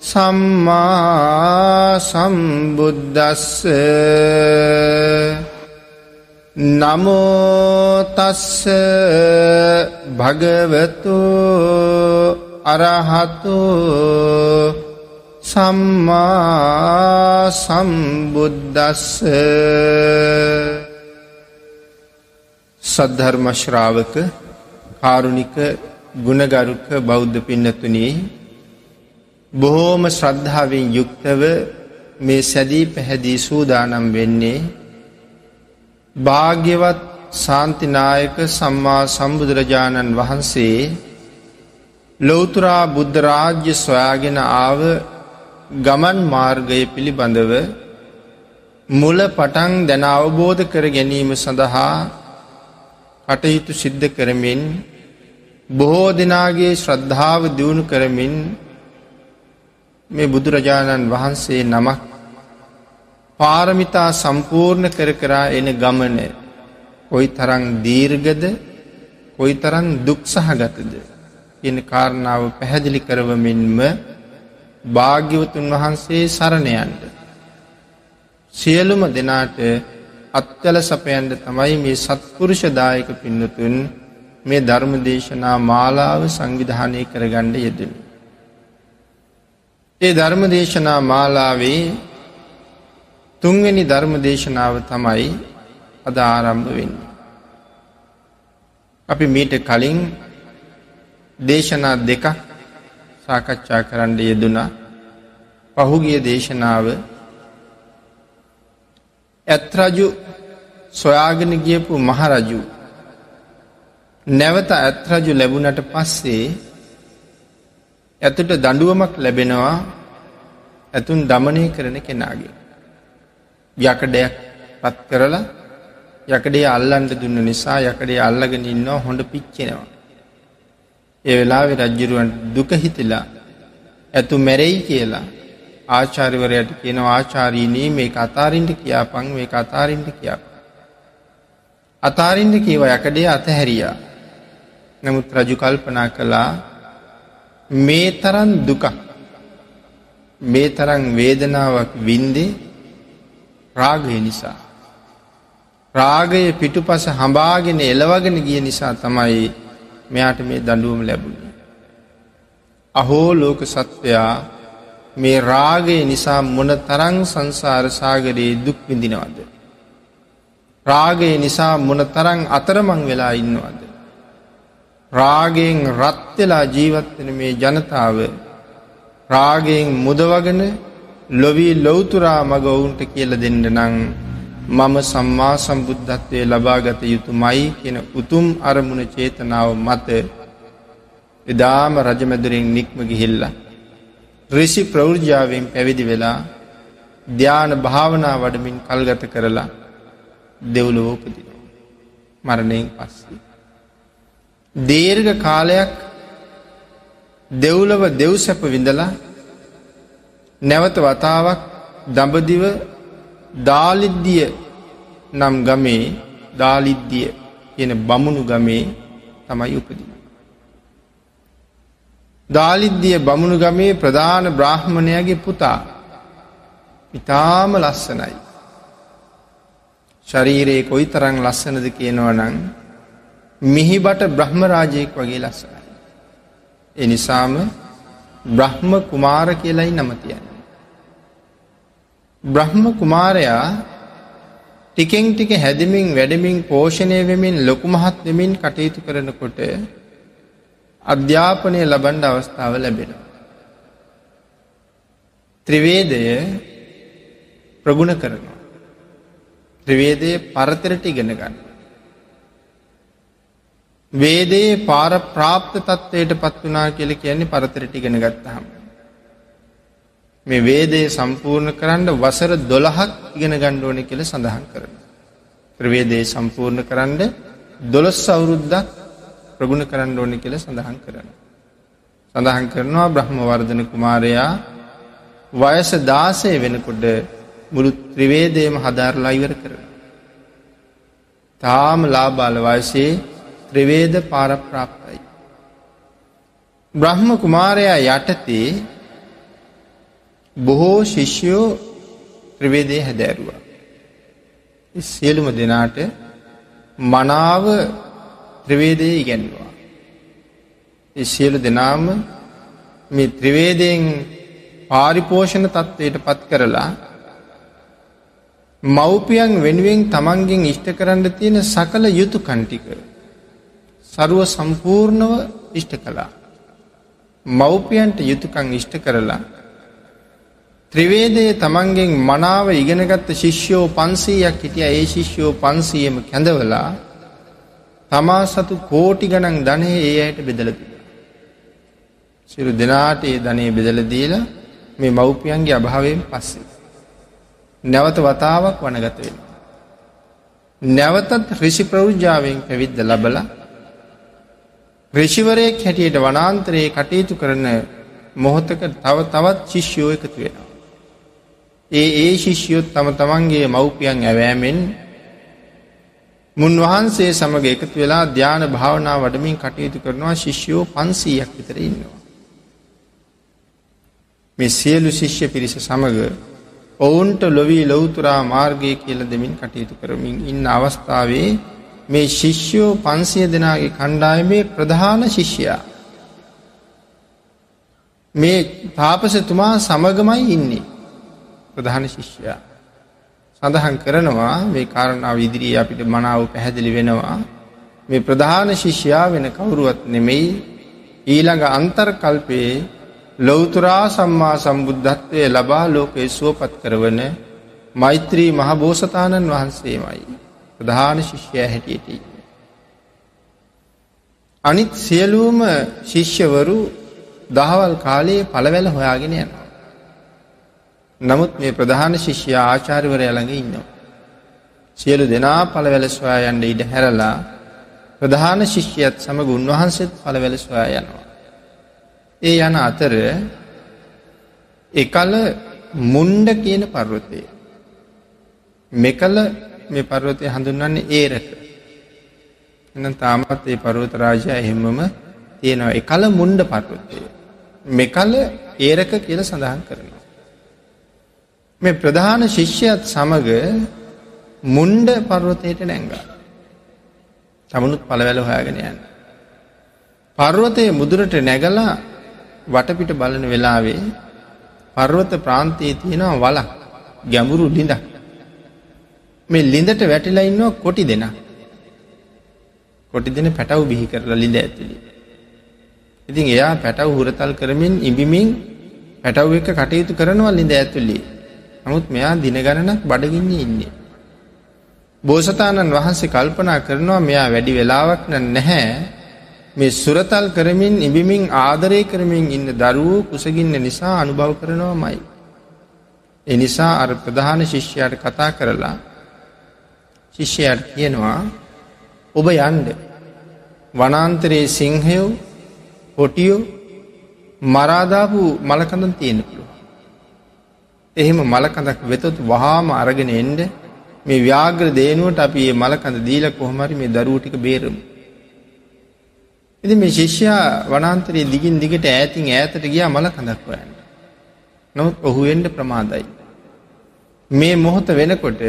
සම්මා සම්බුද්දස්ස. නමෝතස්ස භගවතු අරහතු. සම්මා සම්බුද්දස්ස. සද්ධර්මශ්‍රාවක කාරුණික ගුණගරුක බෞද්ධ පින්නතුනී බොහෝම ශ්‍රද්ධාවෙන් යුක්තව මේ සැදී පැහැදී සූදානම් වෙන්නේ භාග්‍යවත් සාන්තිනායක සම්මා සම්බුදුරජාණන් වහන්සේ ලෝතුරා බුද්ධරාජ්‍ය සොයාගෙන ආව ගමන් මාර්ගය පිළිබඳව මුල පටන් දැන අවබෝධ කර ගැනීම සඳහා කටයුතු සිද්ධ කරමින් බොහෝ දෙනාගේ ශ්‍රද්ධාව දියුණු කරමින් මේ බුදුරජාණන් වහන්සේ නමක් පාරමිතා සම්පූර්ණ කර කරා එන ගමන කොයි තරං දීර්ගද කොයි තරන් දුක්සහගතද කියන කාරණාව පැහැදිලි කරවමින්ම භාග්‍යවතුන් වහන්සේ සරණයන්ට. සියලුම දෙනාට අත්‍යල සපයන්ට තමයි මේ සත්පුරුෂදායක පින්නතුන් මේ ධර්ම දේශනා මාලාව සංවිධානය කරගණ්ඩ යෙදෙන. ඒ ධර්ම දේශනා මාලාවේ තුන්වෙනි ධර්ම දේශනාව තමයි අද ආරම්භ වෙන්න. අපි මීට කලින් දේශනා දෙකක් සාකච්ඡා කරන්න යෙදුනා පහුගිය දේශනාව ඇත්රජු සොයාගෙන ගියපු මහරජු නැවත ඇත්රජු ලැබුණට පස්සේ ඇතුට දඩුවමක් ලැබෙනවා ඇතුන් දමනය කරන කෙනාගේ. යකඩයක් පත් කරලා යකඩේ අල්ලන්ට දුන්න නිසා යකඩේ අල්ලගෙන ඉන්නවා හොඳ පිච්චෙනවා. ඒ වෙලාවෙ රජ්ජුරුවන්ට දුක හිතිලා ඇතු මැරෙයි කියලා ආචාරිවරයට කියන ආචාරීනී මේ අතාරින්ට කියාපං මේ අතාරින්ට කියාප. අතාරින්ට කියව යකඩේ අතහැරියා. නමුත් රජු කල්පනා කළා මේ තරන් දුකක් මේ තරන් වේදනාවක් වින්දේ රාගය නිසා. රාගය පිටුපස හඹාගෙන එලවගෙන ගිය නිසා තමයි මෙයාට මේ දඩුවම ලැබුණේ. අහෝ ලෝක සත්වයා මේ රාගය නිසා මොන තරං සංසාර සාගරයේ දුක් විඳිනවද. රාගය නිසා මොන තරං අතරමං වෙලා ඉන්නවද. රාගයෙන් රත්වෙලා ජීවත්වෙන මේ ජනතාව රාගයෙන් මුදවගෙන ලොවී ලොවතුරා මග ඔවුන්ට කියල දෙන්න නං මම සම්මා සම්බුද්ධත්වය ලබාගත යුතු මයි කියෙන උතුම් අරමුණ චේතනාව මත එදාම රජමැදුරින් නික්ම ගිහිල්ල. රිසි ප්‍රෞර්ජාවෙන් පැවිදි වෙලා ධ්‍යාන භාවනා වඩමින් කල්ගත කරලා දෙව්ලවෝපදින. මරණයෙන් පස්සේ. දීර්ඝ කාලයක් දෙව්ලව දෙව්සැප විඳලා නැවත වතාවක් දඹදිව දාලිද්දිය නම් ගමේ දාලිද්දිය කියන බමුණු ගමේ තමයි උපදී. දාලිද්දිය බමුණු ගමේ ප්‍රධාන බ්‍රාහ්මණයගේ පුතා ඉතාම ලස්සනයි. ශරීරයේ කොයි තරං ලස්සනද කියනවනං මිහිබට බ්‍රහ්මරාජයෙක් වගේ ලස්සනයි. එනිසාම බ්‍රහ්ම කුමාර කියලයි නමතියන්න. බ්‍රහ්ම කුමාරයා ටිකෙන් ටික හැදමින් වැඩමින් පෝෂණය වෙමින් ලොකු මහත් වෙමින් කටයුතු කරනකොට අධ්‍යාපනය ලබන්ඩ අවස්ථාව ලැබෙන. ත්‍රවේදය ප්‍රගුණ කරනවා. ත්‍රවේදය පරතරට ඉගෙන ගන්න. වේදයේ පාර ප්‍රාප්ත තත්ත්වයට පත් වනා කියල කියන්නේ පරතරට ඉගෙන ගත්තහම. මේ වේදේ සම්පූර්ණ කරන්න වසර දොළහක් ඉගෙන ගණ්ඩෝන කියල සඳහන් කරන. ප්‍රවේදේ සම්පූර්ණ කරන්න දොළොස් අවුරුද්දක් ප්‍රගුණ කරන්න ඕනි කියල සඳහන් කරන. සඳහන් කරනවා බ්‍රහ්මවර්ධන කුමාරයා වයස දාසය වෙනකොට මුළු ත්‍රිවේදයම හදාරලා ඉවර කරන. තාම ලාබාල වයසේ ත්‍රවේද පාරප්‍රාප්තයි. බ්‍රහ්ම කුමාරයා යටතේ බොහෝ ශිෂ්‍යයෝ ත්‍රවේදය හැදෑරුවා. සියලුම දෙනාට මනාව ත්‍රවේදය ඉගැන්වා. සියලු දෙනාම මේ ත්‍රවේදයෙන් පාරිපෝෂණ තත්ත්වයට පත් කරලා මව්පියන් වෙනුවෙන් තමන්ගෙන් ඉෂ්ට කරන්න තියෙන සකල යුතු කන්ටික සරුව සම්පූර්ණව ඉෂ්ට කළා. මව්පියන්ට යුතුකං ඉෂ්ට කරලා ත්‍රිවේදයේ තමන්ගෙන් මනාව ඉගෙනගත්ත ශිෂ්‍යෝ පන්සීයක් හිටිය ඒ ශිෂ්‍යෝ පන්සීයම කැඳවලා තමා සතු කෝටි ගණන් ධනය ඒ අයට බෙදලති. සිරු දෙනාට ඒ ධනය බෙදලදීල මේ මව්පියන්ගේ අභාවයෙන් පස්සේ. නැවත වතාවක් වනගත වෙන. නැවතත් රිෂි ප්‍රෞජ්ජාවෙන් පැවිද්ද ලබලා රිෂිවරයෙක් හැටියට වනාන්තරයේ කටයුතු කරන මොහොතක තව තවත් ශිෂ්‍යෝ එකතු වෙනවා. ඒ ඒ ශිෂ්‍යයොත් තම තමන්ගේ මව්පියන් ඇවෑමෙන් මුන්වහන්සේ සමඟ එකතු වෙලා ධ්‍යාන භාවනා වඩමින් කටයුතු කරනවා ශිෂ්‍යයෝ පන්සීයක් විතර ඉන්නවා. මේ සියලු ශිෂ්‍ය පිරිස සමඟ ඔවුන්ට ලොවී ලොවතුරා මාර්ගය කියල දෙමින් කටයුතු කරමින් ඉන්න අවස්ථාවේ මේ ශිෂ්‍යයෝ පන්සිය දෙනාගේ කණ්ඩායමේ ප්‍රධාන ශිෂ්‍යයා. මේ තාපසතුමා සමගමයි ඉන්නේ. ප්‍රධාන ශිෂ්‍යයා. සඳහන් කරනවා මේ කාරණාව ඉදිරී අපිට මනාව පැහැදිලි වෙනවා. මේ ප්‍රධාන ශිෂ්‍යයා වෙන කවුරුවත් නෙමෙයි ඊළඟ අන්තර්කල්පයේ ලොවතුරා සම්මා සම්බුද්ධත්වය ලබා ලෝකයේ සුවපත් කරවන මෛත්‍රී මහබෝසතාණන් වහන්සේමයි. ප්‍රධාන ශිෂ්‍යය හැටියට. අනිත් සියලූම ශිෂ්‍යවරු දහවල් කාලයේ පළවැල හොයාගෙන යනවා. නමුත් මේ ප්‍රධාන ශිෂ්‍ය ආචාර්වරය ළඟ ඉන්නවා. සියලු දෙනා පළවැල සොයා යන්න ඉඩ හැරලා ප්‍රධාන ශිෂ්‍යයත් සමඟ උන්වහන්සේත් පළවැල සොයා යනවා. ඒ යන අතර එකල මුන්ඩ කියන පර්වතය. මෙකල මේ පර්වතය හඳුන්වන්නේ ඒරක. එන තාමත් ඒ පර්වත රාජය එහෙමම තියෙනවා එකල මුන්ඩ පර්වතය. මෙකල ඒරක කියල සඳහන් කරනවා. මේ ප්‍රධාන ශිෂ්‍යයත් සමග මුන්ඩ පර්වතයට නැංගා. තමනුත් පළවැල හොයාගෙන යන්න. පර්වතය මුදුරට නැගලා වටපිට බලන වෙලාවේ පර්වත ප්‍රාන්තයේ තියෙනවා වලක් ගැඹුරු ලිඳක්. මේ ලිඳට වැටිලා ඉන්නවා කොටි දෙෙන. කොටි දෙන පැටව් බිහි කරලා ලිඳ ඇතුළි. ඉතින් එයා පැටව් හුරතල් කරමින් ඉබිමින් පැටව් එක කටයුතු කරනවා ලිඳ ඇතුළි. නමුත් මෙයා දින ගණනක් බඩගින්න ඉන්නේ. බෝසතාණන් වහන්සේ කල්පනා කරනවා මෙයා වැඩි වෙලාවක් න නැහැ මේ සුරතල් කරමින් ඉබිමින් ආදරය කරමින් ඉන්න දරුවෝ කුසගින්න නිසා අනුභව කරනවා මයි. එනිසා අර ප්‍රධාන ශිෂ්‍යයට කතා කරලා ශිෂ්‍යයට කියනවා ඔබ යන්ඩ වනාන්තරයේ සිංහයෝ හොටියෝ මරාදාපු මලකඳන් තියෙන පුළුව. එහෙම මලකඳක් වෙතොත් වහාම අරගෙන එන්ඩ මේ ව්‍යාග්‍ර දේනුවට අපි ඒ මලකඳ දීල කොහොමරි මේ දරුවටික බේරමු. එති මේ ශිෂ්‍යයා වනන්තරයේ දිගින් දිගට ඇතින් ඈතට ගියා මල කඳක් හොයන්න. නොත් ඔහු එන්ඩ ප්‍රමාදයි. මේ මොහොත වෙනකොට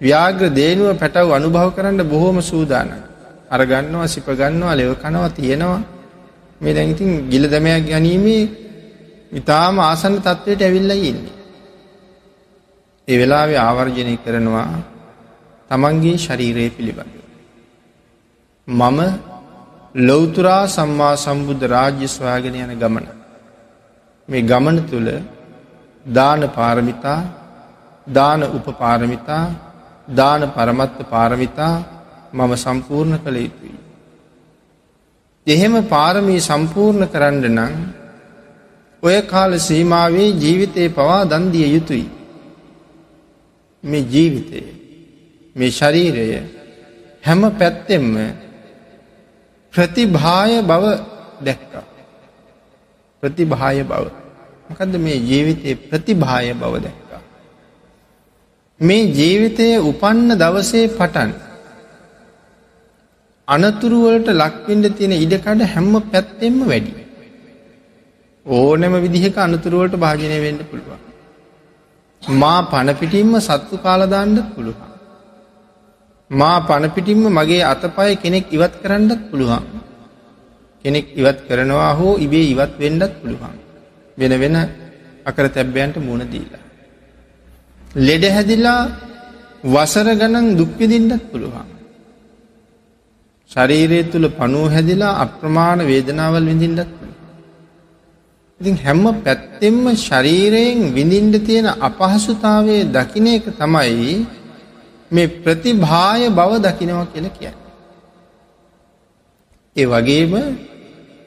ව්‍යාග්‍ර දේනුව පැටව් අනුභව කරන්න බොහෝම සූදාන. අරගන්නවා සිපගන්නවා ලෙව කනවා තියෙනවා මේ දැඟඉතින් ගිල දැමයක් ගැනීමේ ඉතාම ආසන්න තත්ත්වයට ඇවිල්ල ඉන්නේ. ඒ වෙලාවේ ආවර්ජනය කරනවා තමන්ගේ ශරීරයේ පිළිබඳ. මම ලොවතුරා සම්මා සම්බුද්ධ රාජ්‍ය ස්වාගෙන යන ගමන. මේ ගමන තුළ දාන පාරමිතා දාන උපපාරමිතා දාන පරමත්ත පාරමිතා මම සම්පූර්ණ කළ යුතුයි. එහෙම පාරමී සම්පූර්ණ කරන්න නං ඔය කාල සීමාවේ ජීවිතය පවා දන්දිය යුතුයි. මේ ජීවිතය මේ ශරීරය හැම පැත්තෙම්ම ප්‍රතිභාය බව දැක්කා. ප්‍රතිභාය බව. මොකදද මේ ජීවිතයේ ප්‍රතිභාය බව දැක්කා. මේ ජීවිතය උපන්න දවසේ පටන්. අනතුරුවලට ලක්වෙන්ඩ තියෙන ඉඩකඩ හැම්ම පැත්තෙන්ම වැඩි. ඕනෑම විදිහක අනතුරුවලට භාජනය වෙන්න පුළුවන්. මා පණපිටින්ම සත්තු කාලදාණ්ඩ පුළුවන්. මා පණපිටින්ම මගේ අතපය කෙනෙක් ඉවත් කරන්නත් පුළුවන්. කෙනෙක් ඉවත් කරනවා හෝ ඉබේ ඉවත් වෙන්නත් පුළුවන්. වෙන වෙන අකර තැබ්බයන්ට මුණ දීලා. ලෙඩ හැදිලා වසර ගණන් දුක්විදින්නත් පුළුවන්. ශරීරය තුළ පනුව හැදිලා අප්‍රමාණ වේදනාවල් විඳින්නත් පුළුවන්. ඉතින් හැම්ම පැත්තෙම්ම ශරීරයෙන් විඳින්ඩ තියෙන අපහසුතාවය දකින එක තමයි මේ ප්‍රතිභාය බව දකිනව කියල කියන්න. ඒ වගේම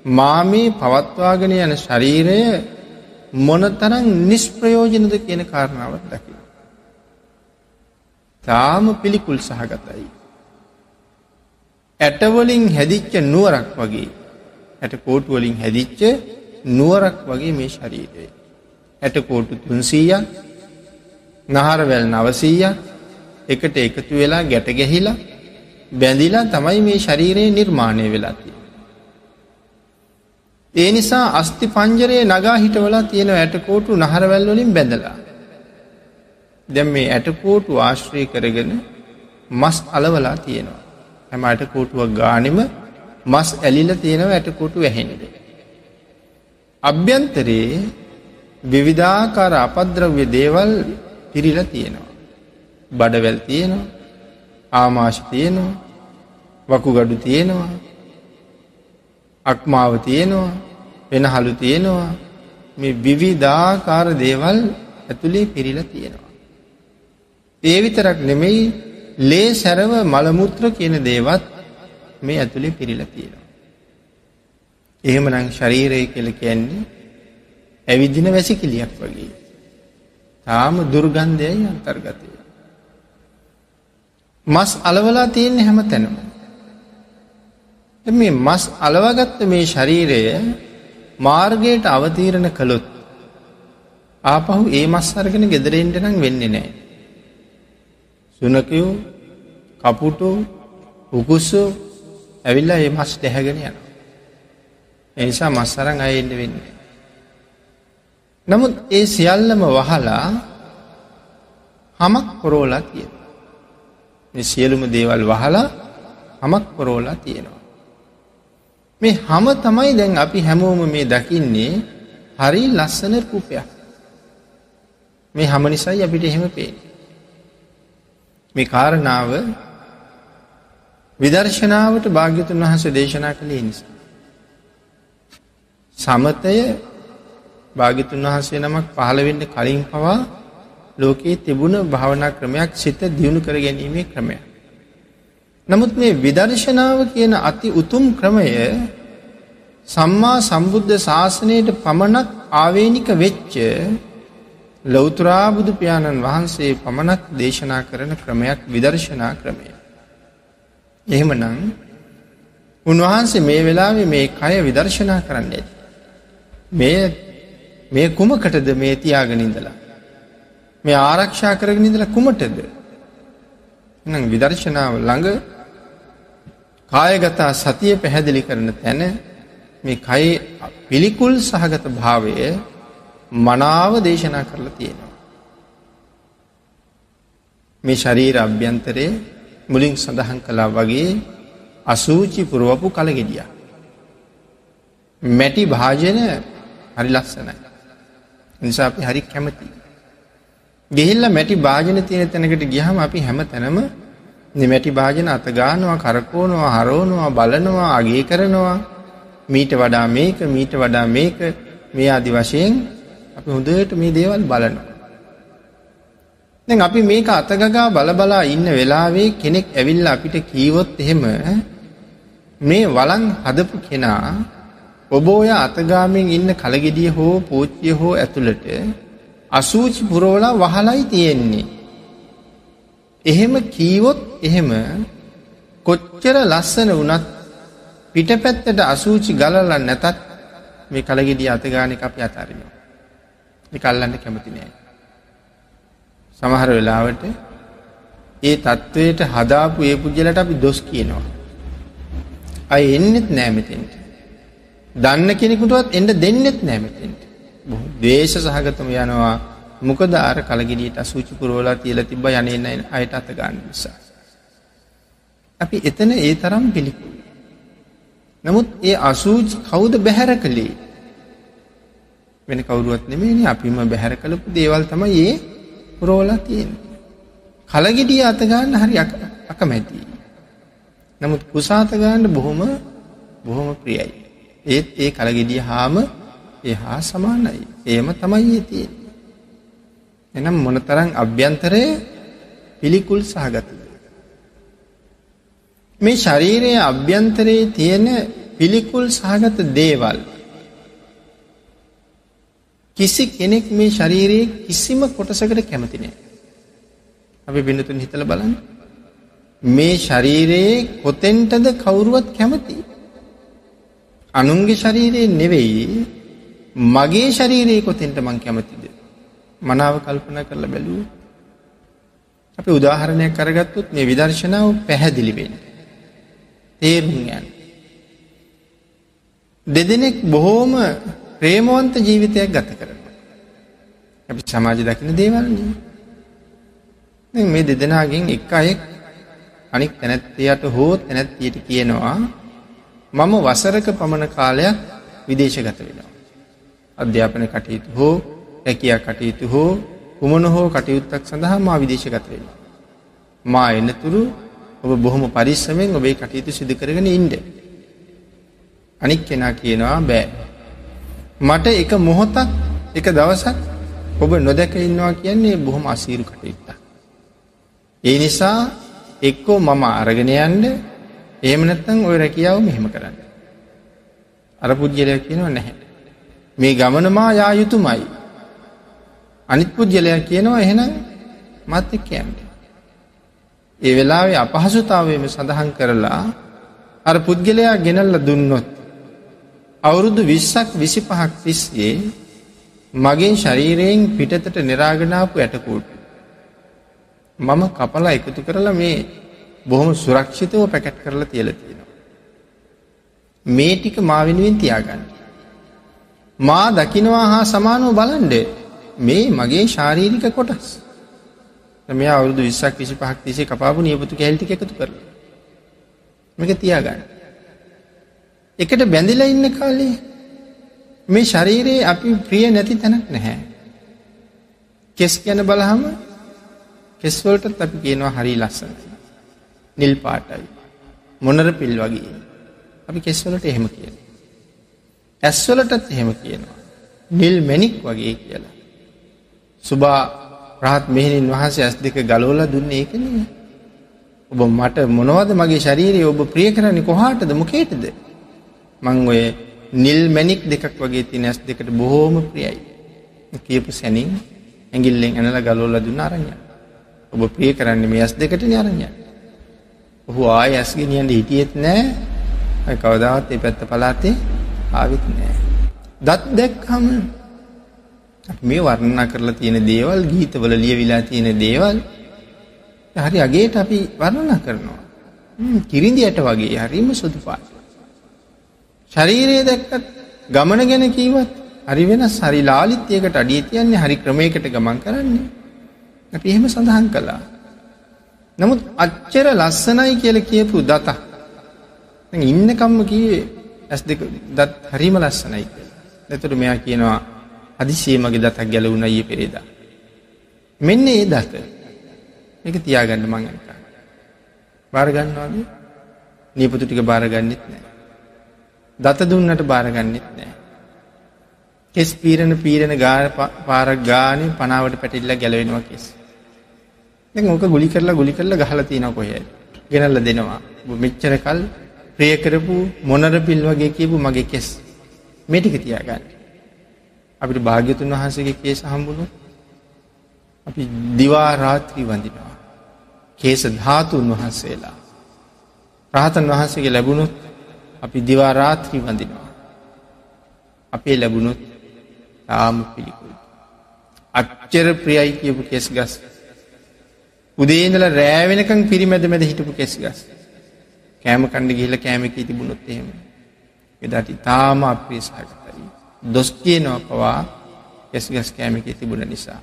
මාමේ පවත්වාගෙන යන ශරීරය මොනතරං නිස්ප්‍රයෝජනද කියන කාරණාවත් දකි. තාම පිළිකුල් සහගතයි. ඇටවලින් හැදිච්ච නුවරක් වගේ ඇට කෝටුවලින් හැදිච්ච නුවරක් වගේ මේ ශරීරය. ඇටකෝටු තුන්සීයක් නහරවැල් නවසීයක් එකට එකතු වෙලා ගැට ගැහිලා බැඳිලා තමයි මේ ශරීරයේ නිර්මාණය වෙලාතිය. ඒ නිසා අස්ති පංජරයේ නගා හිටවලා තියෙන ඇටකෝටු නහරවැල්වලින් බැඳලා. දැම් මේ ඇටකෝටු ආශ්‍රය කරගෙන මස් අලවලා තියෙනවා. හැම අටකෝටුවක් ගානෙම මස් ඇලිල තියෙනව ඇටකෝටු වැහෙනද. අභ්‍යන්තරයේ විවිධාකාර අපද්‍රව්‍ය දේවල් පිරිල තියෙනවා. බඩවැල් තියෙනවා ආමාශ තියෙනවා වකුගඩු තියෙනවා අක්මාව තියෙනවා වෙනහළු තියෙනවා මේ විවිධාකාර දේවල් ඇතුළේ පිරිල තියෙනවා. ඒ විතරක් නෙමෙයි ලේ සැරව මළමුත්‍ර කියන දේවත් මේ ඇතුළේ පිරිල තියෙනවා. එහෙමනං ශරීරය කෙල කියන්නේ ඇවිදින වැසිකිලියක් වගේ. තාම දුර්ගන්ධයයි අන්තර්ගතය. මස් අලවලා තියෙන්නේ හැම තැනම. මේ මස් අලවගත්ත මේ ශරීරය මාර්ගයට අවතීරණ කළොත් ආපහු ඒ මස් අරගෙන ගෙදරෙන්ට නම් වෙන්නේ නෑ. සුනකයෝ කපුටු උකුස්සු ඇවිල්ලා ඒ මස් ඩැහැගෙන යන. එනිසා මස්සරං අයෙන්ට වෙන්නේ. නමුත් ඒ සියල්ලම වහලා හමක් කොරෝලා තියෙන. සියලුම දේවල් වහලා හමක් පොරෝලා තියෙනවා. මේ හම තමයි දැන් අපි හැමෝම මේ දකින්නේ හරි ලස්සන රූපයක්. මේ හම නිසයි අපිට එහෙම පේ. මේ කාරණාව විදර්ශනාවට භාග්‍යතුන් වහස දේශනා කළේ නිසා. සමතය භාගිතුන් වහන්සේ නමක් පහළවෙන්න කලින් පවා ලෝකයේ තිබුණ භාවනා ක්‍රමයක් සිත දියුණු කර ගැනීමේ ක්‍රමය. නමුත් මේ විදර්ශනාව කියන අති උතුම් ක්‍රමය සම්මා සම්බුද්ධ ශාසනයට පමණක් ආවේනික වෙච්ච ලෞතුරාබුදු පියාණන් වහන්සේ පමණක් දේශනා කරන ක්‍රමයක් විදර්ශනා ක්‍රමය. එහෙමනං උන්වහන්සේ මේ වෙලාවේ මේ කය විදර්ශනා කරන්නේ. මේ මේ කුමකටද මේ තියාගෙනින්දලා. මේ ආරක්ෂා කරගෙන ඉඳලා කුමටද? එහෙනම් විදර්ශනාව ළඟ කායගත සතිය පැහැදිලි කරන තැන මේ කයේ පිළිකුල් සහගත භාවය මනාව දේශනා කරලා තියෙනවා. මේ ශරීර අභ්‍යන්තරයේ මුලින් සඳහන් කළා වගේ අසූචි පුරවපු කලගෙඩියක්. මැටි භාජන හරි ලස්සනයි. නිසා අපි හරි කැමති. ගෙහිල්ල මැටි භාජන තියෙන තැනකට ගියහම අපි හැම තැනම මැටි භාජන අතගානවා කරකෝනවා හරෝනවා බලනවා අගේ කරනවා මීට වඩා මේක මීට වඩා මේක මේ ආදි වශයෙන් අපි හොඳට මේ දේවල් බලනවා. දැන් අපි මේක අතගගා බලබලා ඉන්න වෙලාවේ කෙනෙක් ඇවිල්ලා අපිට කීවොත් එහෙම මේ වලං හදපු කෙනා ඔබ ඔය අතගාමින් ඉන්න කලගෙඩිය හෝ පෝච්චිය හෝ ඇතුළට අසූචි පුරෝලා වහලයි තියෙන්නේ. එහෙම කීවොත් එහෙම කොච්චර ලස්සන වනත් පිට පැත්තට අසූචි ගලල්ල නැතත් මේ කලගෙඩිය අතගානක අපි අතාරනවා. නිකල්ලන්න කැමති නෑ. සමහර වෙලාවට ඒ තත්ත්වයට හදාපු ඒ පුද්ගලට අපි දොස් කියනවා. අය එන්නෙත් නෑමතෙන්ට. දන්න කෙනෙකුටවත් එන්ඩ දෙන්නෙත් නෑමතෙන්ට. දේශ සහගතම යනවා මොකද අර කලගිරියට අසූචි පුරෝලා තියල තිබ යනන්න අයට අත ගන්න නිසා. අපි එතන ඒ තරම් පිළිකු. නමුත් ඒ අසූචි කවුද බැහැර කළේ වෙන කවුරුවත් නෙමේනි අපිම බැහැර කළපු දේවල් තමයි ඒ පුරෝලා තියෙන. කලගෙඩිය අතගන්න හරි අකමැති. නමුත් කුසාතගන්න බොහොම බොහොම ප්‍රියයි. ඒත් ඒ කලගෙඩිය හාම ඒ හා සමානයි. ඒම තමයි ඒ තියෙන. එනම් මොනතරං අභ්‍යන්තරය පිළිකුල් සහගතද. මේ ශරීරයේ අභ්‍යන්තරයේ තියෙන පිළිකුල් සහගත දේවල් කිසි කෙනෙක් මේ ශරීරයේ කිසිම කොටසකට කැමති නෑ. අපි බිඳතුන් හිතල බලන්න. මේ ශරීරයේ කොතෙන්ටද කවුරුවත් කැමති. අනුන්ගේ ශරීරයේ නෙවෙයි මගේ ශරීරයේ කොතෙන්ට මං කැමතිද. මනාව කල්පන කරලා බැලූ. අපි උදාහරණයක් කරගත්තුත් මේ විදර්ශනාව පැහැදිලිවෙන්. තේරුම් යන්. දෙදෙනෙක් බොහෝම ප්‍රේමවන්ත ජීවිතයක් ගත කරන. අපි සමාජ දකින දේවල්න්නේ. මේ දෙදෙනගෙන් එක් අයෙක් අනික් තැනැත්තයට හෝ තැනැත්තියට කියනවා මම වසරක පමණ කාලයක් විදේශගත වෙනවා. අධ්‍යාපන කටයුතු හෝ රැකියා කටයුතු හෝ කුමන හෝ කටයුත්තක් සඳහා මා විදේශගත වෙනවා. මා එන්නතුරු ඔබ බොහොම පරිස්සමෙන් ඔබේ කටයුතු සිදු කරගෙන ඉන්ඩ. අනික් කෙනා කියනවා බෑ. මට එක මොහොතක් එක දවසක් ඔබ නොදැක ඉන්නවා කියන්නේ බොහොම අසීරු කටයුත්ත. ඒ නිසා එක්කෝ මම අරගෙන යන්ඩ එහෙම නැත්තං ඔය රැකියාව මෙහෙම කරන්න. අර පුද්ගලයක් කියනවා නැහැ. මේ ගමනමා යා යුතුමයි. අනිත් පුද්ගලයක් කියනවා එහෙනම් මත් එක්ක යන්න. ඒ වෙලාවේ අපහසුතාවයම සඳහන් කරලා අර පුද්ගලයා ගෙනල්ල දුන්නොත් අවුරුදු විස්සක් විසි පහක් තිස්සේ මගේ ශරීරයෙන් පිටතට නිරාගනාපු ඇටකූට. මම කපලා එකතු කරලා මේ බොහොම සුරක්ෂිතව පැකැට් කරලා තියල තියෙනවා. මේ ටික මාවෙනුවෙන් තියාගන්න. මා දකිනවා හා සමානව බලන්ඩ මේ මගේ ශාරීරික කොටස්. මේ අවුරුදු විස්සක් විසි පහක් තිසේ කපාපු නියපුතු කැල්ටි එකතු කර. මේක තියාගන්න. එකට බැඳිලා ඉන්න කාලේ මේ ශරීරයේ අපි ප්‍රිය නැති තැනක් නැහැ. කෙස් ගැන බලහම කෙස්වලටත් අපි කියනවා හරි ලස්සන. නිල් පාටයි. මොනර පිල් වගේ. අපි කෙස්වලට එහෙම කියන. ඇස්වලටත් එහෙම කියනවා. නිල් මැනික් වගේ කියලා. සුබා රහත් මෙහිනින් වහන්සේ ඇස් දෙක ගලෝල දුන්න ඒකන. ඔබ මට මොනවද මගේ ශරීරයේ ඔබ ප්‍රිය කරන්නේ කොහාටද මොකේටද. මං ඔය නිල් මැනික් දෙකක් වගේ තින ඇස් දෙකට බොහෝම ප්‍රියයි. කියපු සැනින් ඇගිල්ලෙන් ඇනල ගලෝල දුන්න අරඥ. ඔබ ප්‍රිය කරන්න මේ ඇස් දෙකට අරඥ. ඔහු ආය ඇස්ගෙනියන්ට හිටියෙත් නෑ කවදාවත් ඒ පැත්ත පලාතේ ආවිත් නෑ. දත් දැක්හම මේ වර්ණනා කරලා තියෙන දේවල් ගීතවල ලියවිලා තියෙන දේවල් හරි අගේට අපි වර්ණනා කරනවා. කිරිඳියට වගේ හරිම සුදු පාට. ශරීරයේ දැක්කත් ගමන ගැන කීවත් හරි වෙනස් හරි ලාලිත්‍යයකට අඩිය තියන්නේ හරි ක්‍රමයකට ගමන් කරන්නේ. අපි එහෙම සඳහන් කළා. නමුත් අච්චර ලස්සනයි කියලා කියපු දත. ඉන්නකම්ම කිව්වේ ඇස් දෙක දත් හරිම ලස්සනයි කියලා. එතකොට මෙයා කියනවා හදිසියේ මගේ දතක් ගැලවුණා ඊයේ පෙරේදා. මෙන්න ඒ දත. මේක තියාගන්න මං අනිකා. බාර ගන්නවද? නියපොතු ටික බාර ගන්නෙත් නැහැ. දත දුන්නට බාර ගන්නෙත් නැහැ. කෙස් පීරන පීරන ගාන පාරක් ගානේ පනාවට පැටිල්ල ගැලවෙනවා කෙස්. දැන් ඕක ගුලි කරලා ගුලි කරලා ගහලා තිනවා කොහේ. ගෙනල්ලා දෙනවා. මෙච්චර කල් ප්‍රිය කරපු මොනර පිල් වගේ කියපු මගේ කෙස්. මේ ටික තියාගන්න. අපිට භාග්‍යතුන් වහන්සේගේ කේස හම්බුණොත් අපි දිවා රාත්‍රී වඳිනවා. කේස ධාතුන් වහන්සේලා. රහතන් වහන්සේගේ ලැබුණොත් අපි දිවා රාත්‍රී වඳිනවා. අපේ ලැබුණොත් තාම පිළිකුල්. අච්චර ප්‍රියයි කියපු කෙස් ගස්. උදේඉඳල රෑවෙනකං පිරිමැද මැද හිටපු කෙස් ගස්. කෑම කණ්ඩ ගිහිල කෑමකී තිබුණොත් එහෙම. එදට ඉතාම අප්‍රිය සහගතයි. දොස් කියනව පවා කෙස් ගස් කෑමකී තිබුණ නිසා.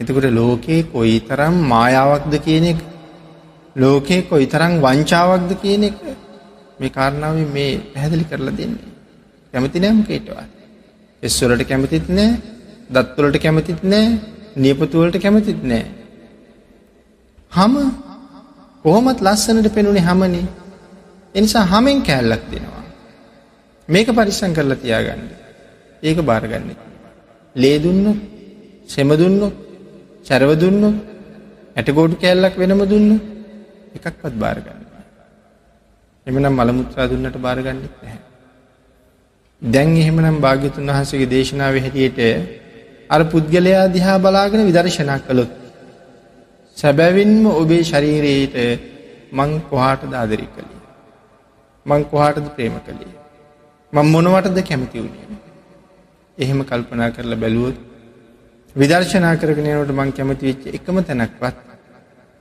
එතකොට ලෝකයේ කොයි තරම් මායාවක්ද කියන එක ලෝකයේ කොයි තරම් වංචාවක්ද කියන එක මේ කාරණාව මේ පැහැදිලි කරලා දෙන්නේ. කැමති නෑම කේටවා. එස්වලට කැමතිත් නෑ දත්වලට කැමතිත් නෑ නියපතුවලට කැමතිත් නෑ. හම කොහොමත් ලස්සනට පෙනුනේ හමනේ එනිසා හමෙන් කෑල්ලක් දෙනවා. මේක පරිස්සං කරලා තියාගන්න. ඒක බාරගන්න. ලේදුන්නොත් සෙමදුන්නොත් චැරවදුන්නොත් ඇටකෝටු කෑල්ලක් වෙනම දුන්න එකක්වත් බාරගන්න. එමනම් මළමුත්‍රා දුන්නට බාරගන්නෙත් නැහැ. දැන් එහෙමනම් භාග්‍යතුන් වහන්සේගේ දේශනාව හැටියට අර පුද්ගලයා දිහා බලාගෙන විදර්ශනා කළොත් සැබැවින්ම ඔබේ ශරීරයට මං කොහාට දාදරි කළේ. මං කොහාටද ප්‍රේම කළේ. මං මොනවටද කැමති වුණේ. එහෙම කල්පනා කරලා බැලුවොත් විදර්ශනා කරගෙනනට මං කැමති වෙච්ච එකම තැනක්වත්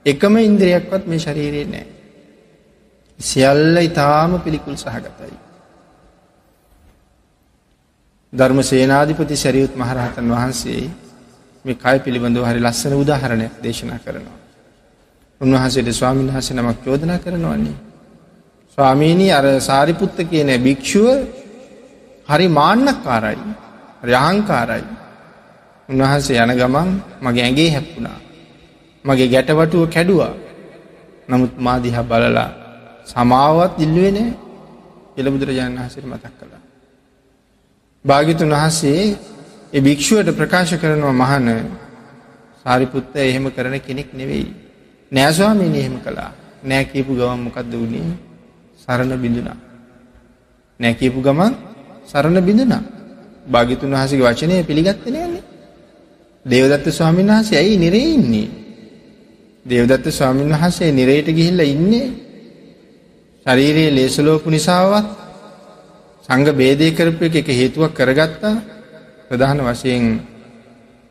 එකම ඉන්ද්‍රියක්වත් මේ ශරීරයේ නෑ. සියල්ල ඉතාම පිළිකුල් සහගතයි. ධර්ම සේනාධිපති සැරියුත් මහරහතන් වහන්සේ මේ කය පිළිබඳව හරි ලස්සන උදාහරණයක් දේශනා කරනවා. උන්වහන්සේට ස්වාමීන් වහස නමක් චෝදනා කරනවන්නේ. ස්වාමීණී අර සාරිපුත්ත කියන භික්‍ෂුව හරි මාන්නක් කාරයි රයහංකාරයි. උන්වහන්සේ යන ගමන් මගේ ඇගේ හැප්පුුණා. මගේ ගැටවටුව කැඩුවා. නමුත් මාදිහ බලලා සමාවත් ඉල්ලුවේ නෑ එළබුදුරජාණන් වහසට මතක් කළා. භාගිතුන් වහන්සේ ඒ භික්‍ෂුවට ප්‍රකාශ කරනවා මහන සාරිපුත්ත එහෙම කරන කෙනෙක් නෙවෙයි. නෑස්වාමීන එහෙම කළා නෑ කියපු ගවම් මොකක්ද වුණේ සරණ බිඳුනා. නැකීපු ගමන් සරණ බිඳනා. භාගිතුන් වහසගේ වචනය පිළිගත්තන යන්නේ. දේවදත්ත ස්වාමීන් වහන්සේ ඇයි නිරේ ඉන්නේ. දේවදත්ත ස්වාමීන් වහන්සේ නිරයට ගිහිල්ල ඉන්නේ ශරීරයේ ලේසලෝපු නිසාවත් සංග බේදය කරපු එක එක හේතුවක් කරගත්තා ප්‍රධාන වශයෙන්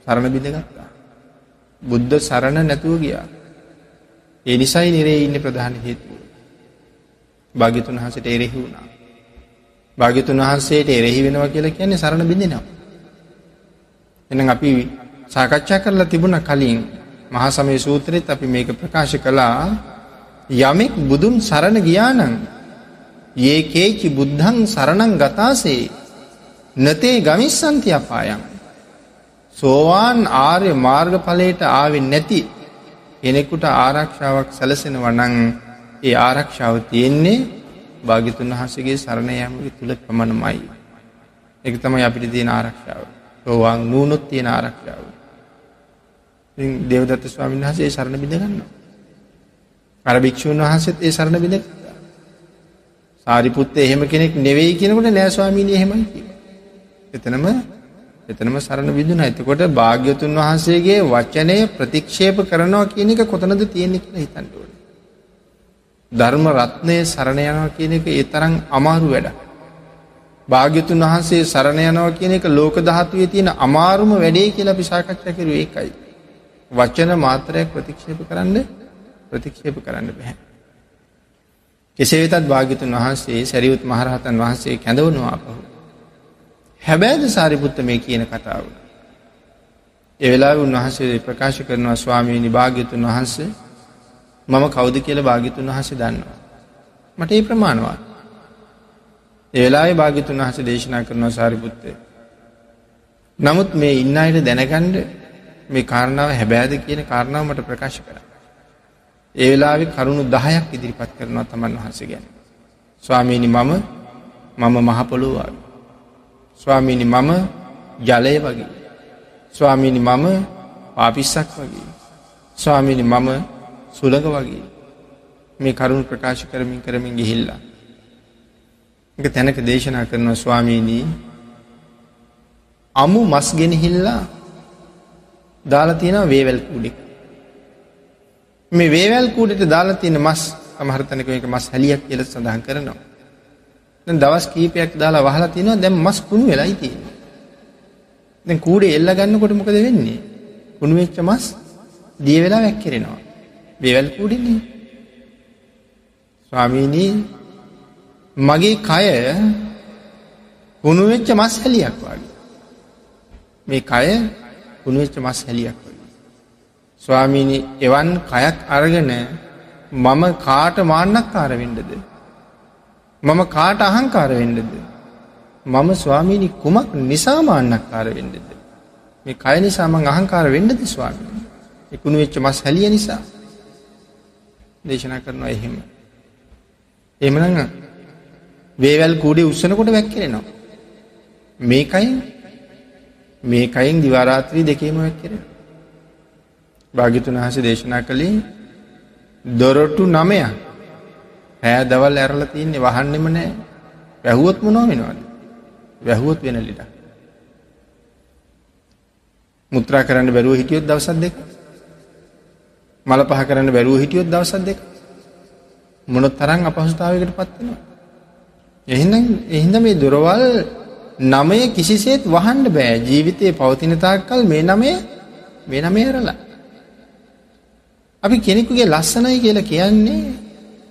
සරණ බිඳගත්තා. බුද්ධ සරණ නැතුව ගියා. ඒ නිසයි නිරේ ඉන්න ප්‍රධාන හේතුව. භාගිතුන් වහසට එරෙහි වුණා. භාගිතුන් වහන්සේට එරෙහි වෙනවා කියලා කියන්නේ සරණ බිඳිනවා. එනම් අපි සාකච්ඡා කරලා තිබුණ කලින් මහා සමය සූත්‍රෙත් අපි මේක ප්‍රකාශ කළා යමෙක් බුදුන් සරණ ගියානං ඒ කේචි බුද්ධං සරණං ගතාසේ නතේ ගමිස්සන්ති අපායන්. සෝවාන් ආර්ය මාර්ගඵලයට ආවෙන් නැති කෙනෙකුට ආරක්ෂාවක් සැලසෙන වනං ඒ ආරක්ෂාව තියෙන්නේ භාගිතුන් වහසගේ සරණයමගේ තුළ ප්‍රමණමයි. එක තමයි අපිට තියෙන ආරක්ෂාව. සෝවාන් නූනොත් තියෙන ආරක්ෂාව. දේවදත්ත ස්වාමීන් වහසේ සරණ බිඳගන්න. අර භික්‍ෂූන් වහන්සේත් ඒ සරණ බිඳ සාරිපුත්ත එහෙම කෙනෙක් නෙවෙයි කෙනකට නෑස්වාමීනය එහෙමයි කිය. එතනම එතනම සරණ විදුන ඇතකොට භාග්‍යතුන් වහන්සේගේ වචනය ප්‍රතික්ෂේප කරනවා කියන එක කොතනද තියෙනෙ කියලා හිතන්ටුවන. ධර්ම රත්නය සරණ යනවා කියන එක ඒ තරම් අමාරු වැඩ. භාග්‍යතුන් වහන්සේ සරණ යනවා කියන එක ලෝක ධාතුවේ තියෙන අමාරුම වැඩේ කියලා අපි සාකච්ඡා කරුවේ ඒකයි. වචන මාත්‍රයක් ප්‍රතික්ෂේප කරන්න ප්‍රතික්ෂේප කරන්න බෑ. කෙසේ වෙතත් භාග්‍යතුන් වහන්සේ සැරියුත් මහරහතන් වහන්සේ කැඳවනවා අපහු. හැබැයිද සාරිපුත්ත මේ කියන කතාව. ඒ වෙලාවේ උන්වහන්සේ ප්‍රකාශ කරනවා ස්වාමීනි භාග්‍යතුන් වහන්සේ මම කවුද කියලා භාග්‍යතුන් වහන්සේ දන්නවා. මට ඒ ප්‍රමාණවත්. ඒ වෙලාවේ භාග්‍යතුන් වහන්සේ දේශනා කරනවා සාරිපුත්තේ. නමුත් මේ ඉන්න අයට දැනගන්න මේ කාරණාව හැබෑද කියන කාරණාව මට ප්‍රකාශ කරා. ඒ වෙලාවේ කරුණු 10ක් ඉදිරිපත් කරනවා තමන් වහන්සේ ගැන. ස්වාමීනි මම මම මහ පොළොව වගේ. ස්වාමීනි මම ජලය වගේ. ස්වාමීනි මම පාපිස්සක් වගේ. ස්වාමීනි මම සුළඟ වගේ. මේ කරුණු ප්‍රකාශ කරමින් කරමින් ගිහිල්ලා. එක තැනක දේශනා කරනවා ස්වාමීනී අමු මස් ගෙනහිල්ලා දාලා තියෙනවා වේවැල් කුඩෙක්. මේ වේවැල් කූඩට දාලා තියෙන මස් සමහරතනක මේක මස් හැලියක් කියලා සඳහන් කරනවා. දැන් දවස් කීපයක් දාලා වහලා තිනවා දැන් මස් කුණු වෙලයි තියෙන්නේ. දැන් කූඩේ එල්ල ගන්නකොට මොකද වෙන්නේ? කුණු වෙච්ච මස් දිය වෙලා වැක්කිරෙනවා. වේවැල් කූඩේනේ. ස්වාමීනි මගේ කය කුණු වෙච්ච මස් හැලියක් වගේ. මේ කය කුණු වෙච්ච මස් හැලියක් වගේ. ස්වාමීනි එවන් කයක් අරගෙන මම කාට මාන්නක්කාර වෙන්නද? මම කාට අහංකාර වෙන්නද? මම ස්වාමීනි කුමක් නිසා මාන්නක්කාර වෙන්නද? මේ කය නිසා මං අහංකාර වෙන්නද ස්වාමීනි? ඒ කුණු වෙච්ච මස් හැලිය නිසා. දේශනා කරනවා එහෙම. එහෙමනම් වේවැල් කූඩේ උස්සනකොට වැක්කිරෙනවා. මේකයි මේකයින් දිවා රාත්‍රී දෙකේම වැක්කිරෙනවා. භාග්‍යතුන් වහන්සේ දේශනා කළේ දොරටු 9ක්. ඈ දවල් ඇරලා තින්නේ වහන්නෙම නැහැ. වැහුවොත් මොනව වෙනවද? වැහුවොත් වෙන ලෙඩ. මුත්‍රා කරන්න බැරුව හිටියොත් දවසක් දෙක. මල පහ කරන්න බැරුව හිටියොත් දවසක් දෙක. මොන තරම් අපහසුතාවයකට පත් වෙනවද? එහෙනම් එහෙනම් මේ දොරවල් නමය කිසිසේත් වහන්න බෑ. ජීවිතේ පවතින තාක්කල් මේ නමය මේ නමය ඇරලා. අපි කෙනෙකුගේ ලස්සනයි කියලා කියන්නේ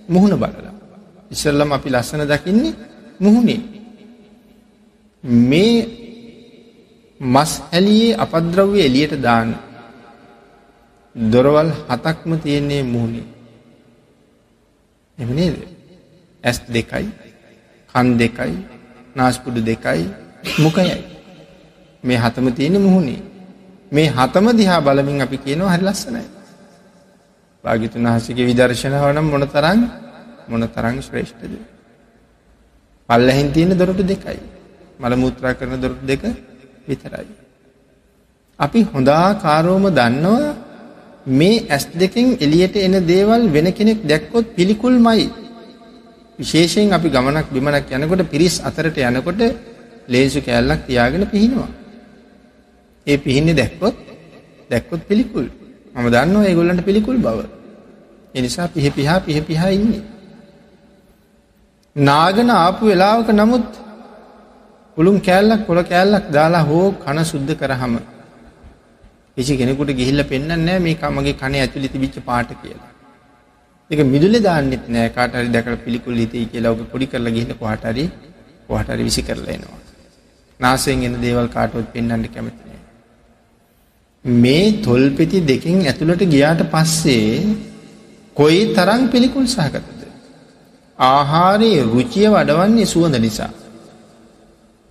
මුහුණ බලලා. ඉස්සල්ලම අපි ලස්සන දකින්නේ මුහුණේ. මේ මස් ඇලියේ අපද්‍රව්‍ය එලියට දාන. දොරවල් හතක්ම තියෙන්නේ මුහුණේ. එම නේද? ඇස් දෙකයි, කන් දෙකයි, නාස්පුඩු දෙකයි, මුඛයයි. මේ හතම තියෙන්නේ මුහුණේ. මේ හතම දිහා බලමින් අපි කියනවා හරි ලස්සනයි. භාගිතුන් වහසගේ විදර්ශනාව නම් මොන තරං මොන තරං ශ්‍රේෂ්ඨද. පල්ලහෙන් තියෙන දොරටු දෙකයි. මළමුත්‍රා කරන දොරටු දෙක විතරයි. අපි හොඳා කාරෝම දන්නවා මේ ඇස් දෙකෙන් එලියට එන දේවල් වෙන කෙනෙක් දැක්කොත් පිළිකුල් මයි. විශේෂයෙන් අපි ගමනක් බිමනක් යනකොට පිරිස් අතරට යනකොට ලේසු කෑල්ලක් තියාගෙන පිහිනවා. ඒ පිහින්නේ දැක්කොත් දැක්කොත් පිළිකුල්. මම දන්නවා ඒගොල්ලන්ට පිළිකුල් බව. එනිසා පිහ පිහා පිහ පිහා ඉන්නේ. නාගන ආපු වෙලාවක නමුත් පුළුම් කෑල්ලක් කොළ කෑල්ලක් දාලා හෝ කන සුද්ධ කරහම කිසි කෙනෙකුට ගිහිල්ලා පෙන්වන්නේ නැහැ මේ කමගේ කනේ ඇතුලේ තිබිච්ච පාට කියලා. ඒක මිදුලේ දාන්නෙත් නෑ කාට හරි දැකලා පිළිකුල් හිතෙයි කියලා ඔබ පොඩි කරලා ගිහින් කොහට හරි කොහට හරි විසි කරලා එනවා. නාසයෙන් එන දේවල් කාටවත් පෙන්වන්න කැමති නෑ. මේ තොල්පෙති දෙකෙන් ඇතුළට ගියාට පස්සේ කොයි තරම් පිළිකුල් සහගතද. ආහාරයේ රුචිය වඩවන්නේ සුවඳ නිසා.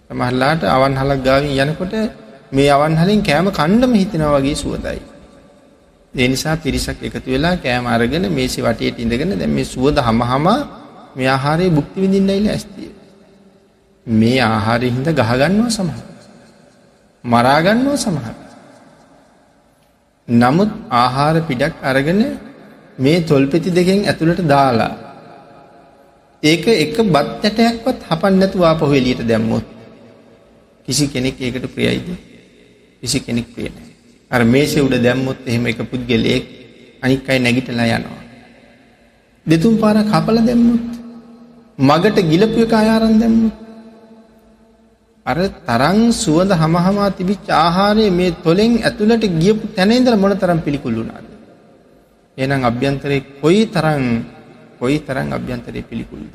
සමහරලාට අවන්හලක් ගාවින් යනකොට මේ අවන්හලින් කෑම කණ්ඩම හිතෙනවා වගේ සුවඳයි. ඒ නිසා පිරිසක් එකතු වෙලා කෑම අරගෙන මේසෙ වටේට ඉඳගෙන දැන් මේ සුවඳ හැමහම මේ ආහාරයේ භුක්ති විඳින්නයි ලෑස්තියි. මේ ආහාරය හින්දා ගහ ගන්නවා සමහර. මරා ගන්නවා සමහර. නමුත් ආහාර පිටක් අරගෙන මේ තොල්පෙති දෙකෙන් ඇතුළට දාලා ඒක එක බත් ඇටයක්වත් හපන්න නැතුව ආපහු එළියට දැම්මොත් කිසි කෙනෙක් ඒකට ප්‍රියයිද? කිසි කෙනෙක් ප්‍රිය නැහැ. අර මේසේ උඩ දැම්මොත් එහෙම එක පුද්ගලයෙක් අනික් අය නැගිටලා යනවා. දෙතුන් පාරක් කපලා දැම්මොත් මගට ගිලපු එක අය අරන් දැම්මොත් අර තරං සුවඳ හමහමා තිබිච්ච ආහාරය මේ තොලෙන් ඇතුළට ගියපු තැනේදල මොන තරම් පිළිකුල්ලුනාද. එනම් අභ්‍යන්තරය කොයි තරං කොයි තරං අභ්‍යන්තරය පිළිකුල්ද.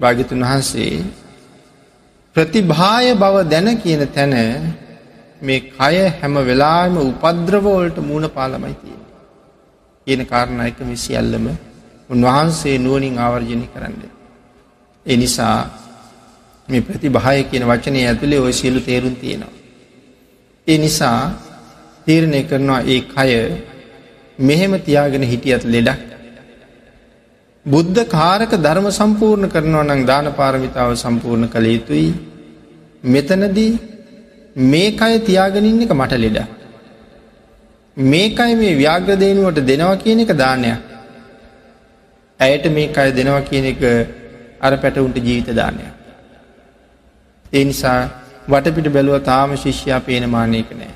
භාගිතුන් වහන්සේ ප්‍රතිභාය බව දැන කියන තැන මේ කය හැම වෙලාම උපද්‍රවෝල්ට මූුණ පාලමයි තියෙන. කියන කාරණයක විසිියල්ලම උන්වහන්සේ නුවනින් ආවර්ජනය කරන්න. ඒ නිසා මේ ප්‍රතිභාය කියන වචනය ඇතුළේ ඔය සියලු තේරුම් තියෙනවා. ඒ නිසා තීරණය කරනවා ඒ කය මෙහෙම තියාගෙන හිටියත් ලෙඩක්. බුද්ධ කාරක ධර්ම සම්පූර්ණ කරනවා නම් දාන පාරමිතාව සම්පූර්ණ කළ යුතුයි. මෙතනදී මේකය තියාගෙනින් එක මට ලෙඩ මේකයි මේ ව්‍යාග්‍රදේනුවට දෙනවා කියන එක දානයක්. ඇයට මේ අය දෙනවා කියන එක අර පැටවුන්ට ජීවිත දානයක්. ඒ නිසා වටපිට බැලුව තාම ශිෂ්‍යයා පේනමානයක නෑ.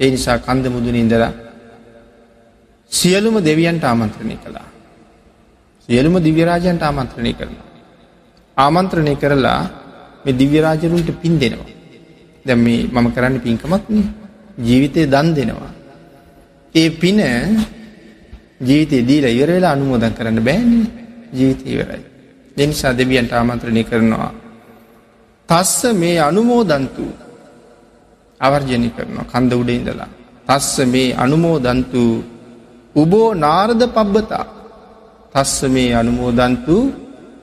ඒ නිසා කන්ද මුදුන ඉඳලා සියලුම දෙවියන්ට ආමන්ත්‍රණය කළා. සියලුම දිව්‍යරාජයන්ට ආමන්ත්‍රණය කරනවා. ආමන්ත්‍රණය කරලා මේ දිව්‍යරාජරුන්ට පින් දෙනවා. දැ මේ මම කරන්න පින්කමක්න ජීවිතය දන් දෙනවා. ඒ පින ජීවිතය දීල ඉවරවෙලා අනුමෝදන් කරන්න බෑන ජීවිත ඉවරයි. දෙනිසා දෙවියන්ට ආමන්ත්‍රණය කරනවා තස්ස මේ අනුමෝදන්තු අවර්ජනි කරනවා කන්ද උඩ ඉඳලා. තස්ස මේ අනුමෝදන්තු උබෝ නාරද පබ්බතා. තස්ස මේ අනුමෝදන්තු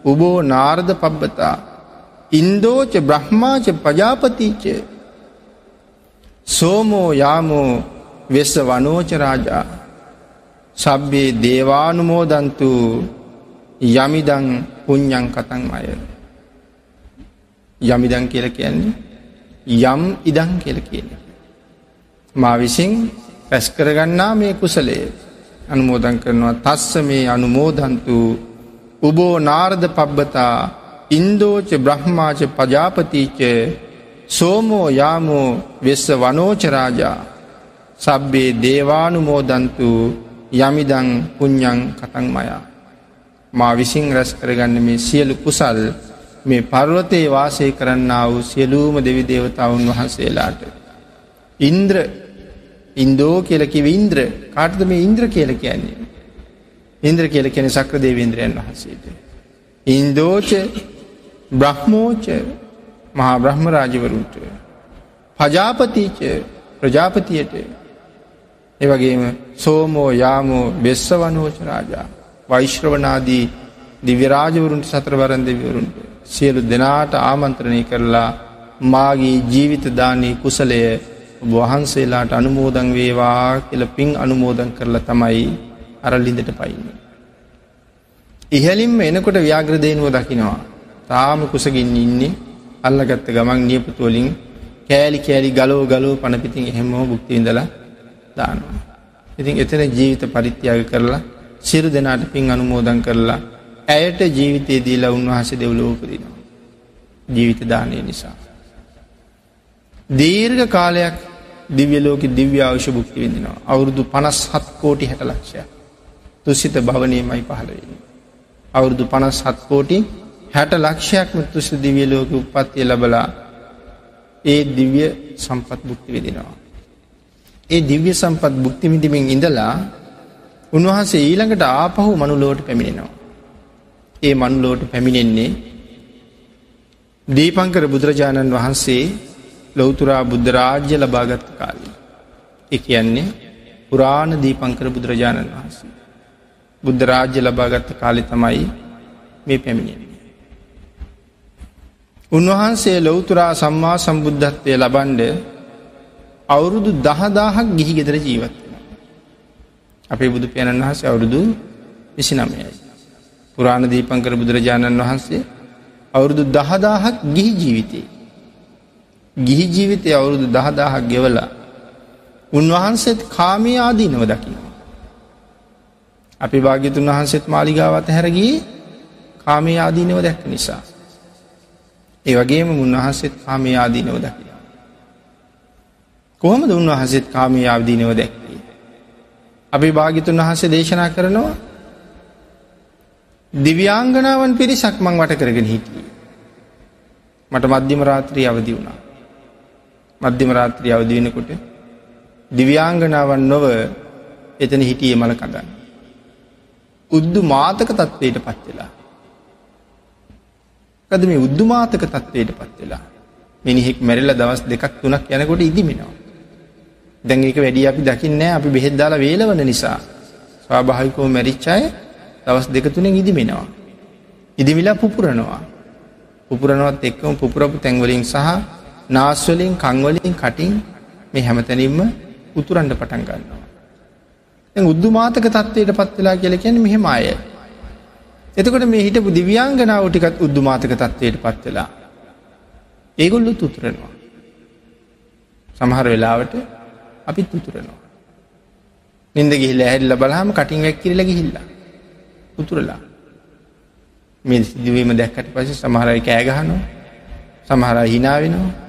උබෝ නාරද පබ්බතා. ඉන්දෝච බ්‍රහ්මාච පජාපතිච සෝමෝ යාමෝ වෙස්ස වනෝච රාජා. සබ්බේ දේවානුමෝදන්තු යමිදං පුඤ්ඥං කතන් අය. යමිදං කියල කියන්නේ යම් ඉදං කියල කියන. මා විසින් පැස් කරගන්නා මේ කුසලේ අනුමෝදන් කරනවා තස්ස මේ අනුමෝදන්තු උබෝ නාර්ධ පබ්බතා ඉන්දෝච බ්‍රහ්මාච පජාපතිීච සෝමෝ යාමෝ වෙස්ස වනෝචරාජා සබ්බේ දේවානුමෝදන්තු යමිදං පුඤ්ඥං කතන් මයා. මා විසින් රැස් කරගන්න මේ සියලු කුසල් මේ පර්වතයේ වාසය කරන්න වූ සියලූම දෙවි දේවතාවුන් වහන්සේලාට. ඉන්ද්‍ර ඉන්දෝ කියලකි ඉන්ද්‍ර කාටද මේ ඉන්ද්‍ර කියල කියන්නේ. ඉන්ද්‍ර කියල කෙන සක්‍ර දේවේන්ද්‍රයන් වහන්සේට. ඉන්දෝච බ්‍රහ්මෝච මහා බ්‍රහ්ම රාජවරුන්ට. පජාපතිීච ප්‍රජාපතියට එවගේම සෝමෝ යාමෝ බෙස්ස වනෝච රාජා වෛශ්‍රවනාදී දිව්‍යරාජවරුන්ට සතරවරන් දෙවිවරුන්ට සියලු දෙනාට ආමන්ත්‍රණය කරලා මාගේ ජීවිතදානී කුසලය වහන්සේලාට අනුමෝදන් වේවා කියල පින් අනුමෝදන් කරලා තමයි අරල්ලිඳට පයින්න. ඉහලින්ම එනකොට ව්‍යාග්‍රදයනුව දකිනවා. තාම කුසගින් ඉන්නේ අල්ලගත්ත ගමන් නියපතුවලින් කෑලි කෑලි ගලෝ ගලෝ පණපිතින් එහෙමෝ බුක්තිවිඳල දානවා. ඉතින් එතන ජීවිත පරිත්‍යාග කරලා සිරු දෙනාට පින් අනුමෝදන් කරලා ඇයට ජීවිතය දීලා උන්වහස දෙව්ලෝපදිනවා. ජීවිත දානය නිසා. දීර්ඝ කාලයක් දිව්‍යලෝක දිව්‍ය අවශ්‍ය භුක්ති විඳිනවා. අවුරුදු පනස් හත් කෝටි හැට ලක්ෂය. තුසිත භවනයමයි පහළවෙන. අවුරුදු පනස් හත් කෝටි හැට ලක්ෂයක්ම තුස දිවියලෝක උපත්තිය ලබලා ඒ දිව්‍ය සම්පත් බුක්ති විදිනවා. ඒ දිව්‍ය සම්පත් බුක්තිමිදිමින් ඉඳලා උන්වහන්සේ ඊළඟට ආපහු මනුලෝට පැමිණෙනවා. ඒ මනුලෝට පැමිණෙන්නේ දීපංකර බුදුරජාණන් වහන්සේ ලොවතුරා බුද්ධරාජ්‍ය ලබාගත්ත කාලී. එක කියන්නේ පුරාණ දීපංකර බුදුරජාණන් වහන්සේ. බුද්ධරාජ්‍ය ලබාගත්ත කාලි තමයි මේ පැමිණෙන්නේ. උන්වහන්සේ ලොවතුරා සම්මා සම්බුද්ධත්වය ලබන්ඩ අවුරුදු දහදාහක් ගිහි ගෙදර ජීවත්වෙන. අපේ බුදු පියණන් වහස අවුරුදු විසි නමයයි. පුරාණ දීපංකර බුදුරජාණන් වහන්සේ අවුරුදු දහදාහක් ගිහි ජීවිතේ. ගිහි ජීවිතය අවුරුදු දහදාහක් ගෙවලා උන්වහන්සේත් කාමය ආදීනව දකිනවා. අපි භාග්‍යතුන් වහන්සේත් මාලිගාවත් හැරගී කාමය ආදීනව දැක්ක නිසා. ඒ වගේම උන්වහන්සේත් කාමය ආදීනව දකින. කොහොමද උන්වහන්සේත් කාමී ආදීනව දැක්වේ. අපි භාගිතුන් වහන්සේ දේශනා කරනවා දිව්‍යාංගනාවන් පිරිසක් මං වට කරගෙන හිටිය. මට මධ්‍යම රාත්‍රී අවදි වුණා. මධ්‍යම රාත්‍රී අවදි වෙනකොට දිව්‍යාංගනාවන් නොව එතන හිටියේ මල කඳන්. උද්දු මාතක තත්වයට පත් වෙලා. කද මේ උද්දුමාතක තත්වයට පත් වෙලා. මිනිහෙක් මැරිලා දවස් දෙකක් තුනක් යනකොට ඉදිමෙනවා. දැන් ඒක වැඩි අපි දකින්නේ අපි බෙහෙත් දාලා වේලවන නිසා. ස්වාභාවිකව මැරිච්ච අය දවස් දෙක තුනෙන් ඉදිමෙනවා. ඉදිමිලා පුපුරනවා. පුපුරනවත් එක්කම පුපුරපු තැන්වලින් සහ නාස්වලින් කංවලින් කටින් මේ හැමතැනින්ම උතුරන්ඩ පටන් ගන්නවා. උද්දුමාතක තත්වයට පත් වෙලා කියල කියන මෙහෙම අය. එතකොට මේ හිටපු දිව්‍යංගනාව ටිකත් උද්දුමාතක තත්වයට පත් වෙලා. ඒගොල්ලු තුතුරනවා. සමහර වෙලාවට අපිත් උතුරනවා. නින්ද ගිහිල්ල ඇහැල්ල බලහම කටින් වැක් කිරල ගිහිල්ලා. උතුරලා. මේ සිදුවීම දැක්කට පස සමහරයි කෑගහනවා සමහර හිනාවෙනවා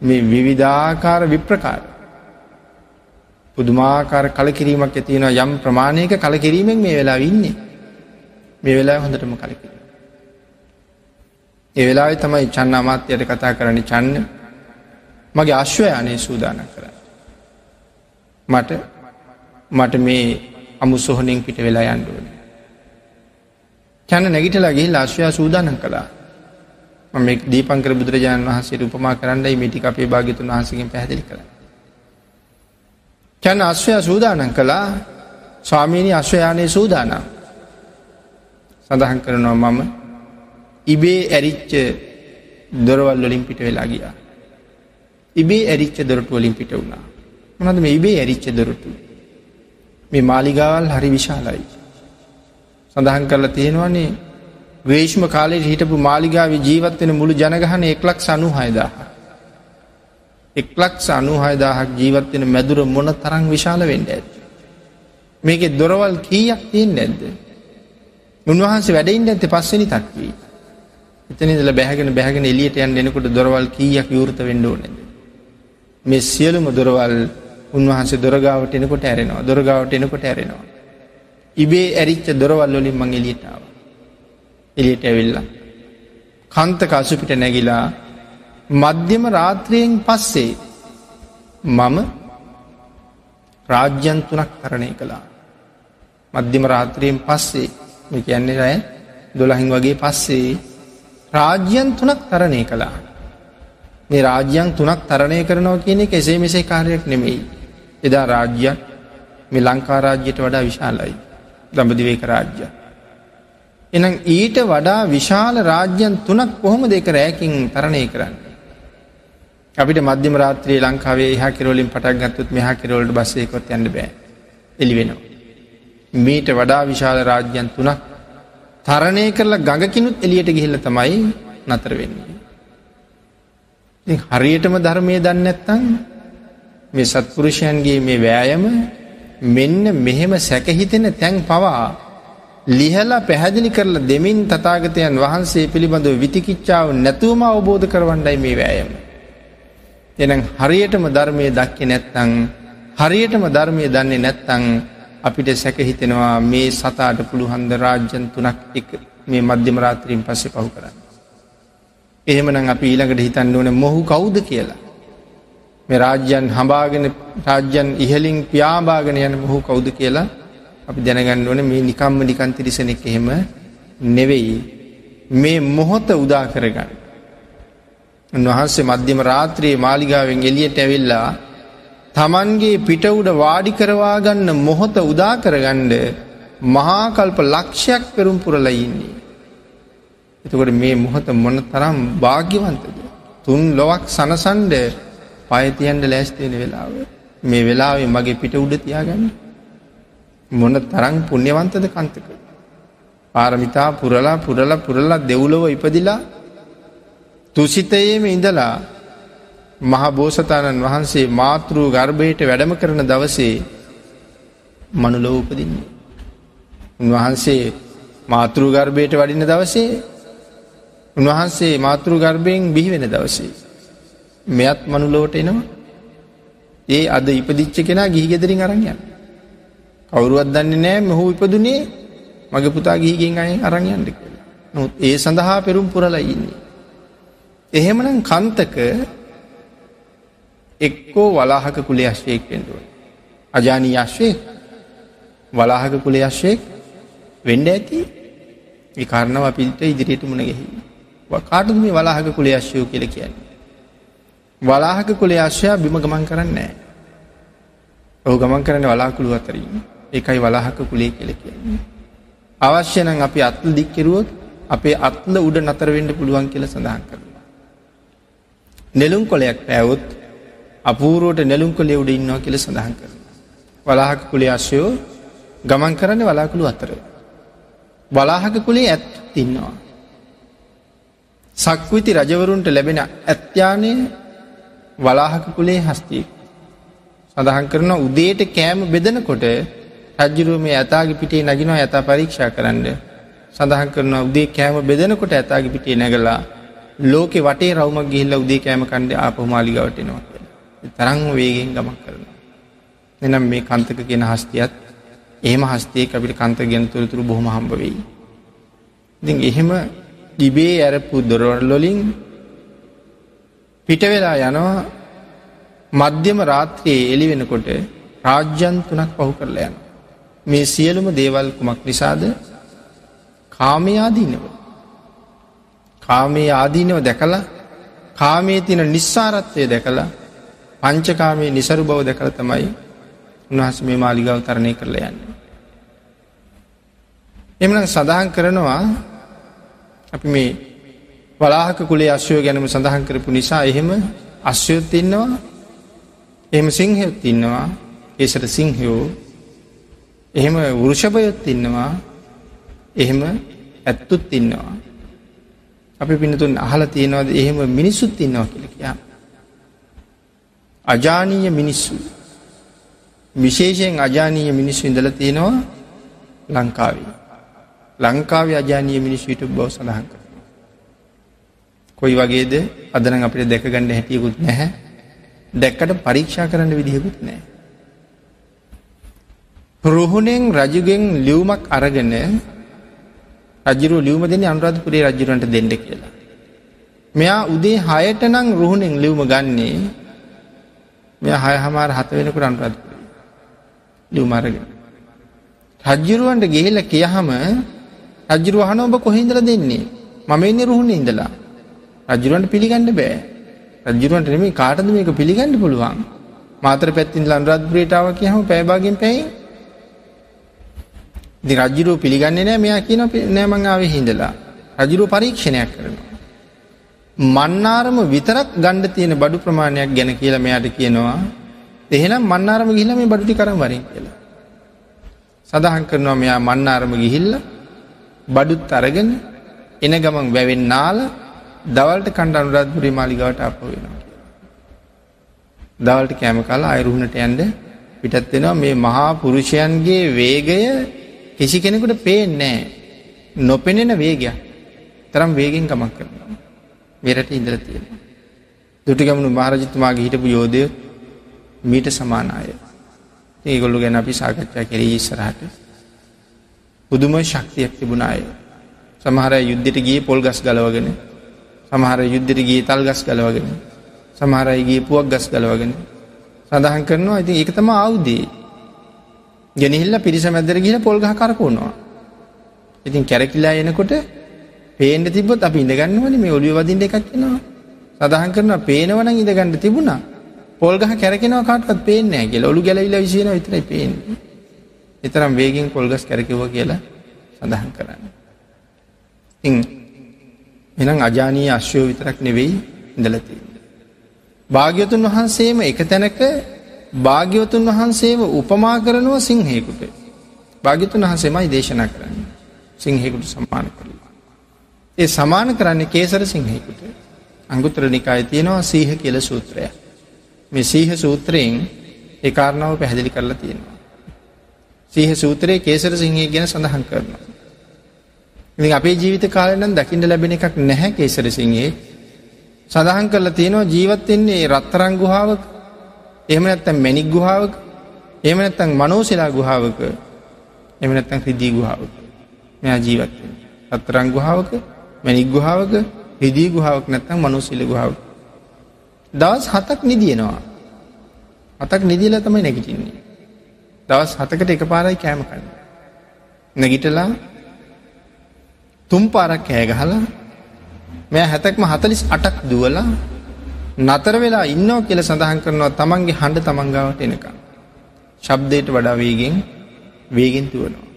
මේ විවිධාකාර විප්‍රකාර පුදුමාකාර කලකිරීමක් ඇතියෙන යම් ප්‍රමාණයක කලකිරීමෙන් මේ වෙලා ඉන්නේ මේ වෙලා හොඳටම කලකිරීම. ඒ වෙලා තමයි චන්න අමාත්‍යයට කතා කරන්න චන්න මගේ අශ්වයානය සූදාන කර. මට මට මේ අමු සොහනින් පිට වෙලා යන්ඩුවන. චන්න නැගිටලා ගිහිල් අශ්වයා සූදානන් කළා මේ දීපංකර බුදුරජාණන් වහන්සේ උපමා කරන්නයි මිටි අපේ භාගිතුන් වහන්සකින් පැහැදිලි කළ. චන්න අශ්වයා සූදානන් කළා ස්වාමීණී අශ්වයානය සූදානම් සඳහන් කරනවා මම ඉබේ ඇරිච්ච දොරවල් වලින් පිට වෙලා ගියා. ඉබේ ඇරිච්ච දොරටු වලින් පිට වුණා. මොනද මේ ඉබේ ඇරිච්ච දොරටු. මේ මාලිගාවල් හරි විශාලයි. සඳහන් කරලා තියෙනවනේ ග්‍රේෂ්ම කාලයට හිටපු මාලිගාව ජීවත්වෙන මුළු ජනගහන එක්ලක් සනු හයදාහ. එක්ලක් සනු හයදාහක් ජීවත්වෙන මැදුර මොන තරං විශාල වෙන්ඩ ඇත්. මේක දොරවල් කීයක් තියෙන් නැද්ද. උන්වහන්සේ වැඩයින්ට ඇත පස්සනි තක්වී. එතනිදල බැහගෙන බැහගෙන එලියට යන් දෙනකොට දොරවල් කීයක් යුෘත වෙන්ඩෝ නැද. මේ සියලුම දොරවල් උන්වහන්සේ දොරගාවට එනකොට ඇරෙනවා දොරගාවට එනකොට ඇරෙනවා. ඉබේ ඇරිච්ච දොරවල් වලින් මං එලියටාව. එලියට ඇවිල්ලා. කන්තක අසුපිට නැගිලා මධ්‍යම රාත්‍රයෙන් පස්සේ මම රාජ්‍යන් තුනක් කරණය කළා. මධ්‍යම රාත්‍රයෙන් පස්සේ මේ කියන්නේ රෑ දොළහින් වගේ පස්සේ රාජ්‍යන් තුනක් තරණය කළා. මේ රාජ්‍යන් තුනක් තරණය කරනවා කියන එක එසේ මෙසේ කාරයක් නෙමෙයි. එදා රාජ්‍යන් මේ ලංකා රාජ්‍යයට වඩා විශාලයි. දඹදිවේක රාජ්‍ය. එනම් ඊට වඩා විශාල රාජ්‍යන් තුනක් කොහොම දෙක රෑකින් තරණය කරන්න. අපිට මධ්‍යම රාත්‍රයේ ලංකාවේ එහ කෙරවලින් පටක් ගත්තුත් මෙහ කෙරවලට බස්සයකොත් යන්න බෑ එලි වෙනවා. මීට වඩා විශාල රාජ්‍යන් තුනක් තරණය කරලා ගඟකිනුත් එලියට ගිහිල්ල තමයි නතර වෙන්නේ. හරියටම ධර්මය දන්න ඇත්තන් මේ සත්පුරුෂයන්ගේ මේ වෑයම මෙන්න මෙහෙම සැකහිතෙන තැන් පවා ලිහලා පැහැදිලි කරලා දෙමින් තතාගතයන් වහන්සේ පිළිබඳව විතිකිච්චාව නැතුවම අවබෝධ කරවන්නයි මේ වෑයම. එනම් හරියටම ධර්මය දක්කෙ නැත්තං හරියටම ධර්මය දන්නේ නැත්තං අපිට සැකහිතෙනවා මේ සතාට පුළුහන්ද රාජ්‍යන් තුනක් එක මේ මධ්‍යම රාත්‍රීන් පස්සේ පහු කරන්න. එහෙමනම් අපි ඊළඟට හිතන්න ඕන මොහු කවුද කියලා. මේ රාජ්‍යන් හඹාගෙන රාජ්‍යන් ඉහලින් ප්‍යාභාගෙන යන මොහු කවුද කියලා අපි දැනගන්න ඕන මේ නිකම්ම නිකන් තිරිසනෙක් එහෙම නෙවෙයි මේ මොහොත උදා කරගන්න. උන්වහන්සේ මධ්‍යම රාත්‍රයේ මාලිගාවෙන් එලියට ඇවිල්ලා තමන්ගේ පිටවුඩ වාඩි කරවාගන්න මොහොත උදා කරගණ්ඩ මහාකල්ප ලක්ෂයක් පෙරුම් පුරලයින්නේ. එතකොට මේ මොහොත මොන තරම් භාග්‍යවන්තද. තුන් ලොවක් සනසන්ඩ පයතියන්ට ලෑස්තියෙන වෙලාව මේ වෙලාවේ මගේ පිට උඩ තියාගන්න මොන තරං පුුණ්‍යවන්තද කන්තක පාරමිතා පුරලා පුරලා පුරලා දෙව්ලොව ඉපදිලා තුසිතයේම ඉඳලා මහ බෝසතාණන් වහන්සේ මාතෘ ගර්භයට වැඩම කරන දවසේ මනුලොව උපදින්නේ. උන්වහන්සේ මාතෘ ගර්භයට වඩින දවසේ උන්වහන්සේ මාතෘ ගර්භයෙන් බිහිවෙන දවසේ. මෙයත් මනුලෝට එනවා ඒ අද ඉපදිච්ච කෙනා ගිහි ගෙදරින් අරංයන් කවුරුවත් දන්නේ නෑ මෙහු ඉපදුනේ මගේ පුතා ගිහිගෙන් අය අරංයන්ට කියලා නොත් ඒ සඳහා පෙරුම් පුරලා ඉන්නේ එහෙමනම් කන්තක එක්කෝ වලාහක කුලේ අශ්වයෙක් වෙන්ඩුව. අජානී අශ්වයෙක් වලාහක කුලේ අශ්වයෙක් වෙන්ඩ ඇති ඒ කාරණව අපිට ඉදිරියට මුණ ගැහි. කාටද මේ වලාහක කුලේ අශ්‍යයෝ කියල කියන්නේ. වලාහක කුලේ අශ්‍යයා බිම ගමන් කරන්නේ. ඔහු ගමන් කරන වලාකුළු අතරින් ඒකයි වලාහක කුලේ කියල කියන්නේ. අවශ්‍ය නම් අපි අත්ල දික්කෙරුවොත් අපේ අත්ල උඩ නතරවෙන්න පුළුවන් කියල සඳහන් කරනවා. නෙලුම් කොලයක් පැවොත් අපූරුවට නෙලුම් කොලේ උඩ ඉන්නවා කියල සඳහන් කරන. වලාහක කුලේ අශ්‍යයෝ ගමන් කරන්න වලාකුළු අතර. වලාහක කුලේ ඇත් තින්නවා. සක්විති රජවරුන්ට ලැබෙන ඇත්්‍යානය වලාහක කුලේ හස්තියෙක්. සඳහන් කරන උදේට කෑම බෙදනකොට රජ්ජුරුව මේ ඇතාගේ පිටේ නගිනවා ඇතා පරීක්ෂා කරන්න. සඳහන් කරන උදේ කෑම බෙදනකොට ඇතාගේ පිටේ නැගලා ලෝකෙ වටේ රවමක් ගිහිල්ල උදේ කෑම කණ්ඩ ආපහමාලිගවටනවා තරං වේගෙන් ගමක් කරන. එනම් මේ කන්තක කියෙන හස්තියත් එහෙම හස්තේ අපිට කන්ත ගැන තුරතුරු බොහොම හම්බ වෙයි. ඉතින් එහෙම ඉබේ ඇරපු දොරවල්ලොලින් පිට වෙලා යනවා මධ්‍යම රාත්‍රයේ එලි වෙනකොට රාජ්‍යන් තුනක් පහු කරලා යන. මේ සියලුම දේවල් කුමක් නිසාද කාමයාදීනව. කාමේ ආදීනව දැකලා කාමේ තින නිස්සාරත්වය දැකලා පංචකාමේ නිසරු බව දැකළ තමයි උන්වහස මේ මාලිගාව තරණය කරලා යන්න. එමන සඳහන් කරනවා අපි මේ වලාහක කුලේ අශ්වය ගැනම සඳහන් කරපු නිසා එහෙම අශ්‍යයොත් ඉන්නවා එහෙම සිංහයොත් ඉන්නවා ඒසට සිංහයෝ එහෙම වෘෂභයොත් ඉන්නවා එහෙම ඇත්තුත් ඉන්නවා. අපි පිනතුන් අහල තියෙනවාද එහෙම මිනිස්සුත් ඉන්නවා කියලකයා අජානීය මිනිස්සු. විශේෂයෙන් අජානීය මිනිස්සු ඉඳල තියෙනවා ලංකාවේ. ලංකාවේ අජානීය මිනිස්විට බව සඳහන් කර. කොයි වගේද? අදන අපිට දැකගණඩ හැටියකුත් නැහැ. දැක්කට පරීක්ෂා කරන්න විදිහකුත් නෑ. රුහුණෙන් රජුගෙන් ලියවමක් අරගෙන රජරු ලියවම දෙන අනුරාධපුරේ රජරුවන්ට දෙන්න කියලා. මෙයා උදේ හයට නං රුහුණෙන් ලියවම ගන්නේ මෙය හය හමාර හත වෙනකුට අනුරාධපුරේ ලියවමරගෙන. රජ්ජුරුවන්ට ගෙහෙල කියහම රජ්ජුරුව හන ඔබ කොහින්දල දෙන්නේ? මම එන්නේ රුහුණ ඉඳලා. රජරුවන්ට පිළිගන්න බෑ. රජරුවන්ට නෙමේ කාටද මේක පිළිගන්න පුළුවන්? මාතර පැත්තින් ලන්රත්පුරේටාව කියහම පැබාගෙන් පැයි දි රජරුව පිළිගන්නේ නෑ මෙයා කියන නෑමංආාව හිඳලා රජරුව පරීක්ෂණයක් කරනවා. මන්නාරම විතරක් ගණ්ඩ තියෙන බඩු ප්‍රමාණයක් ගැන කියලා මෙයාට කියනවා එහෙනම් මන්නාරම ගිහිල මේ බඩුටි කරම් වරින් කියලා. සඳහන් කරනවා මෙයා මන්නාරම ගිහිල්ල බඩුත් අරගෙන එන ගමන් වැවෙන් නාල දවල්ට කණ්ඩ අනුරාධපුරේ මාලිගවට අප වෙනවා. දවල්ට කෑම කාලා අයරුහුණට ඇන්ඩ පිටත් වෙනවා මේ මහා පුරුෂයන්ගේ වේගය කිසි කෙනෙකුට පේනෑ නොපෙනෙන වේගයක් තරම් වේගෙන් ගමක් කරනවා. වෙරට ඉඳල තියෙන. දුටිගමනු මහරජතුමාගේ හිටපු යෝධය මීට සමානාය. ඒගොල්ලු ගැන අපි සාකච්ඡා කෙරී ඉස්සරහට පුදුම ශක්තියක් තිබුණාය. සමහර යුද්ධට ගිය පොල් ගස් ගලවගෙන සමහර යුද්ධට ගිය තල් ගස් ගලවගෙන සමහරයිගේ පුවක් ගස් ගලවගෙන සඳහන් කරනවා ඉතින් එක තම අවුදේ ගෙනහිල්ල පිරිස මැදර ගිල පොල්ගහ කරපුනවා. ඉතින් කැරකිලා එනකොට පේන්ට තිබොත් අපි ඉඳගන්නවන මේ ඔලිය වදින්ට එකක්ෙනවා සඳහන් කරන පේනවන ඉඳගන්න තිබුණා පොල්ගහ කැරෙනවා කාටත් පේනෑ කියල ඔලු ගැලවිල විසින විතරයි පේන්නේ එතරම් වේගෙන් පොල්ගස් කැරකිව කියලා සඳහන් කරන්න. ඉ එනම් අජානී අශ්‍යෝ විතරක් නෙවෙයි ඉඳලති. භාග්‍යතුන් වහන්සේම එක තැනක භාග්‍යවතුන් වහන්සේව උපමා කරනුව සිංහයකුට භාගිතුන් වහන්සේමයි දේශනා කරන්න සිංහෙකුට සම්මාන කරලා. ඒ සමාන කරන්නේ කේසර සිංහෙකුට අංගුත්‍ර නිකාය තියෙනවා සීහ කියල සූත්‍රය. මේ සීහ සූත්‍රයෙන් ඒ කාරණාව පැහැදිලි කරලා තියෙනවා. සීහ සූත්‍රයේ කේසර සිංහය ගැන සඳහන් කරනවා. ඉතින් අපේ ජීවිත කාලනම් දකිින්ට ලැබෙන එකක් නැහැ කේසර සිංහයේ සඳහන් කරලා තියෙනවා ජීවත්වෙන්නේ රත්තරං ගුහාාවක එහෙම නැත්තම් මැනික් ගුහාාවක එහෙම නැත්තං මනෝසිලා ගුහාාවක එම නැත්තං රිදී ගුහාාවක මෙයා ජීවත්වෙන් රත්තරං ගුහාාවක මැනික් ගුහාාවක හෙදී ගුහාවක් නැත්තම් මනුසිල ගුහාව. දවස් හතක් නිදියනවා. හතක් නිදිල තමයි නැගිටින්නේ. දවස් හතකට එක පාරයි කෑම කන්න. නැගිටලා තුම් පාරක් කෑගහලා මෙය හැතැක්ම හතලිස් අටක් දුවලා නතර වෙලා ඉන්නෝ කියල සඳහන් කරනවා තමන්ගේ හඬ තමන්ගාවට එනකම්. ශබ්දයට වඩා වේගෙන් වේගෙන් තුවනවා.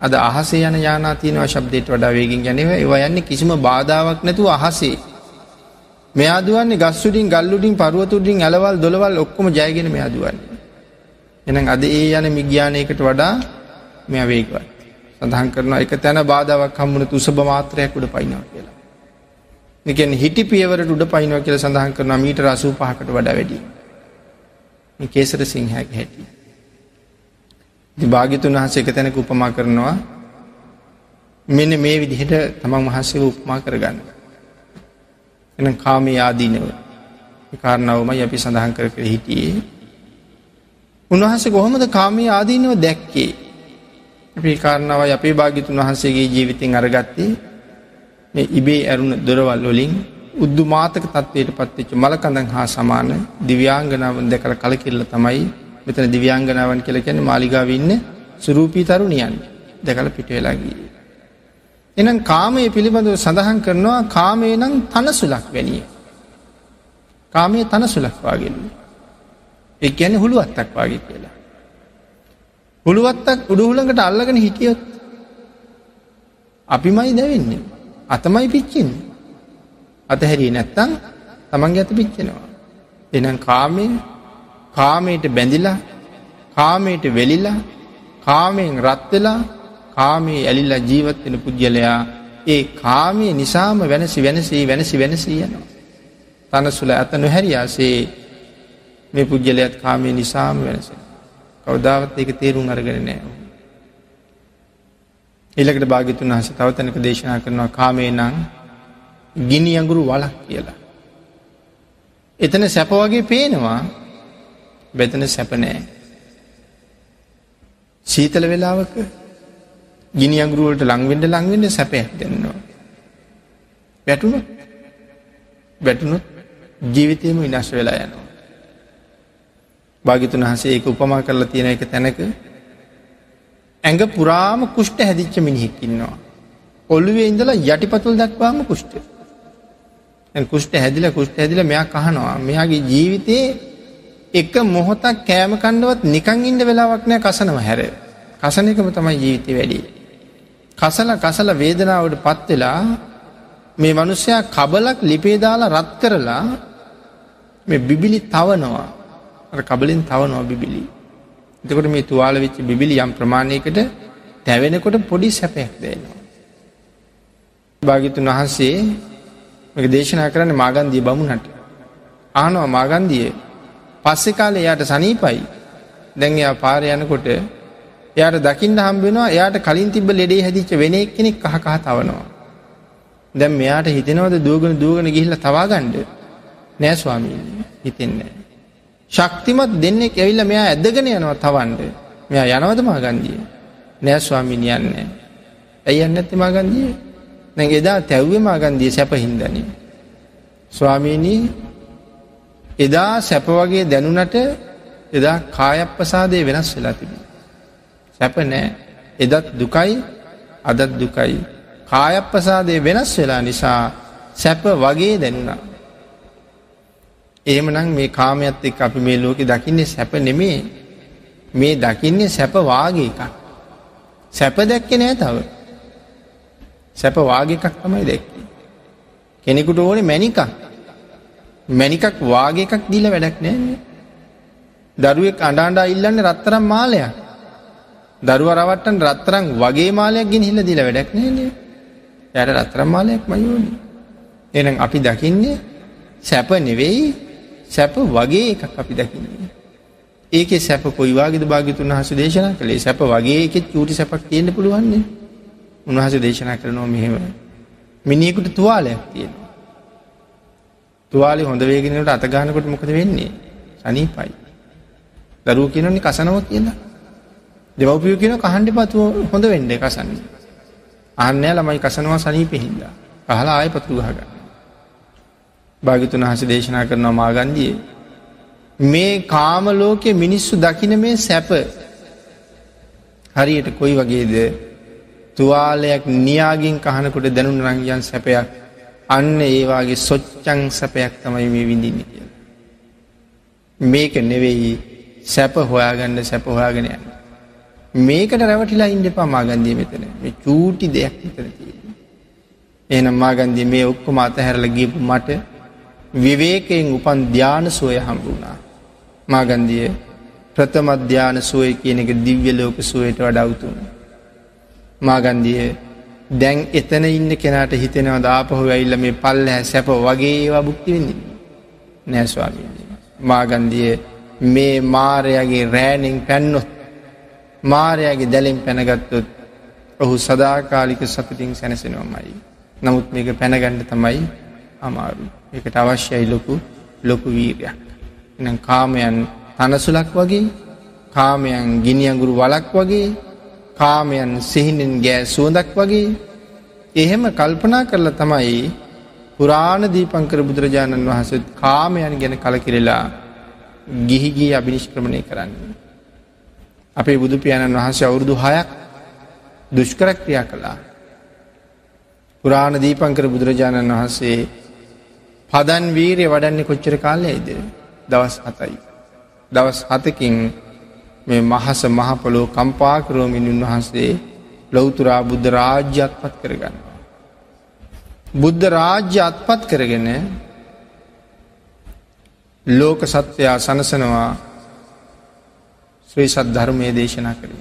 අද අහසේ යන යානා තියනවා ශබ්දයට වඩා වේගෙන් ගැනව ඒවා යන්නේ කිසිම බාධාවක් නැතුව අහසේ. මෙයාදුවන්නේ ගස්සුඩින් ගල්ලුඩින් පරුවතුඩින් ඇලවල් දොළවල් ඔක්කොම ජයගෙන මෙයාදුවන්නේ. එනම් අද ඒ යන මිග්‍යානයකට වඩා මෙය වේගවත්. සඳහන් කරනවා එක තැන බාධාවක් හම්මුණ තුසභ මාත්‍රයක් උඩ පයිනවා කියලා. එකන් හිටි පියවරට උඩ පයිනවා කියල සඳහන් කරන මීට රසූ පහකට වඩ වැඩි. කේසර සිංහක හැටි. භාගිතුන් වහස එක තැනක උපමා කරනවා මෙන්න මේ විදිහට තමන් වහන්සේ උපමා කරගන්න. එන කාමී ආදීනව කාරණාවමයි අපි සඳහන් කර කර හිටියේ. උන්වහන්සේ කොහොමද කාමී ආදීනව දැක්කේ. අපි කාරණාවයි අපේ භාගිතුන් වහන්සේගේ ජීවිතෙන් අරගත්තේ මේ ඉබේ ඇරුණ දොරවල් වලින් උද්දු මාතක තත්වයට පත්වෙච්ච මලකඳන් හා සමාන දිව්‍යාංගනාවන් දැකල කලකිරල තමයි මෙතන දිව්‍යාංගනාවන් කියල කියන මාලිගාවන්න සුරූපී තරුණියන් දැකල පිටවෙලාගී. එනම් කාමය පිළිබඳව සඳහන් කරනවා කාමය නම් තනසුලක් වැනිය. කාමය තනසුලක් වාගෙන්න. එක් ගැන හුළුවත්තක් වාගේ කියලා. හුළුවත්තක් උඩුහුළඟට අල්ලගෙන හිටියොත් අපිමයි දැවෙන්නේ. අතමයි පිච්චින්. අතහැරී නැත්තං තමන්ගේ ඇත පිච්චෙනවා. එනම් කාමය කාමයට බැඳිලා කාමයට වෙලිලා කාමයෙන් රත්වෙලා කාමයේ ඇලිල්ලා ජීවත්වෙන පුද්ගලයා ඒ කාමය නිසාම වෙනසි වෙනසී වෙනසි වෙනසී යනවා. තනසුල ඇත නොහැරියාසේ මේ පුද්ගලයත් කාමය නිසාම වෙනස. කවදාවත් ඒක තේරුම් අරගෙන නෑ. එලකට භාගිතුන් වහස තවතැනක දේශනා කරනවා කාමේ නං ගිනි අඟුරු වලක් කියලා. එතන සැප වගේ පේනවා බැතන සැපනෑ. සීතල වෙලාවක ගිනි අගුරුවලට ලංවෙන්ඩ ලංවෙන්ඩ සැපයක් දෙන්නවා. වැටුණු වැටුණුත් ජීවිතයම විනාශ වෙලා යනවා. භාගිතුන් වහසේ ඒක උපමා කරලා තියෙන එක තැනක ඇඟ පුරාම කුෂ්ට හැදිච්ච මිනිහෙක්කින්නවා. ඔල්ලුවේ ඉඳලා යටිපතුල් දක්වාම කුෂ්ට. කුෂ්ට හැදිල කුෂ්ට හැදිල මෙයා කහනවා මෙයාගේ ජීවිතයේ එක මොහොතක් කෑම කණ්ඩවත් නිකං ඉන්න වෙලාවක් නෑ කසනව හැර. කසන එකම තමයි ජීවිතය වැඩි. කසල කසල වේදනාවට පත්වෙලා මේ මනුෂ්‍යයා කබලක් ලිපේදාලා රත් කරලා මේ බිබිලි තවනවා කබලින් තවනවා බිබිලි. එතකොට මේ තුවාල වෙච්ච බිබිලි යම් ප්‍රමාණයකට තැවෙනකොට පොඩි සැපයක් දෙනවා. භාගිතුන් වහන්සේ දේශනා කරන්න මාගන්දිය බමුණට. ආනවා මාගන්දිය පස්සෙ කාලේ යායට සනීපයි දැන් එයා පාර යනකොට එයාට දකින්න හම්බෙනවා එයාට කලින් තිබ ලෙඩේ හැදිච්ච වෙන කෙනෙක් කහ කහ තවනවා. දැම් මෙයාට හිතනවද දූගන දූගන ගිහිල්ල තවාගණ්ඩ නෑස්වාමී හිතෙන්නේ. ශක්තිමත් දෙන්නෙක් ඇවිල්ල මෙයා ඇදගෙන යනවා තවන්ඩ මෙයා යනවද මාගන්දිය නෑස්වාමින් යන්නේ. ඇයි යන්න ඇති මාගන්දිය නැ එදා තැව්වේ මාගන්දිය සැප හින්දන. ස්වාමීනී එදා සැප වගේ දැනුනට එදා කායප්පසාදය වෙනස් වෙලා තිබි. සැප නෑ එදත් දුකයි අදත් දුකයි. කායප්පසාදය වෙනස් වෙලා නිසා සැප වගේ දැනුණා. එහෙමනම් මේ කාමයත් එක් අපි මේ ලෝකෙ දකින්නේ සැප නෙමේ මේ දකින්නේ සැප වාගේ එකක්. සැප දැක්ක නෑ තව. සැප වාගේ එකක් තමයි දැක්කේ. කෙනෙකුට ඕනේ මැනිකක් මැනිකක් වාගේ එකක් දීල වැඩක් නෑන්නේ. දරුවෙක් අඩාන්ඩා ඉල්ලන්න රත්තරම් මාලයක්. දරුව රවට්ටන් රත්තරං වගේ මාලයක් ගෙන හිල්ල දිල වැඩක් නෑනේ. යට රත්තරම් මාලයක් මයෝනි. එනම් අපි දකින්නේ සැප නෙවෙයි සැප වගේ එකක් අපි දකින්නේ. ඒක සැප කොයිවාගේද භාගිතුන් වහස දේශනා කළේ සැප වගේ එකෙත් චූටි සැපක් තියෙන්න්න පුළුවන්නේ. උන්වහස දේශනා කරනවා මෙහෙම. මිනිියකුට තුවාලයක් තියෙනවා. තුවාලි හොඳ වේගෙනට අතගානකොට මොකද වෙන්නේ සනීපයි. දරුව කියනනි කසනව කියලා. දෙවපිය කියන කහන්ඩි පතුව හොඳ වෙන්ඩ කසන්නේ. අන්නෑ ළමයි කසනවා සනීපෙහින්ද. පහලා ආය පතුරු ගහගන්න. භාගිතුන් හස දේශනා කරනවා මාගන්දිය. මේ කාමලෝකෙ මිනිස්සු දකින මේ සැප හරියට කොයි වගේද තුවාලයක් නියාගින් කහනකොට දැනුන් රංගියන් සැපයක් අන්න ඒවාගේ සොච්චං සැපයක් තමයි මේ විඳින්න කිය. මේක නෙවෙයි සැප හොයාගන්න සැප හොයාගෙන යන්න. මේකට රැවටිලා ඉන්න එපා මාගන්දිය මෙතන මේ චූටි දෙයක් විතර තියෙන. එනම් මාගන්දිය මේ ඔක්කොම අතහැරල ගියපු මට විවේකයෙන් උපන් ධ්‍යාන සුවය හම්බුණා. මාගන්දිය ප්‍රථම අධ්‍යාන සුවය කියන එක දිව්‍ය ලෝක සුවයට වඩවතුන්. මාගන්දිය දැන් එතන ඉන්න කෙනට හිතෙනව දාපහු ඇයිල්ල මේ පල්ල හැ සැප වගේ ඒවා බුක්තිවෙන්නේ නෑස්වාමී. මාගන්දිය මේ මාරයගේ රෑනෙන් පැන්නොත් මාරයාගේ දැලෙන් පැනගත්තොත් ඔහු සදාකාලික සතුටින් සැනසෙනවමයි. නමුත් මේක පැනගණ්ඩ තමයි අමාරු. එකට අවශ්‍යයි ලොකු ලොකු වීරයක්. එනම් කාමයන් තනසුලක් වගේ කාමයන් ගිනියගුරු වලක් වගේ කාමයන් සිහිනෙන් ගෑ සුවඳක් වගේ එහෙම කල්පනා කරලා තමයි පුරාණ දීපංකර බුදුරජාණන් වහසත් කාමයන් ගැන කලකිරෙලා ගිහිගී අභිනිෂ්ක්‍රමණය කරන්නේ. අපේ බුදු පියාණන් වහන්සේ අවුරුදු හයක් දුෂ්කරක්‍රියා කළා. පුරාණ දීපංකර බුදුරජාණන් වහන්සේ පදන් වීරය වඩන්නේ කොච්චර කාලයයිද දවස් හතයි. දවස් හතකින් මේ මහස මහපොලෝ කම්පාකරෝමින් උන්වහන්සේ ලොවතුරා බුද්ධ රාජ්‍ය අත්පත් කරගන්න. බුද්ධ රාජ්‍ය අත්පත් කරගෙන ලෝක සත්වයා සනසනවා ශ්‍රී සද්ධර්මය දේශනා කරන.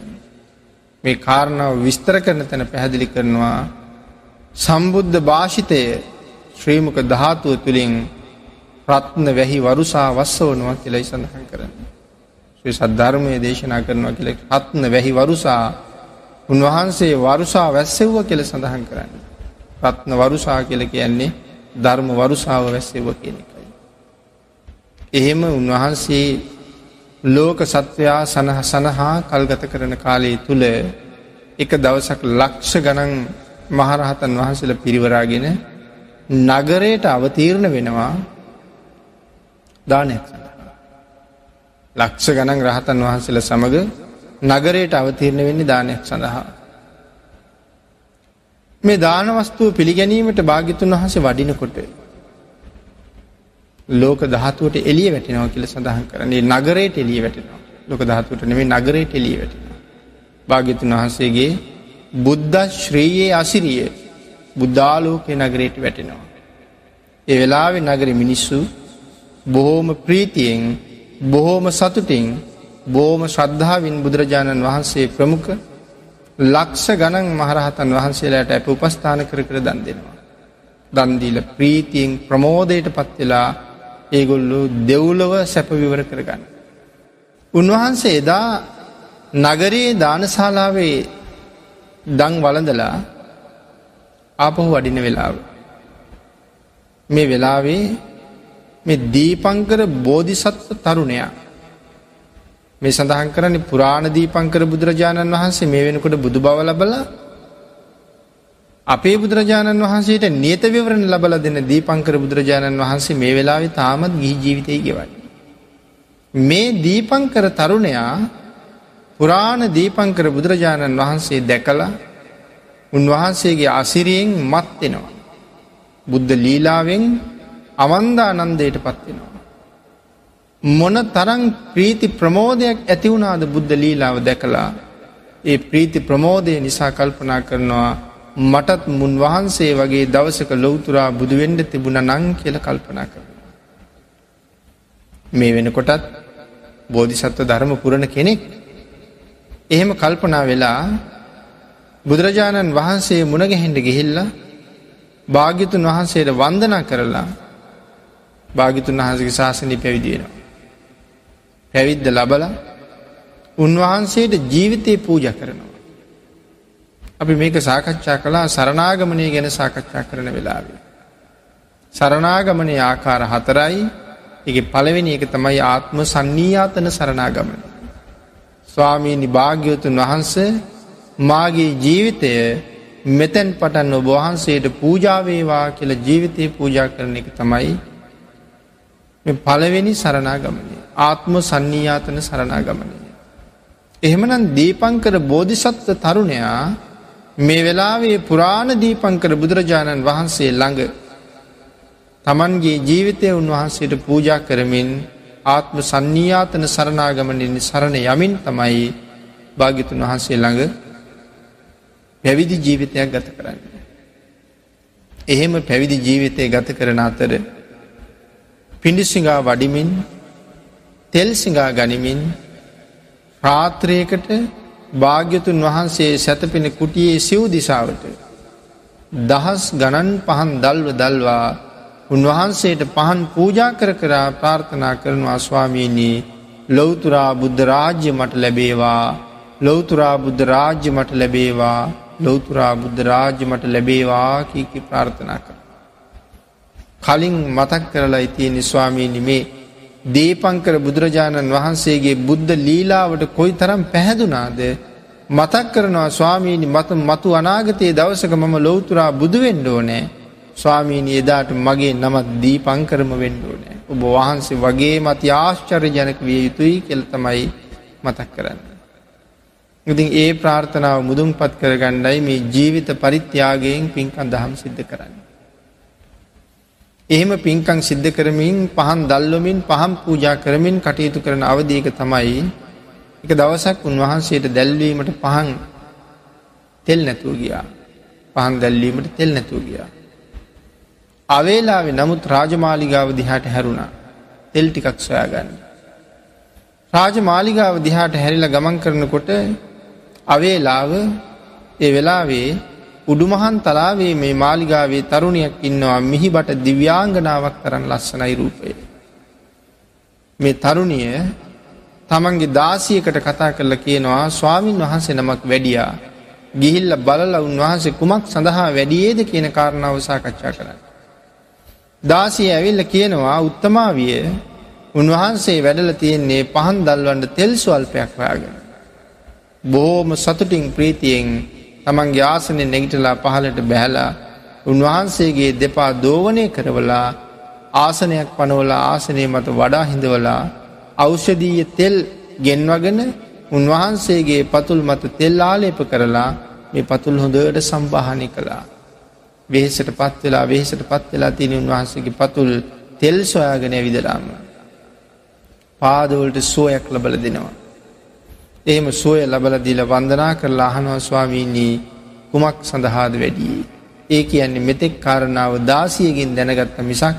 මේ කාරණාව විස්තර කරන තැන පැහැදිලි කරනවා සම්බුද්ධ භාෂිතය ශ්‍රීමක ධාතුව තුළින් ප්‍රත්න වැහි වරුසා වස්සවනවා කියලයි සඳහන් කරන්න. ශ්‍රී සද්ධර්මය දේශනා කරනවා කියල රත්න වැහි වරුසා උන්වහන්සේ වරුසා වැස්සෙව්ව කියල සඳහන් කරන්න. රත්න වරුසා කියල කියන්නේ ධර්ම වරුසාව වැස්සෙව කියන එකයි. එහෙම උන්වහන්සේ ලෝක සත්වයා සනහ සනහා කල්ගත කරන කාලයේ තුළ එක දවසක් ලක්ෂ ගණන් මහරහතන් වහන්සල පිරිවරාගෙන නගරයට අවතීරණ වෙනවා දානයක් සඳහා. ලක්ෂ ගණන් රහතන් වහන්සේල සමඟ නගරයට අවතීරණ වෙන්නේ දානයක් සඳහා. මේ දානවස්තුව පිළිගැනීමට භාගිතුන් වහසේ වඩිනකොට ලෝක දහතුවට එලිය වැටෙනවා කියල සඳහන් කරන්නේ නගරයට එලිය වැටෙනවා ලොක දහතුවට නෙමේ නගරයට එලිය වැටෙනවා. භාගිතුන් වහන්සේගේ බුද්ධ ශ්‍රීයේ අසිරිය බුද්ධාලෝකය නගරයට වැටෙනවා. ඒ වෙලාවෙ නගර මිනිස්සු බොහෝම ප්‍රීතියෙන් බොහෝම සතුටින් බෝම ශ්‍රද්ධාවින් බුදුරජාණන් වහන්සේ ප්‍රමුඛ ලක්ෂ ගණන් මහරහතන් වහන්සේලාට ඇප උපස්ථාන කර කර දන් දෙනවා. දන්දීල ප්‍රීතියෙන් ප්‍රමෝදයට පත්වෙලා ඒගොල්ලු දෙව්ලව සැපවිවර කරගන්න. උන්වහන්සේ එදා නගරයේ දානශාලාවේ දං වලඳලා ආපහු වඩින වෙලාව. මේ වෙලාවේ මේ දීපංකර බෝධිසත්ව තරුණයා මේ සඳහන් කරන්නේ පුරාණ දීපංකර බුදුරජාණන් වහන්සේ මේ වෙනකොට බුදු බව ලබල අපේ බුදුරජාණන් වහන්සේට නියත විවරණ ලබල දෙන දීපංකර බුදුරජාණන් වහන්සේ මේ වෙලාවෙ තාමත් ගිහි ජීවිතය ගෙවයි. මේ දීපංකර තරුණයා පුරාණ දීපංකර බුදුරජාණන් වහන්සේ දැකලා උන්වහන්සේගේ අසිරියෙන් මත්වෙනවා. බුද්ධ ලීලාවෙන් අවන්දානන්දයට පත්වෙනවා. මොන තරං ප්‍රීති ප්‍රමෝදයක් ඇතිවුණාද බුද්ධ ලීලාව දැකලා ඒ ප්‍රීති ප්‍රමෝදය නිසා කල්පනා කරනවා මටත් මුන් වහන්සේ වගේ දවසක ලොවතුරා බුදුවෙන්ඩ තිබුණ නං කියල කල්පනා කරනවා. මේ වෙනකොටත් බෝධිසත්ව ධර්ම පුරණ කෙනෙක් එහෙම කල්පනා වෙලා බුදුරජාණන් වහන්සේ මුණගැහෙන්ට ගිහිල්ල භාගිතුන් වහන්සේට වන්දනා කරලා භාගිතුන් වහන්සගේ ශාසනී පැවිදියෙනවා. පැවිද්ද ලබල උන්වහන්සේට ජීවිතය පූජ කරනවා. අපි මේක සාකච්ඡා කලා සරනාගමනය ගැන සාකච්ඡා කරන වෙලාවේ. සරනාගමනය ආකාර හතරයි එක පළවෙනි එක තමයි ආත්ම සන්නීයාතන සරනාගමන. ස්වාමීනි භාග්‍යවතුන් වහන්සේ මාගේ ජීවිතය මෙතැන් පටන් ඔබ වහන්සේට පූජාවේවා කියල ජීවිතය පූජා කරන එක තමයි පළවෙනි සරණාගමනය ආත්ම සන්නීයාතන සරණාගමනය. එහෙමනම් දීපංකර බෝධිසත්ව තරුණයා මේ වෙලාවේ පුරාණ දීපංකර බුදුරජාණන් වහන්සේ ළඟ තමන්ගේ ජීවිතය උන්වහන්සේට පූජා කරමින් ආත්ම සන්නීයාතන සරණාගමනින් සරණ යමින් තමයි භාගිතුන් වහන්සේ ළඟ පැවිදි ජීවිතයක් ගත කරන්න. එහෙම පැවිදි ජීවිතය ගත කරන අතර පිඩිසිඟා වඩිමින් තෙල් සිඟා ගනිමින් රාත්‍රයකට භාග්‍යතුන් වහන්සේ සැතපෙන කුටියේ සිව් දිසාවට දහස් ගණන් පහන් දල්ව දල්වා උන්වහන්සේට පහන් පූජා කර කරා ප්‍රාර්ථනා කරනවා ස්වාමීණී ලොවතුරා බුද්ධ රාජ්‍ය මට ලැබේවා ලොවතුරා බුද්ධ රාජ්‍ය මට ලැබේවා ලොවතුරා බුද්ධ රාජ්‍ය මට ලැබේවා කීකි ප්‍රාර්ථනා කර. කලින් මතක් කරලා ඉතිය ස්වාමීනි මේ දීපංකර බුදුරජාණන් වහන්සේගේ බුද්ධ ලීලාවට කොයි තරම් පැහැදුනාද මතක් කරනවා ස්වාමීණි මත මතු අනාගතයේ දවසක මම ලොවතුරා බුදුවෙන්ඩ ඕනෑ ස්වාමීණී එදාට මගේ නමත් දීපංකරම වෙන්ඩෝනෑ ඔබ වහන්සේ වගේ මති ආශ්චර්ය ජනක විය යුතුයි කෙල්තමයි මතක් කරන්න. ඉතින් ඒ ප්‍රාර්ථනාව මුදුම් පත් කරගණ්ඩයි මේ ජීවිත පරිත්‍යාගයෙන් පින්කන් දහම් සිද්ධ කරන්න. එහෙම පින්කං සිද්ධ කරමින් පහන් දල්ලොමින් පහම් පූජා කරමින් කටයුතු කරන අවදීක තමයි එක දවසක් උන්වහන්සේට දැල්වීමට පහන් තෙල් නැතුව ගියා පහන් දැල්ලීමට තෙල් නැතුව ගියා. අවේලාවෙ නමුත් රාජමාලිගාව දිහාට හැරුණා තෙල් ටිකක් සොයාගන්න. රාජමාලිගාව දිහාට හැරිලා ගමන් කරනකොට අවේලාව ඒ වෙලාවේ උඩුමහන් තලාවේ මේ මාලිගාවේ තරුණයක් ඉන්නවා මිහිබට දිව්‍යාංගනාවක් තරන් ලස්සනයි රූපය. මේ තරුණිය තමන්ගේ දාසියකට කතා කරලා කියනවා ස්වාමීන් වහන්සේ නමක් වැඩියා ගිහිල්ල බලල උන්වහන්සේ කුමක් සඳහා වැඩියේද කියන කාරණාව සාකච්ඡා කරන්න. දාසිය ඇවිල්ල කියනවා උත්තමාවිය උන්වහන්සේ වැඩල තියෙන්නේ පහන් දල්වන්ට තෙල් ස්වල්පයක් හොයාගෙන. බොහෝම සතුටින් ප්‍රීතියෙන් තමන්ගේ ආසනය නැගිටලා පහලට බැහලා උන්වහන්සේගේ දෙපා දෝවනය කරවලා ආසනයක් පනවලා ආසනය මත වඩා හිඳවලා අවෂදීය තෙල් ගෙන්වගෙන උන්වහන්සේගේ පතුල් මත තෙල් ආලේප කරලා මේ පතුල් හොඳට සම්බාහනි කළා. වෙහෙසට පත් වෙලා වෙහෙසට පත් වෙලා තියෙන උන්වහන්සේගේ පතුල් තෙල් සොයාගෙන විදලාම. පාදවලට සුවයක් ලබල දෙනවා. එහෙම සුවය ලබල දීල වන්දනා කරලා අහනවා ස්වාමීනී කුමක් සඳහාද වැඩියේ. ඒ කියන්නේ මෙතෙක් කාරණාව දාසියකින් දැනගත්ත මිසක්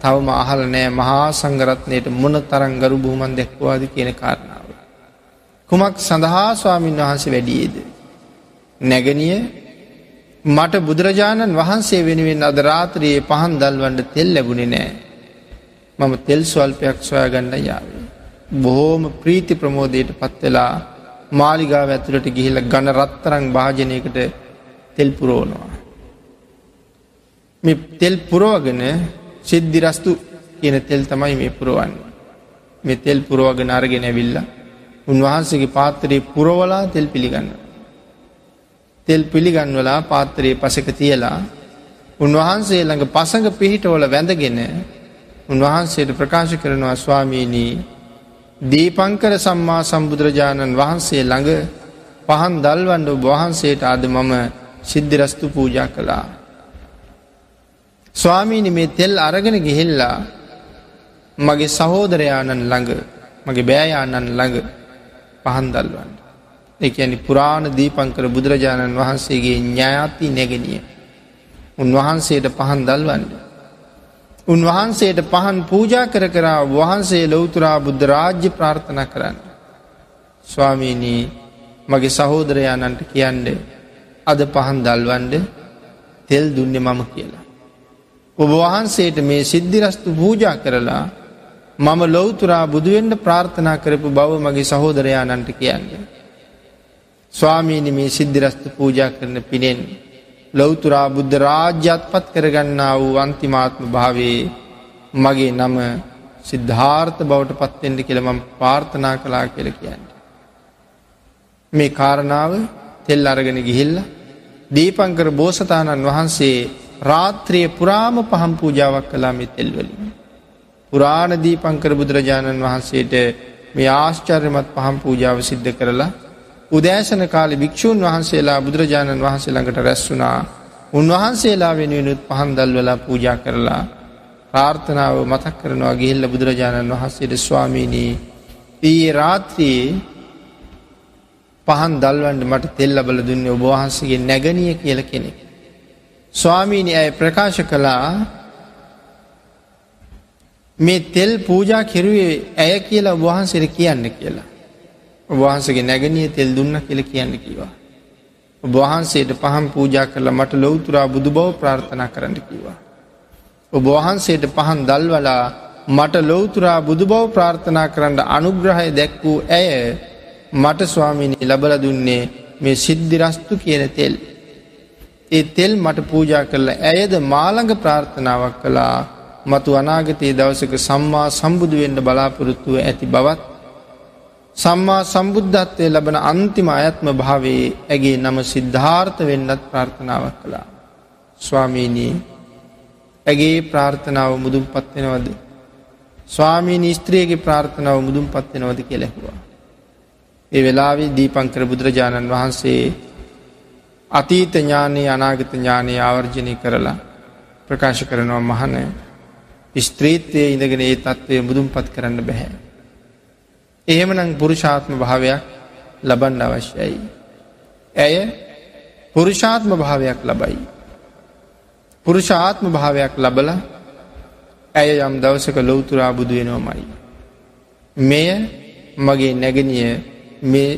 තවම අහල නෑ මහා සංගරත්නයට මොන තරං ගරු බූමන් දැක්වාද කියන කාරණාව. කුමක් සඳහා ස්වාමීන් වහන්සේ වැඩියේද. නැගනිය මට බුදුරජාණන් වහන්සේ වෙනුවෙන් අද රාත්‍රයේ පහන් දල්වන්ට තෙල් ලැබුණෙ නෑ. මම තෙල් ස්වල්පයක් සොයා ගන්න යාවේ. බොහෝම ප්‍රීති ප්‍රමෝදයට පත්වෙලා මාලිගාව ඇතුළට ගිහිල්ල ගණ රත්තරං භාජනයකට තෙල් පුරෝනවා. මේ තෙල් පුරෝගෙන සිද්ධිරස්තු කියන තෙල් තමයි මේ පුරුවන්න. මේ තෙල් පුරුවගෙන අරගෙන ඇවිල්ල උන්වහන්සේගේ පාත්තරයේ පුරවලා තෙල් පිළිගන්න. තෙල් පිළිගන්වලා පාත්තරයේ පසක තියලා උන්වහන්සේ ළඟ පසඟ පිහිටවල වැඳගෙන උන්වහන්සේට ප්‍රකාශ කරනවා ස්වාමීනී දීපංකර සම්මා සම්බුදුරජාණන් වහන්සේ ළඟ පහන් දල්වන්ඩ වහන්සේට අද මම සිද්ධිරස්තු පූජා කළා. ස්වාමීනි මේ තෙල් අරගෙන ගිහිල්ලා මගේ සහෝදරයාණන් ළඟ මගේ බෑයාණන් ළඟ පහන් දල්වන්න. එකනි පුරාණ දීපංකර බුදුරජාණන් වහන්සේගේ ඥාති නැගෙනිය. උන්වහන්සේට පහන් දල්වන්න. උන්වහන්සේට පහන් පූජා කර කරා වහන්සේ ලොවතුරා බුද්ධ රාජ්‍ය ප්‍රාර්ථන කරන්න. ස්වාමීනී මගේ සහෝදරයාණන්ට කියන්ඩ අද පහන් දල්වන්ඩ තෙල් දුන්න මම කියලා. ඔබ වහන්සේට මේ සිද්ධිරස්තු පූජා කරලා මම ලොවතුරා බුදුවෙන්ඩ ප්‍රාර්ථනා කරපු බව මගේ සහෝදරයාණන්ට කියන්නේ. ස්වාමීනි මේ සිද්ධිරස්තු පූජා කරන පිනෙන් ලොවතුරා බුද්ධ රාජ්‍යත් පත් කරගන්නා වූ අන්තිමාත්ම භාවේ මගේ නම සිද්ධාර්ථ බවට පත්තෙන්ට කියලමම් පාර්ථනා කලා කියල කියන්න. මේ කාරණාව තෙල් අරගෙන ගිහිල්ල දීපංකර බෝසතාණන් වහන්සේ රාත්‍රිය පුරාම පහම් පූජාවක් කලා මෙ තෙල්වලින්. පුරාණ දීපංකර බුදුරජාණන් වහන්සේට මේ ආශ්චර්යමත් පහම් පූජාව සිද්ධ කරලා උදෑසන කාලෙ භික්‍ෂූන් වහන්සේලා බුදුරජාණන් වහන්සේ ළඟට රැස් වුනා උන්වහන්සේලා වෙනුවෙනුත් පහන් දල්වලා පූජා කරලා ප්‍රාර්ථනාව මතක් කරනවා ගිහිල්ල බුදුරජාණන් වහන්සේට ස්වාමීණී ඊයේ රාත්‍රයේ පහන් දල්වන්ට මට තෙල් ලබල දුන්නේ ඔබවහන්සගේ නැගනිය කියල කෙනෙක්. ස්වාමීණි ඇය ප්‍රකාශ කළා මේ තෙල් පූජා කෙරුවේ ඇය කියලා වහන්සේට කියන්න කියලා. වහන්සගේ නැගනිය තෙල් දුන්න කියල කියන්න කිවා. ඔබවහන්සේට පහම් පූජා කරලා මට ලොවතුරා බුදු බව ප්‍රාර්ථනා කරන්න කිවා. ඔබ වහන්සේට පහන් දල්වලා මට ලොවතුරා බුදු බව ප්‍රාර්ථනා කරන්න අනුග්‍රහය දැක් වූ ඇය මට ස්වාමිනි ලබල දුන්නේ මේ සිද්ධිරස්තු කියන තෙල්. ඒ තෙල් මට පූජා කරලා ඇයද මාළඟ ප්‍රාර්ථනාවක් කළා මතු අනාගතයේ දවසක සම්මා සම්බුදුවෙන්ට බලාපොරොත්තුව ඇති බවත් සම්මා සම්බුද්ධත්වය ලබන අන්තිම අයත්ම භාවයේ ඇගේ නම සිද්ධාර්ථ වෙන්නත් ප්‍රාර්ථනාවක් කළා. ස්වාමීනී ඇගේ ප්‍රාර්ථනාව මුදුම් පත්වෙනවද. ස්වාමී ස්ත්‍රියගේ ප්‍රාර්ථනාව මුදුම් පත්වෙනවද කෙලෙකුවා. ඒ වෙලාවේ දීපංකර බුදුරජාණන් වහන්සේ අතීත ඥානයේ අනාගත ඥානය ආවර්ජනය කරලා ප්‍රකාශ කරනවා මහන ස්ත්‍රීත්වය ඉඳගෙන ඒ තත්ත්වය මුදුම් පත් කරන්න බැහැ. එහෙමනං පුරුෂාත්ම භාවයක් ලබන්න අවශ්‍යයි. ඇය පුරුෂාත්ම භාවයක් ලබයි. පුරුෂාත්ම භාවයක් ලබල ඇය යම් දවසක ලොවතුරා බුදු වෙනවමයි. මෙය මගේ නැගනිය මේ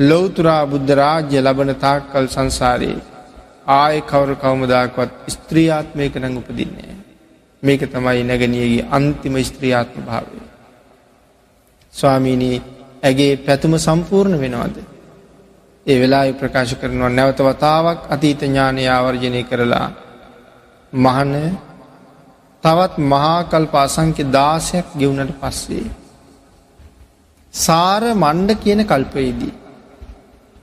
ලොවතුරා බුද්ධ රාජ්‍ය ලබන තාක්කල් සංසාරයේ ආය කවර කවමදාකවත් ස්ත්‍රියාත්මයක නං උපදින්නේ. මේක තමයි නැගනියගේ අන්තිම ස්ත්‍රියාත්ම භාවය. ස්වාමීණී ඇගේ පැතුම සම්පූර්ණ වෙනවද. ඒ වෙලා ප්‍රකාශ කරනවා නැවත වතාවක් අතීත ඥානය ආවර්ජනය කරලා මහන තවත් මහාකල්ප අසංක්‍ය දාසයක් ගෙවුණට පස්සේ. සාර මණ්ඩ කියන කල්පයේදී.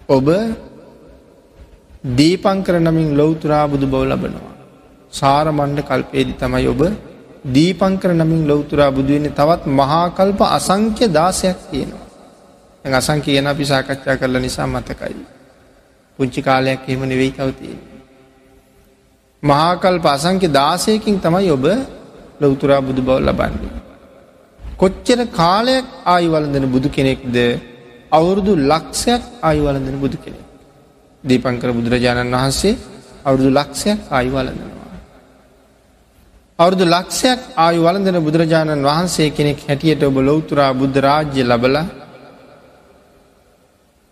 ඔබ දීපංකර නමින් ලොවතුරා බුදු බව ලබනවා. සාර මණ්ඩ කල්පයේදි තමයි ඔබ දීපංකර නමින් ලොවතුරා බුදුවන්නේ තවත් මහාකල්ප අසංක්‍ය දාසයක් තියෙනවා. ඇ අසං කියන අපි සාකච්ඡා කරල නිසා මතකයි. පුංචි කාලයක් එහෙම නෙවෙයි තවතිය. මහාකල්ප අසංක්‍ය දාසයකින් තමයි ඔබ ලොවතුරා බුදු බව ලබන්නේ. කොච්චර කාලයක් ආයුවලඳන බුදු කෙනෙක්ද අවුරුදු ලක්ෂයක් ආයුවලඳන බුදු කෙනෙක්. දීපංකර බුදුරජාණන් වහන්සේ අවුරුදු ලක්ෂයක් ආයුවලඳනවා. අවුරුදු ලක්ෂයක් ආයු වලඳන බුදුරජාණන් වහන්සේ කෙනෙක් හැටියට ඔබ ලොවතුරා බුද්ධ රාජ්‍ය ලබල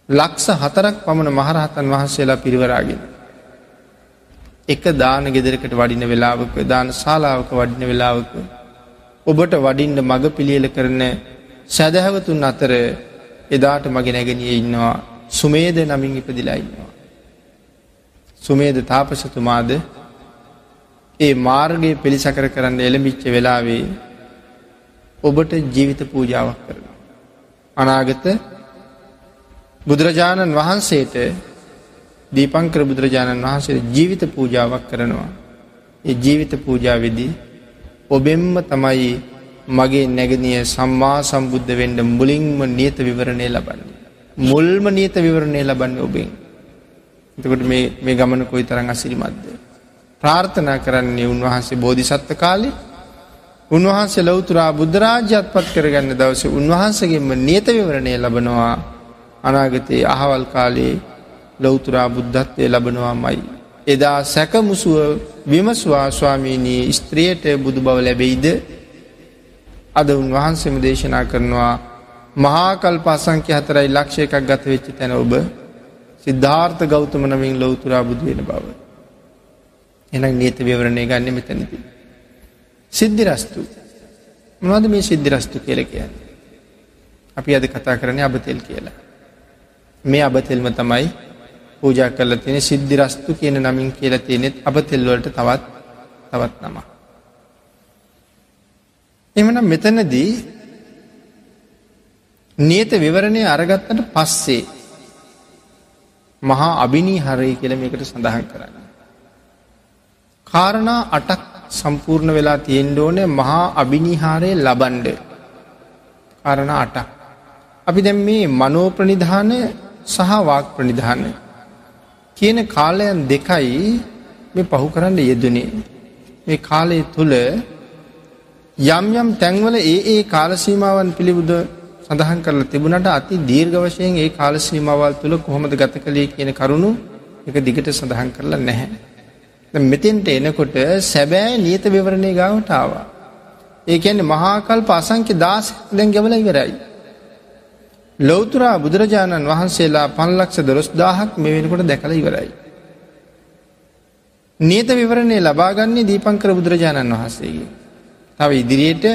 ලක්ෂ හතරක් පමණ මහරහතන් වහන්සේලා පිරිවරාගෙන. එක දාන ගෙදරකට වඩින වෙලාවක දාන ශාලාවක වඩින වෙලාවක ඔබට වඩින්ට මඟ පිළියල කරන සැදැහවතුන් අතර එදාට මගේ නැගනිය ඉන්නවා සුමේද නමින් ඉපදිලා ඉන්නවා. සුමේද තාපසතුමාද ඒ මාර්ගය පිළිසකර කරන්න එළමිච්ච වෙලාවේ ඔබට ජීවිත පූජාවක් කරන. අනාගත බුදුරජාණන් වහන්සේට දීපංකර බුදුරජාණන් වහන්සේ ජීවිත පූජාවක් කරනවා. ඒ ජීවිත පූජාවෙදී ඔබෙන්ම තමයි මගේ නැගනිය සම්මා සම්බුද්ධ වෙන්ඩ මුලින්ම නියත විවරණය ලබන්නේ. මුල්ම නියත විවරණය ලබන්න ඔබෙන්. එතකොට මේ ගමන කොයි තරං අසිරිමත්ද. ප්‍රාර්ථනා කරන්නේ උන්වහන්සේ බෝධිසත්ව කාලේ උන්වහන්සේ ලෞතුරා බුද්ධරාජ්‍යත් පත් කරගන්න දවස උන්වහන්සගෙන්ම නියත විවරණය ලබනවා අනාගතයේ අහවල් කාලේ ලෞතුරා බුද්ධත්වය ලබනවා මයි. එදා සැකමුසුව විමස්වා ස්වාමීනී ස්ත්‍රියයට බුදු බව ලැබෙයිද අද උන්වහන්සේම දේශනා කරනවා මහාකල් පසංක්‍ය හතරයි ලක්ෂ එකක් ගත වෙච්ච තැන ඔබ සිද්ධාර්ථ ගෞතම නමින් ලොවතුරා බුදු වෙන බව. එනම් නීත විවරණය ගන්න මෙතනති. සිද්ධිරස්තු මොනවද මේ සිද්ධිරස්තු කියල කියන්න. අපි අද කතා කරන අබතෙල් කියලා. මේ අබතෙල්ම තමයි පූජා කරල තියෙන සිද්ධිරස්තු කියන නමින් කියල තියෙනෙත් අබතෙල්වලට තවත් තවත් නම. එමනම් මෙතනදී නියත විවරණය අරගත්තට පස්සේ මහා අභිනී හරය කියල මේකට සඳහන් කරන්න. කාරණා අටක් සම්පූර්ණ වෙලා තියෙන්ඩ ඕන මහා අභිනිහාරය ලබන්ඩ කරණ අටක්. අපි දැම් මේ මනෝප්‍රනිධාන සහ වාක් ප්‍රනිධාන කියන කාලයන් දෙකයි මේ පහු කරන්න යෙදනේ. මේ කාලය තුළ යම් යම් තැන්වල ඒ ඒ කාලසීමාවන් පිළිබුද සඳහන් කරලා තිබුණට අති දීර්ඝ වශයෙන් ඒ කාලසීමාවල් තුළ කොහොමද ගත කළේ කියන කරුණු එක දිගට සඳහන් කරලා නැහැ. මෙතෙන්ට එනකොට සැබෑ නියත විවරණය ගාවට ආවා. ඒ ඇන්නේ මහාකල් පසංක්‍ය දාස දැන් ගැවල ඉවරයි. ලෞතුරා බුදුරජාණන් වහන්සේලා පන්ලක්ෂ දොස් දාහක් මේ වෙනකොට දැකළ ඉවරයි. නියත විවරණය ලබාගන්නේ දීපංකර බුදුරජාණන් වහන්සේගේ. තව ඉදිරියට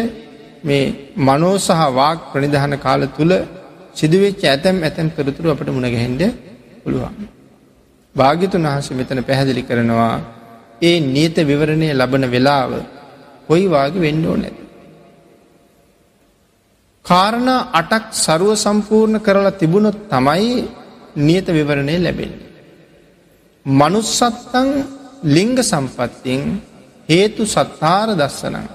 මේ මනෝ සහ වාක් ප්‍රනිධාන කාල තුළ සිදුවෙච්ච ඇතැම් ඇතැම් තොරතුරු අපට මුණගැහෙන්ඩ පුළුවන්. භාගිතුන් වහස මෙතන පැහැදිලි කරනවා ඒ නියත විවරණය ලබන වෙලාව කොයි වාගේ වෙන්ඩෝ නැති. කාරණ අටක් සරුව සම්පූර්ණ කරලා තිබුණොත් තමයි නියත විවරණය ලැබෙන්නේ. මනුස්සත්තං ලිංග සම්පත්තියෙන් හේතු සත්තාර දස්සනං.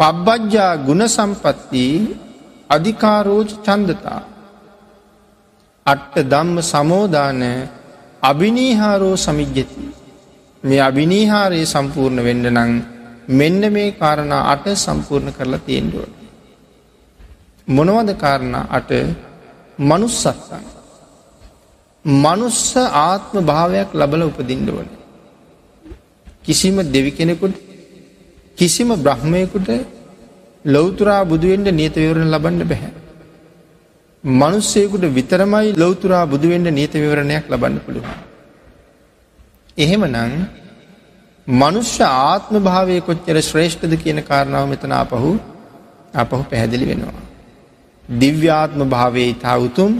පබ්බජ්ජා ගුණ සම්පත්ති අධිකාරෝජ චන්දතා. අට්ට දම්ම සමෝධාන අභිනීහාරෝ සමිජ්ජති. මේ අභිනීහාරයේ සම්පූර්ණ වෙන්න නං මෙන්න මේ කාරණ අට සම්පූර්ණ කරලා තියෙන්ඩුවන. මොනවද කාරණ අට මනුස්සත්තන්. මනුස්ස ආත්ම භාවයක් ලබල උපදින්ඩුවන. කිසිම දෙවි කෙනෙකුට කිසිම බ්‍රහ්මයකුට ලොවතුරා බුදුවෙන්ට නියතවිවරණ ලබන්න බැහැ. මනුස්සයකුට විතරමයි ලොවතුරා බුදුවෙන්ට නීත විවරණයක් ලබන්න පුළුවන්. එහෙම නං මනුෂ්‍ය ආත්ම භාවය කොච්චර ශ්‍රේෂ්ඨද කියන කාරණාව මෙතන අපහු අපහු පැහැදිලි වෙනවා. දිව්‍යාත්ම භාවය ඉතා උතුම්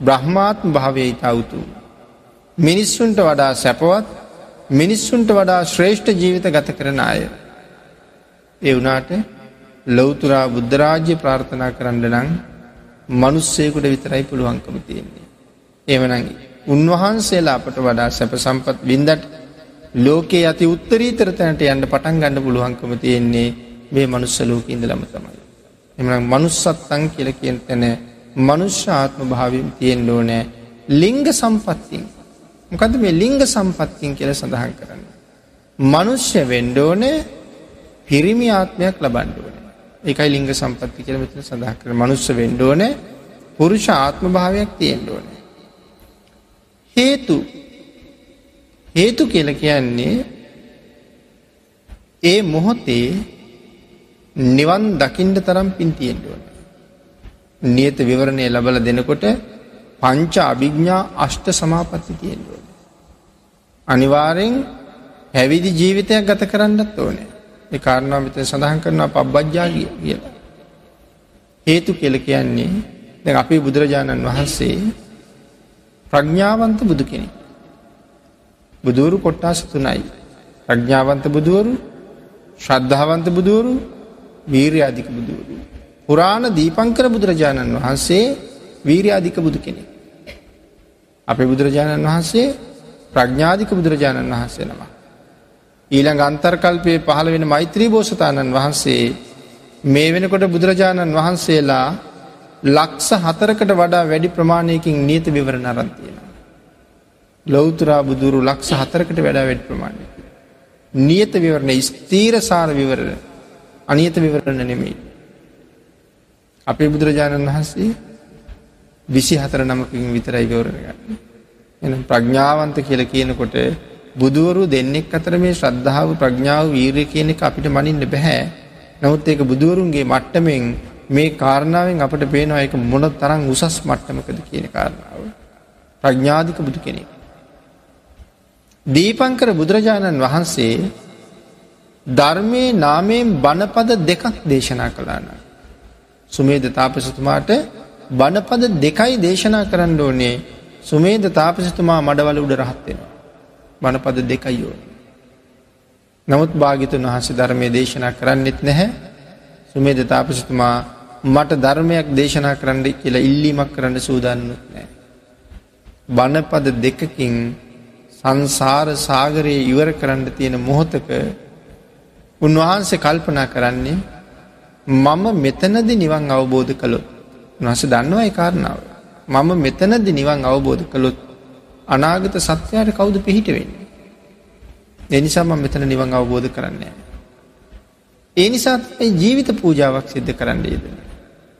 බ්‍රහ්මාත්ම භාවය ඉතා උතුම්. මිනිස්සුන්ට වඩා සැපවත් මිනිස්සුන්ට වඩා ශ්‍රේෂ්ඨ ජීවිත ගත කරන අය. ඒ වනාට ලොවතුරා බුද්ධරාජ්‍ය ප්‍රාර්ථනා කරන්න නං මනුස්සයකුට විතරයි පුළුවන්කම තියෙන්නේ. එමන උන්වහන්සේලා අපට වඩා සැප සම්පත් වින්දට ලෝකයේ අති උත්තරීතර තැනට යන්න පටන් ගන්න පුළුවන්කම තියෙන්නේ මේ මනුස්ස ලෝක ඉඳලම තමයි. එමන මනුස්සත්තං කියල කියෙන් තැන මනුෂ්‍යාත්ම භාවම් තියෙන් ඕනෑ ලිංග සම්පත්තින්. මොකද මේ ලිංග සම්පත්තින් කියල සඳහන් කරන්න. මනුෂ්‍ය වෙන්ඩෝනෑ පිරිමි ආත්මයක් ලබන්ඩුවන. එකයි ලිංග සම්පත්ති කියල මෙතන සඳහා කර මනුස්ස වෙන්ඩෝන පුරුෂ ආත්ම භාවයක් තියෙන්ඩෝන. හේතු හේතු කියල කියන්නේ ඒ මොහොතේ නිවන් දකිින්ට තරම් පින්තියෙන්ඩුවන. නියත විවරණය ලබල දෙනකොට පංච අභිග්ඥා අෂ්ට සමාපත්ති තියෙන්ඩුවන. අනිවාරෙන් හැවිදි ජීවිතයක් ගත කරන්නත් ඕනෑ. ඒ කාරණාව මෙතන සඳහන් කරනවා පබ්බජ්ජා කියලා. හේතු කියලා කියන්නේ දැන් අපේ බුදුරජාණන් වහන්සේ ප්‍රඥාවන්ත බුදු කෙනෙක්. බුදුවරු කොට්ටාස තුනයි. ප්‍රඥාවන්ත බුදුවරු, ශ්‍රද්ධාවන්ත බුදුවරු, වීර්යාධික බුදුවරු. පුරාණ දීපංකර බුදුරජාණන් වහන්සේ වීර්යාධික බුදු කෙනෙක්. අපේ බුදුරජාණන් වහන්සේ ප්‍රඥාධික බුදුරජාණන් වහන්සේ නමක්. ඊළඟ අන්තර්කල්පය පහළ වෙන මෛත්‍රී බෝසතාණන් වහන්සේ මේ වෙනකොට බුදුරජාණන් වහන්සේලා ලක්ස හතරකට වඩා වැඩි ප්‍රමාණයකින් නීත විවරණ අරන්තියෙන. ලොවතුරා බුදුරු ලක්ෂ හතරකට වැඩා වැඩි ප්‍රමාණය. නියත විවරණ ස්තීරසාර විවරණ අනියත විවරණ නෙමෙයි. අපේ බුදුරජාණන් වහන්සේ විසි හතර නමකින් විතරයි ගෞරණ ගන්න. එන ප්‍රඥාවන්ත කියල කියනකොට බුදුවරු දෙන්නෙක් අතර මේ ශ්‍රද්ධාව ප්‍රඥාව වීරය කියන එක අපිට මනින්න බැහැ. නමුත් ඒක බුදුවරුන්ගේ මට්ටමෙන් මේ කාරණාවෙන් අපට පේනවා එක මොන තරම් උසස් මට්ටමකද කියන කාරණාව. ප්‍රඥාධික බුදු කෙනෙක්. දීපංකර බුදුරජාණන් වහන්සේ ධර්මයේ නාමයෙන් බණපද දෙකක් දේශනා කළාන. සුමේද තාපසතුමාට බණපද දෙකයි දේශනා කරන්න ඕනේ සුමේද තාපසතුමා මඩවල උඩ රහත්වෙනවා. බණපද දෙකයි ඕන. නමුත් භාගිතුන් වහස ධර්මය දේශනා කරන්නෙත් නැහැ සුමේද තාපසතුමා මට ධර්මයක් දේශනා කරන්න කියලා ඉල්ලීමක් කරන්න සූදාන්නුත් නෑ. බණපද දෙකකින් සංසාර සාගරයේ ඉවර කරන්න තියෙන මොහොතක උන්වහන්සේ කල්පනා කරන්නේ මම මෙතනදි නිවන් අවබෝධ කළොත් නස දන්නවයි කාරණාව. මම මෙතනදි නිවන් අවබෝධ කළොත් අනාගත සත්‍යයට කවුද පිහිට වෙන්නේ. එනිසා ම මෙතන නිවන් අවබෝධ කරන්නේ. ඒ නිසා ජීවිත පූජාවක් සිද්ධ කරන්න ේද.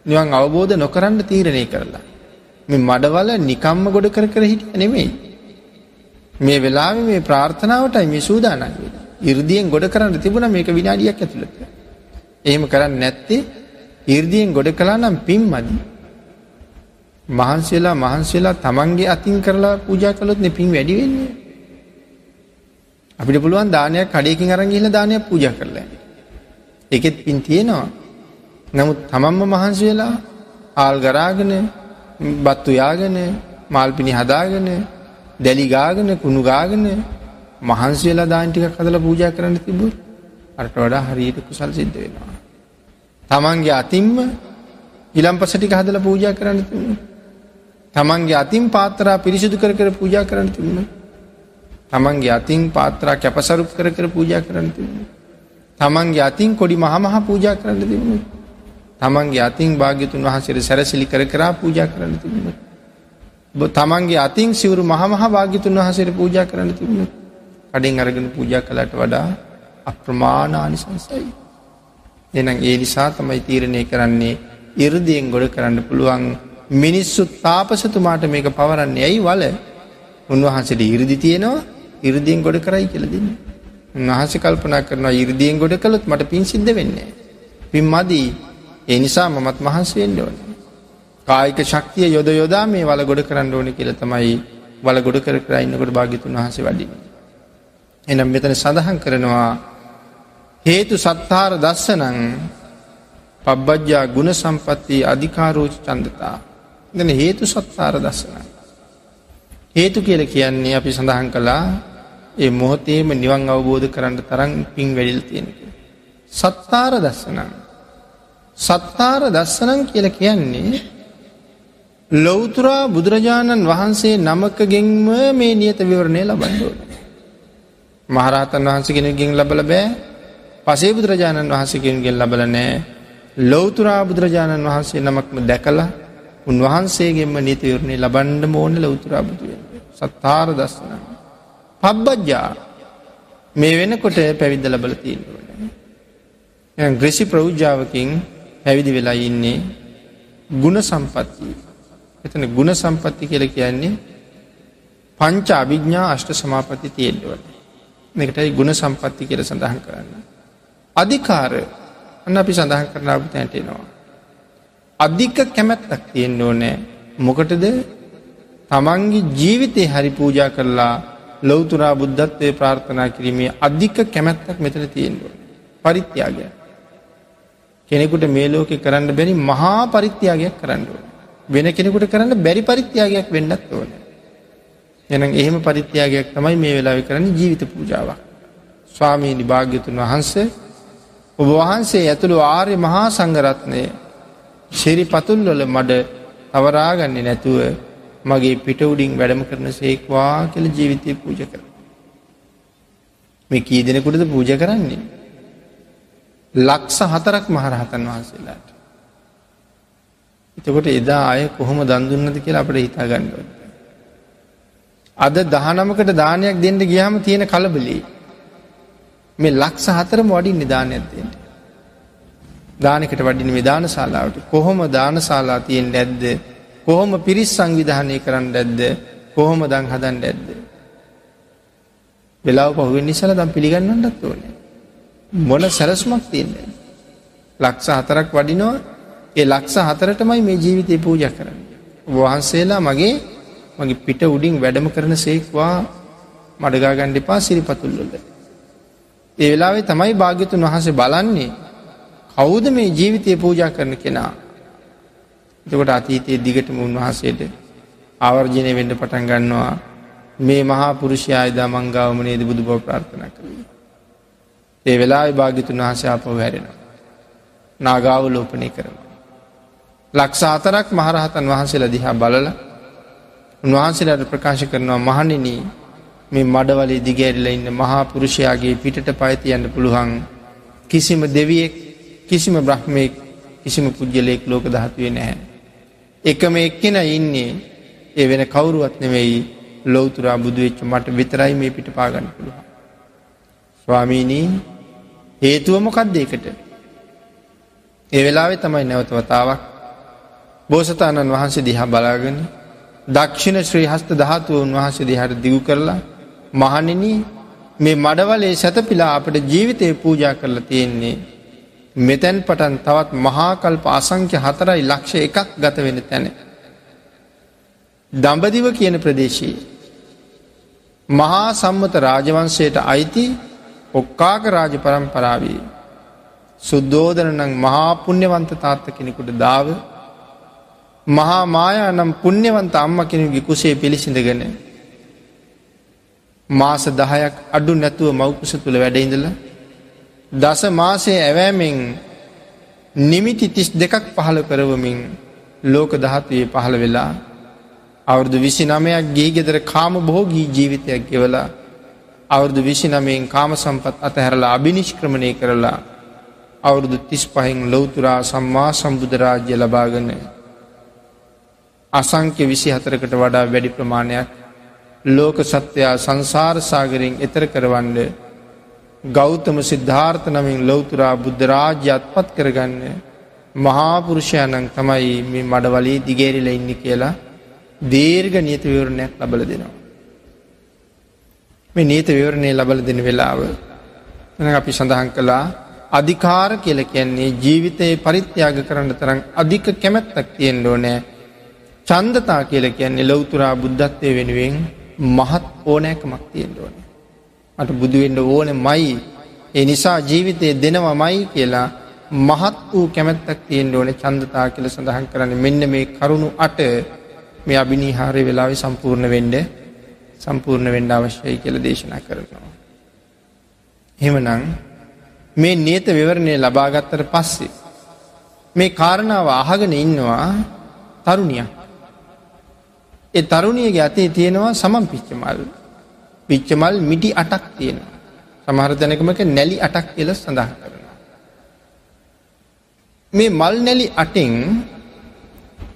නිවන් අවබෝධ නොකරන්න තීරණය කරලා. මෙ මඩවල නිකම්ම ගොඩ කර කර හිටිය නෙමෙයි. මේ වෙලාව මේ ප්‍රාර්ථනාවටයි මේ සූදානන්ගේ. ඉර්දියෙන් ගොඩ කරන්න තිබුණ මේක විනාඩියක් ඇතුළත. එහෙම කරන්න නැත්තේ ඉර්දියෙන් ගොඩ කලා නම් පින් මදී. මහන්සේලා මහන්සේලා තමන්ගේ අතින් කරලා පූජා කළොත්න පින් වැඩි වෙන්නේ. අපිට පුළුවන් දානයක් කඩයකින් අරගිහිල දානයක් පූජ කරලා. එකෙත් පින් තියෙනවා. නමුත් තමන්ම මහන්සි වෙලා ආල් ගරාගෙන බත්තු යාගෙන මල්පිණි හදාගෙන දැලි ගාගෙන කුණු ගාගෙන මහන්සි වෙලා දාන්ටික කදල පූජා කරන්න තිබුත් අට වඩා හරියට කුසල් සිද්ධ වෙනවා. තමන්ගේ අතින්ම ඉලම්පසටික හදල පූජා කරන්න තිබුණ. තමන්ගේ අතින් පාතරා පිරිසිදු කර කර පූජා කරන්න තිබුණ. තමන්ගේ අතින් පාත්‍රා කැපසරුප් කර කර පූජා කරන්න තිබුණ. තමන්ගේ අතින් කොඩි මහමහ පූජා කරන්න තිබුණ. තමන්ගේ අතින් භාග්‍යතුන් වහන්සේට සැරසිලි කර කරා පූජා කරන්න තිබුණ. තමන්ගේ අතින් සිවරු මහමහ භාග්‍යතුන් වහසයට පූජා කරන්න තිබුණ. කඩින් අරගෙන පූජා කළට වඩා අප්‍රමාණානි සංසයි. එනම් ඒ නිසා තමයි තීරණය කරන්නේ ඉරදියෙන් ගොඩ කරන්න පුළුවන් මිනිස්සුත් තාපසතුමාට මේක පවරන්නේ ඇයි වල උන්වහන්සට ඉරදි තියෙනවා ඉරදියෙන් ගොඩ කරයි කියලදින්න. උන්වහස කල්පනා කරනවා ඉරදියෙන් ගොඩ කළොත් මට පින් සිද්ධ වෙන්නේ. පින් මදී ඒ නිසා මමත් මහන්සුවෙන්ඩ ඕන. කායික ශක්තිය යොද යොදා මේ වල ගොඩ කරන්න ඕන කියල තමයි වල ගොඩ කර කරයින්නකොට භාගිතුන් වහස වඩි. එනම් මෙතන සඳහන් කරනවා හේතු සත්තාර දස්සනං පබ්බජ්ජා ගුණ සම්පත්තිී අධිකාරෝච චන්දතා ගන හේතු සත්තාර දස්සනං. හේතු කියල කියන්නේ අපි සඳහන් කළා ඒ මොහොතේම නිවන් අවබෝධ කරන්න තරන් පින් වැඩිල් තියෙනක. සත්තාර දස්සනං. සත්තාර දස්සනං කියල කියන්නේ ලොවතුරා බුදුරජාණන් වහන්සේ නමකගෙන්ම මේ නියත විවරණය ලබන්ඩුවන. මහරහතන් වහන්සගෙනගෙන් ලබල බෑ පසේ බුදුරජාණන් වහන්සකින්ගෙන් ලබල නෑ ලොවතුරා බුදුරජාණන් වහන්සේ නමක්ම දැකලා උන්වහන්සේගෙන්ම නීතිවරණය ලබන්ඩ මෝන ලෞතුරා බුදුවෙන් සත්තාර දස්සන. පබ්බජ්ජා මේ වෙනකොට පැවිද්ද ලබල තියෙන්වන. ග්‍රෙසි ප්‍රෞජ්ජාවකින් පැවිදි වෙලා ඉන්නේ ගුණ සම්පත්තිී. එතන ගුණ සම්පත්ති කියල කියන්නේ පංච අභිග්ඥා අෂ්ට සමාපති තියෙන්ටවන. එකටයි ගුණ සම්පත්ති කියල සඳහන් කරන්න. අධිකාර අන්න අපි සඳහන් කරන අභතැන්ටෙනවා. අධික කැමැත්තක් තියෙන්න්න ඕනෑ මොකටද තමන්ගේ ජීවිතය හරි පූජා කරලා ලොවතුරා බුද්ධත්වය ප්‍රාර්ථනා කිරීමේ අධික කැමැත්තක් මෙතන තියෙන්ඩුව. පරිත්‍යාගය. කෙනෙකුට මේ ලෝකෙ කරන්න බැරි මහා පරිත්‍යාගයක් කරන්නඩුව. වෙන කෙනෙකුට කරන්න බැරි පරිත්‍යාගයක් වෙන්නත් ඕන. එනම් එහෙම පරිත්‍යාගයක් තමයි මේ වෙලාවෙ කරන්න ජීවිත පූජාවක්. ස්වාමීනි භාග්‍යතුන් වහන්සේ ඔබ වහන්සේ ඇතුළු ආර්ය මහා සංගරත්නය ශෙරි පතුල්වල මඩ අවරාගන්නේ නැතුව මගේ පිට උඩින් වැඩම කරන සේක්වා කියල ජීවිතය පූජ කර. මේ කී දෙනෙකුටද පූජ කරන්නේ. ලක්ස හතරක් මහරහතන් වහන්සේලාට. එතකොට එදා අය කොහොම දන්දුන්නද කියලා අපට හිතා ගණ්ඩුව. අද දහනමකට දානයක් දෙන්න ගියාම තියෙන කලබලී. මේ ලක්ස හතරම වඩින් නිධානයක් දෙට. දානකට වඩින විධාන ශාලාවට කොහොම දානශාලා තියෙන් ඇද්ද කොහොම පිරිස් සංවිධානය කරන්න ඇද්ද කොහොම දං හදන් ඇද්ද. වෙලාව පහුවෙන් නිසල දම් පිළිගන්නන්නත් ඕන. මොන සැලස්මක් තියන්නේ. ලක්ෂ හතරක් වඩිනවා ඒ ලක්ෂ හතරටමයි මේ ජීවිතය පූජ කරන්න. වහන්සේලා මගේ මගේ පිට උඩින් වැඩම කරන සේක්වා මඩගාගණ්ඩිපා සිරිපතුල්ලොද. ඒ වෙලාවේ තමයි භාග්‍යතුන් වහසේ බලන්නේ කවුද මේ ජීවිතය පූජා කරන කෙනා. එතකොට අතීතයේ දිගටම උන්වහසේට ආවර්ජනය වෙන්න පටන් ගන්නවා මේ මහා පුරුෂයායදා මංගාවම නේද බුදු බව ප්‍රාර්ථන කළේ. ඒ වෙලා භාගිතුන් වහසේ අප හැරෙනවා. නාගාව ලෝපනය කරනවා. ලක්ෂ අතරක් මහරහතන් වහන්සේලා දිහා බලල උන්වහන්සේලාට ප්‍රකාශ කරනවා මහනිනී මේ මඩවලේ දිගෑරිල ඉන්න මහා පුරුෂයාගේ පිටට පයිති යන්න පුළුවන් කිසිම දෙවියෙක් කිසිම බ්‍රහ්මයෙක් කිසිම පුද්ගලයෙක් ලෝක දහතුවේ නැහැ. එකම එක්කෙන ඉන්නේ ඒ වෙන කවුරුවත් නෙවෙයි ලෝතුරා බුදුවෙච්ච මට විතරයි මේ පිට පාගන්න පුළුවන්. ස්වාමීනී හේතුව මොකක්ද ඒකට. ඒ වෙලාවෙ තමයි නැවත වතාවක් බෝසතාණන් වහන්සේ දිහා බලාගෙන දක්ෂිණ ශ්‍රී හස්ත ධාතුව උන්වහන්සේ දිහාට දිගු කරලා මහණෙනි මේ මඩවලේ සැතපිලා අපට ජීවිතය පූජා කරලා තියෙන්නේ මෙතැන් පටන් තවත් මහාකල්ප අසංක්‍ය හතරයි ලක්ෂ එකක් ගත වෙන තැන. දඹදිව කියන ප්‍රදේශයේ මහා සම්මත රාජවන්සයට අයිති ඔක්කාක රාජ පරම්පරාවේ සුද්දෝදන නං මහා පුුණ්‍යවන්ත තාත්ත කෙනෙකුට දාව මහා මායා නම් පුුණ්‍යවන්ත අම්ම කෙනෙකුගේ කුසේ පිළිසිඳගෙන මාස දහයක් අඩු නැතුව මවකුස තුළ වැඩඉඳල දස මාසය ඇවෑමෙන් නිමිති තිස් දෙකක් පහළ කරවමින් ලෝක දහත්වයේ පහළ වෙලා අවුරදු විසි නමයක් ගේ ගෙදර කාම බෝගී ජීවිතයක් ගෙවලා අවුරදු විසි නමයෙන් කාම සම්පත් අතහැරලා අභිනිෂ්ක්‍රමණය කරලා අවුරුදු තිස් පහෙන් ලොවතුරා සම්මා සම්බුදරාජ්‍ය ලබාගන්න අසංක්‍ය විසි හතරකට වඩා වැඩි ප්‍රමාණයක් ලෝක සත්‍යයා සංසාරසාගරින් එතර කරවන්න ගෞතම සිද්ධාර්ථ නමින් ලොවතුරා බුද්ධරාජ්‍යත් පත් කරගන්න මහාපුරුෂයනං තමයි මේ මඩවලේ දිගේරිල ඉන්න කියලා දීර්ග නීත විවරණයක් ලබල දෙනවා. මේ නීත විවරණය ලබල දෙන වෙලාව. අපි සඳහන් කළා අධිකාර කියල කියන්නේ ජීවිතයේ පරිත්‍යාග කරන්න තරම් අධික කැමැත්තක් තියෙන්ඩ ඕනෑ. චන්දතා කියල කියන්නේ ලොවතුරා බුද්ධත්වය වෙනුවෙන් මහත් ඕනෑකමක් තියෙන්ඩ ඕන. මට බුදුවෙන්ඩ ඕන මයි ඒ නිසා ජීවිතය දෙනවා මයි කියලා මහත් වූ කැමැත්තක් තියෙන්ඩ ඕන චන්දතා කියල සඳහන් කරන්න මෙන්න මේ කරුණු අට මේ අභිනිහාරය වෙලාවෙ සම්පූර්ණ වෙන්ඩ සම්පූර්ණ වෙන්ඩ අවශ්‍යයි කියල දේශනා කරනවා. හෙමනං මේ නියත විවරණය ලබාගත්තර පස්සේ. මේ කාරණාව අහගෙන ඉන්නවා තරුණිය. ඒ තරුණියගේ අතේ තියෙනවා සමම් පිච්චමල්. පිච්චමල් මිටි අටක් තියෙනවා. සමහර තැනකමක නැලි අටක් කියල සඳහන් කරනවා. මේ මල් නැලි අටෙන්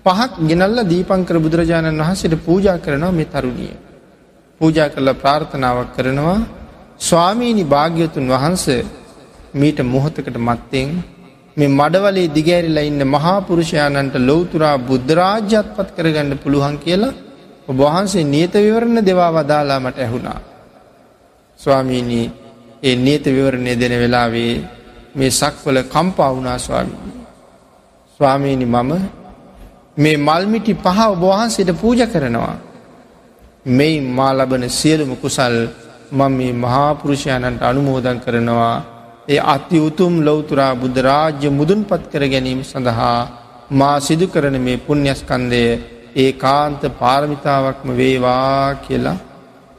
පහක් ගෙනල්ල දීපංකර බුදුරජාණන් වහන්සේට පූජා කරනවා මේ තරුණිය. පූජා කරල ප්‍රාර්ථනාවක් කරනවා ස්වාමීණි භාග්‍යතුන් වහන්සේ මීට මොහොතකට මත්තෙන් මේ මඩවලේ දිගෑරිලා ඉන්න මහාපුරුෂයාණන්ට ලොවතුරා බුද්ධරාජ්‍යත් පත් කරගන්න පුළුවන් කියලා ඔබ වහන්සේ නියත විවරණ දෙවා වදාලා මට ඇහුණා. ස්වාමීණී ඒ නියත විවරණය දෙන වෙලාවේ මේ සක්වල කම්පා වුණා ස්වාමීණී. ස්වාමීණි මම මේ මල්මිටි පහ ඔබ වහන්සේට පූජ කරනවා. මෙයි මා ලබන සියලුම කුසල් මම මේ මහාපුරුෂයණන්ට අනුමෝදන් කරනවා ඒ අති උතුම් ලොවතුරා බුද්ධරාජ්‍ය මුදුන්පත් කර ගැනීම සඳහා මා සිදු කරන මේ පුුණ්්‍යස්කන්දය ඒ කාන්ත පාරමිතාවක්ම වේවා කියලා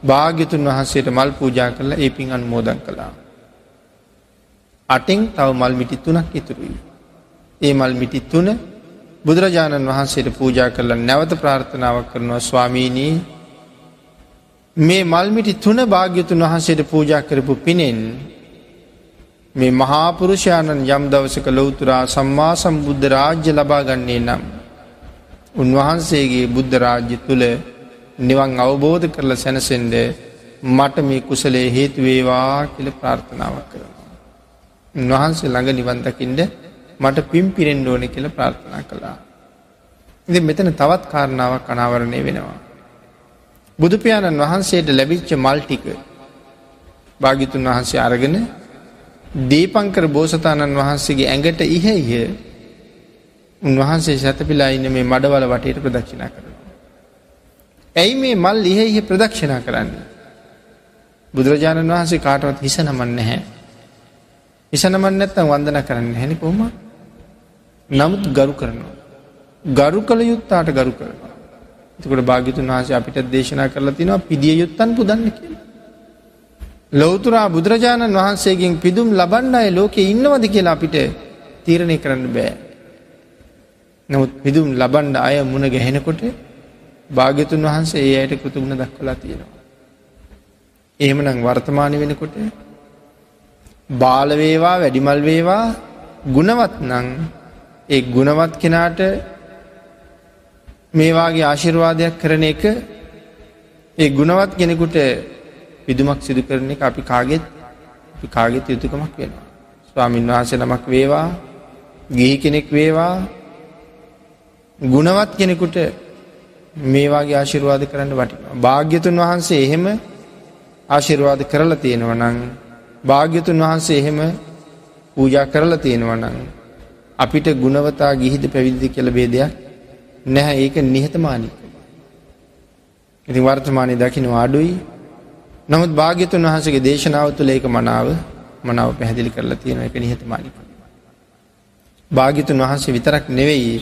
භාග්‍යතුන් වහන්සේට මල් පූජා කරලා ඒ පින් අනුමෝදන් කළා. අටෙන් තව මල් මිටි තුනක් ඉතුරුයි. ඒ මල් මිටි තුන බුදුරජාණන් වහන්සේට පූජා කරලා නැවත ප්‍රාර්ථනාවක් කරනවා ස්වාමීණී මේ මල්මිටි තුන භාග්‍යතුන් වහන්සේට පූජා කරපු පිනෙන් මේ මහාපුරුෂයාණන් යම් දවසක ලොවතුරා සම්මා සම්බුද්ධ රාජ්‍ය ලබාගන්නේ නම්. උන්වහන්සේගේ බුද්ධ රාජ්‍ය තුළ නිවන් අවබෝධ කරල සැනසෙන්ඩ මට මේ කුසලේ හේතුවේවා කියල ප්‍රාර්ථනාවක් කරනවා. උන්වහන්සේ ළඟ නිවන්තකින්ට මට පිම් පිරෙන්ඩ ඕන කියල ප්‍රාර්ථනා කළා. ඉති මෙතන තවත් කාරණාවක් අනාවරණය වෙනවා. බුදුපියාණන් වහන්සේට ලැබිච්ච මල්ටික භාගිතුන් වහන්සේ අරගෙන දීපංකර බෝසතාණන් වහන්සේගේ ඇඟට ඉහෙහිය උන්වහන්සේ සැතපිලා ඉන්න මේ මඩවල වටයට ප්‍රදක්ෂිනා කරනවා. ඇයි මේ මල් ඉහෙහි ප්‍රදක්ෂිනා කරන්න. බුදුරජාණන් වහන්සේ කාටවත් හිස නමන් නැහැ. හිසනමන් නැත්තම් වන්දන කරන්න හැනි කොම නමුත් ගරු කරනවා. ගරු කළ යුත්තාට ගරු කරනවා. එතකොට භාගිතුන් වහසේ අපිට දේශනා කරලා තිනවා පිදිය යුත්තන් පුදන්න කියලා. ලොවතුරා බුදුරජාණන් වහන්සේගෙන් පිදුම් ලබන්න අය ලෝකෙ ඉන්නවද කියලා අපිට තීරණය කරන්න බෑ. නමුත් පිදුම් ලබන්ඩ අය මුණ ගැහෙනකොට භාග්‍යතුන් වහන්සේ ඒ අයට කෘතුගුණ දක්වලා තියෙනවා. එහෙමනම් වර්තමානය වෙනකොට බාලවේවා වැඩිමල් වේවා ගුණවත් නං ඒ ගුණවත් කෙනාට මේවාගේ ආශිර්වාදයක් කරන එක ඒ ගුණවත් කෙනෙකුට විදුමක් සිදු කරන එක අපි කාගෙත් කාගෙත් යුතුකමක් වෙනවා. ස්වාමීන් වහන්ස නමක් වේවා ගිහි කෙනෙක් වේවා ගුණවත් කෙනෙකුට මේවාගේ ආශිර්වාද කරන්න වටින. භාග්‍යතුන් වහන්සේ එහෙම ආශිර්වාද කරලා තියෙනව නං භාග්‍යතුන් වහන්සේ එහෙම පූජා කරලා තියෙනව නං අපිට ගුණවතා ගිහිද පැවිදිදි කළ බේදයක් නැහැ ඒක නිහතමානික. ඉතින් වර්තමානය දකින අඩුයි නමුත් භාග්‍යතුන් වහන්සගේ දේශනාව තුළ ඒක මනාව මනාව පැහැදිලි කරලා තියෙන එක නිහතමානික. භාගිතුන් වහන්සේ විතරක් නෙවෙයි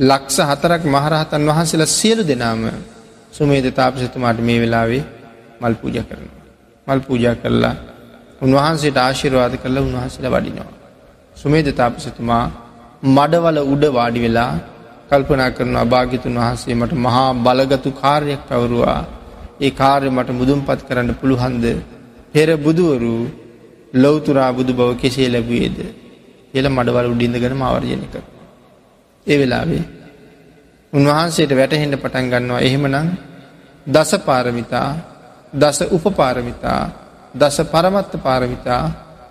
ලක්ෂ හතරක් මහරහතන් වහන්සේලා සියලු දෙනාම සුමේද තාපසතුමාට මේ වෙලාවේ මල් පූජ කරනවා. මල් පූජා කරලා උන්වහන්සේට ආශිරවාද කරලා උන්වහන්සේලා වඩිනවා. සුමේද තාපසතුමා මඩවල උඩ වාඩි වෙලා කල්පනා කරන අභාගිතුන් වහන්සේ මට මහා බලගතු කාර්යක් පැවරුවා ඒ කාර්ය මට මුදුන්පත් කරන්න පුළුහන්ද පෙර බුදුවරු ලොවතුරා බුදු බව කෙසේ ලැබුවේද කියල මඩවල උඩින්දගෙන මවර්ජනය කර. ඒ වෙලාවේ උන්වහන්සේට වැටහෙන්ට පටන් ගන්නවා එහෙමනම් දස පාරමිතා දස උපපාරමිතා දස පරමත්ත පාරමිතා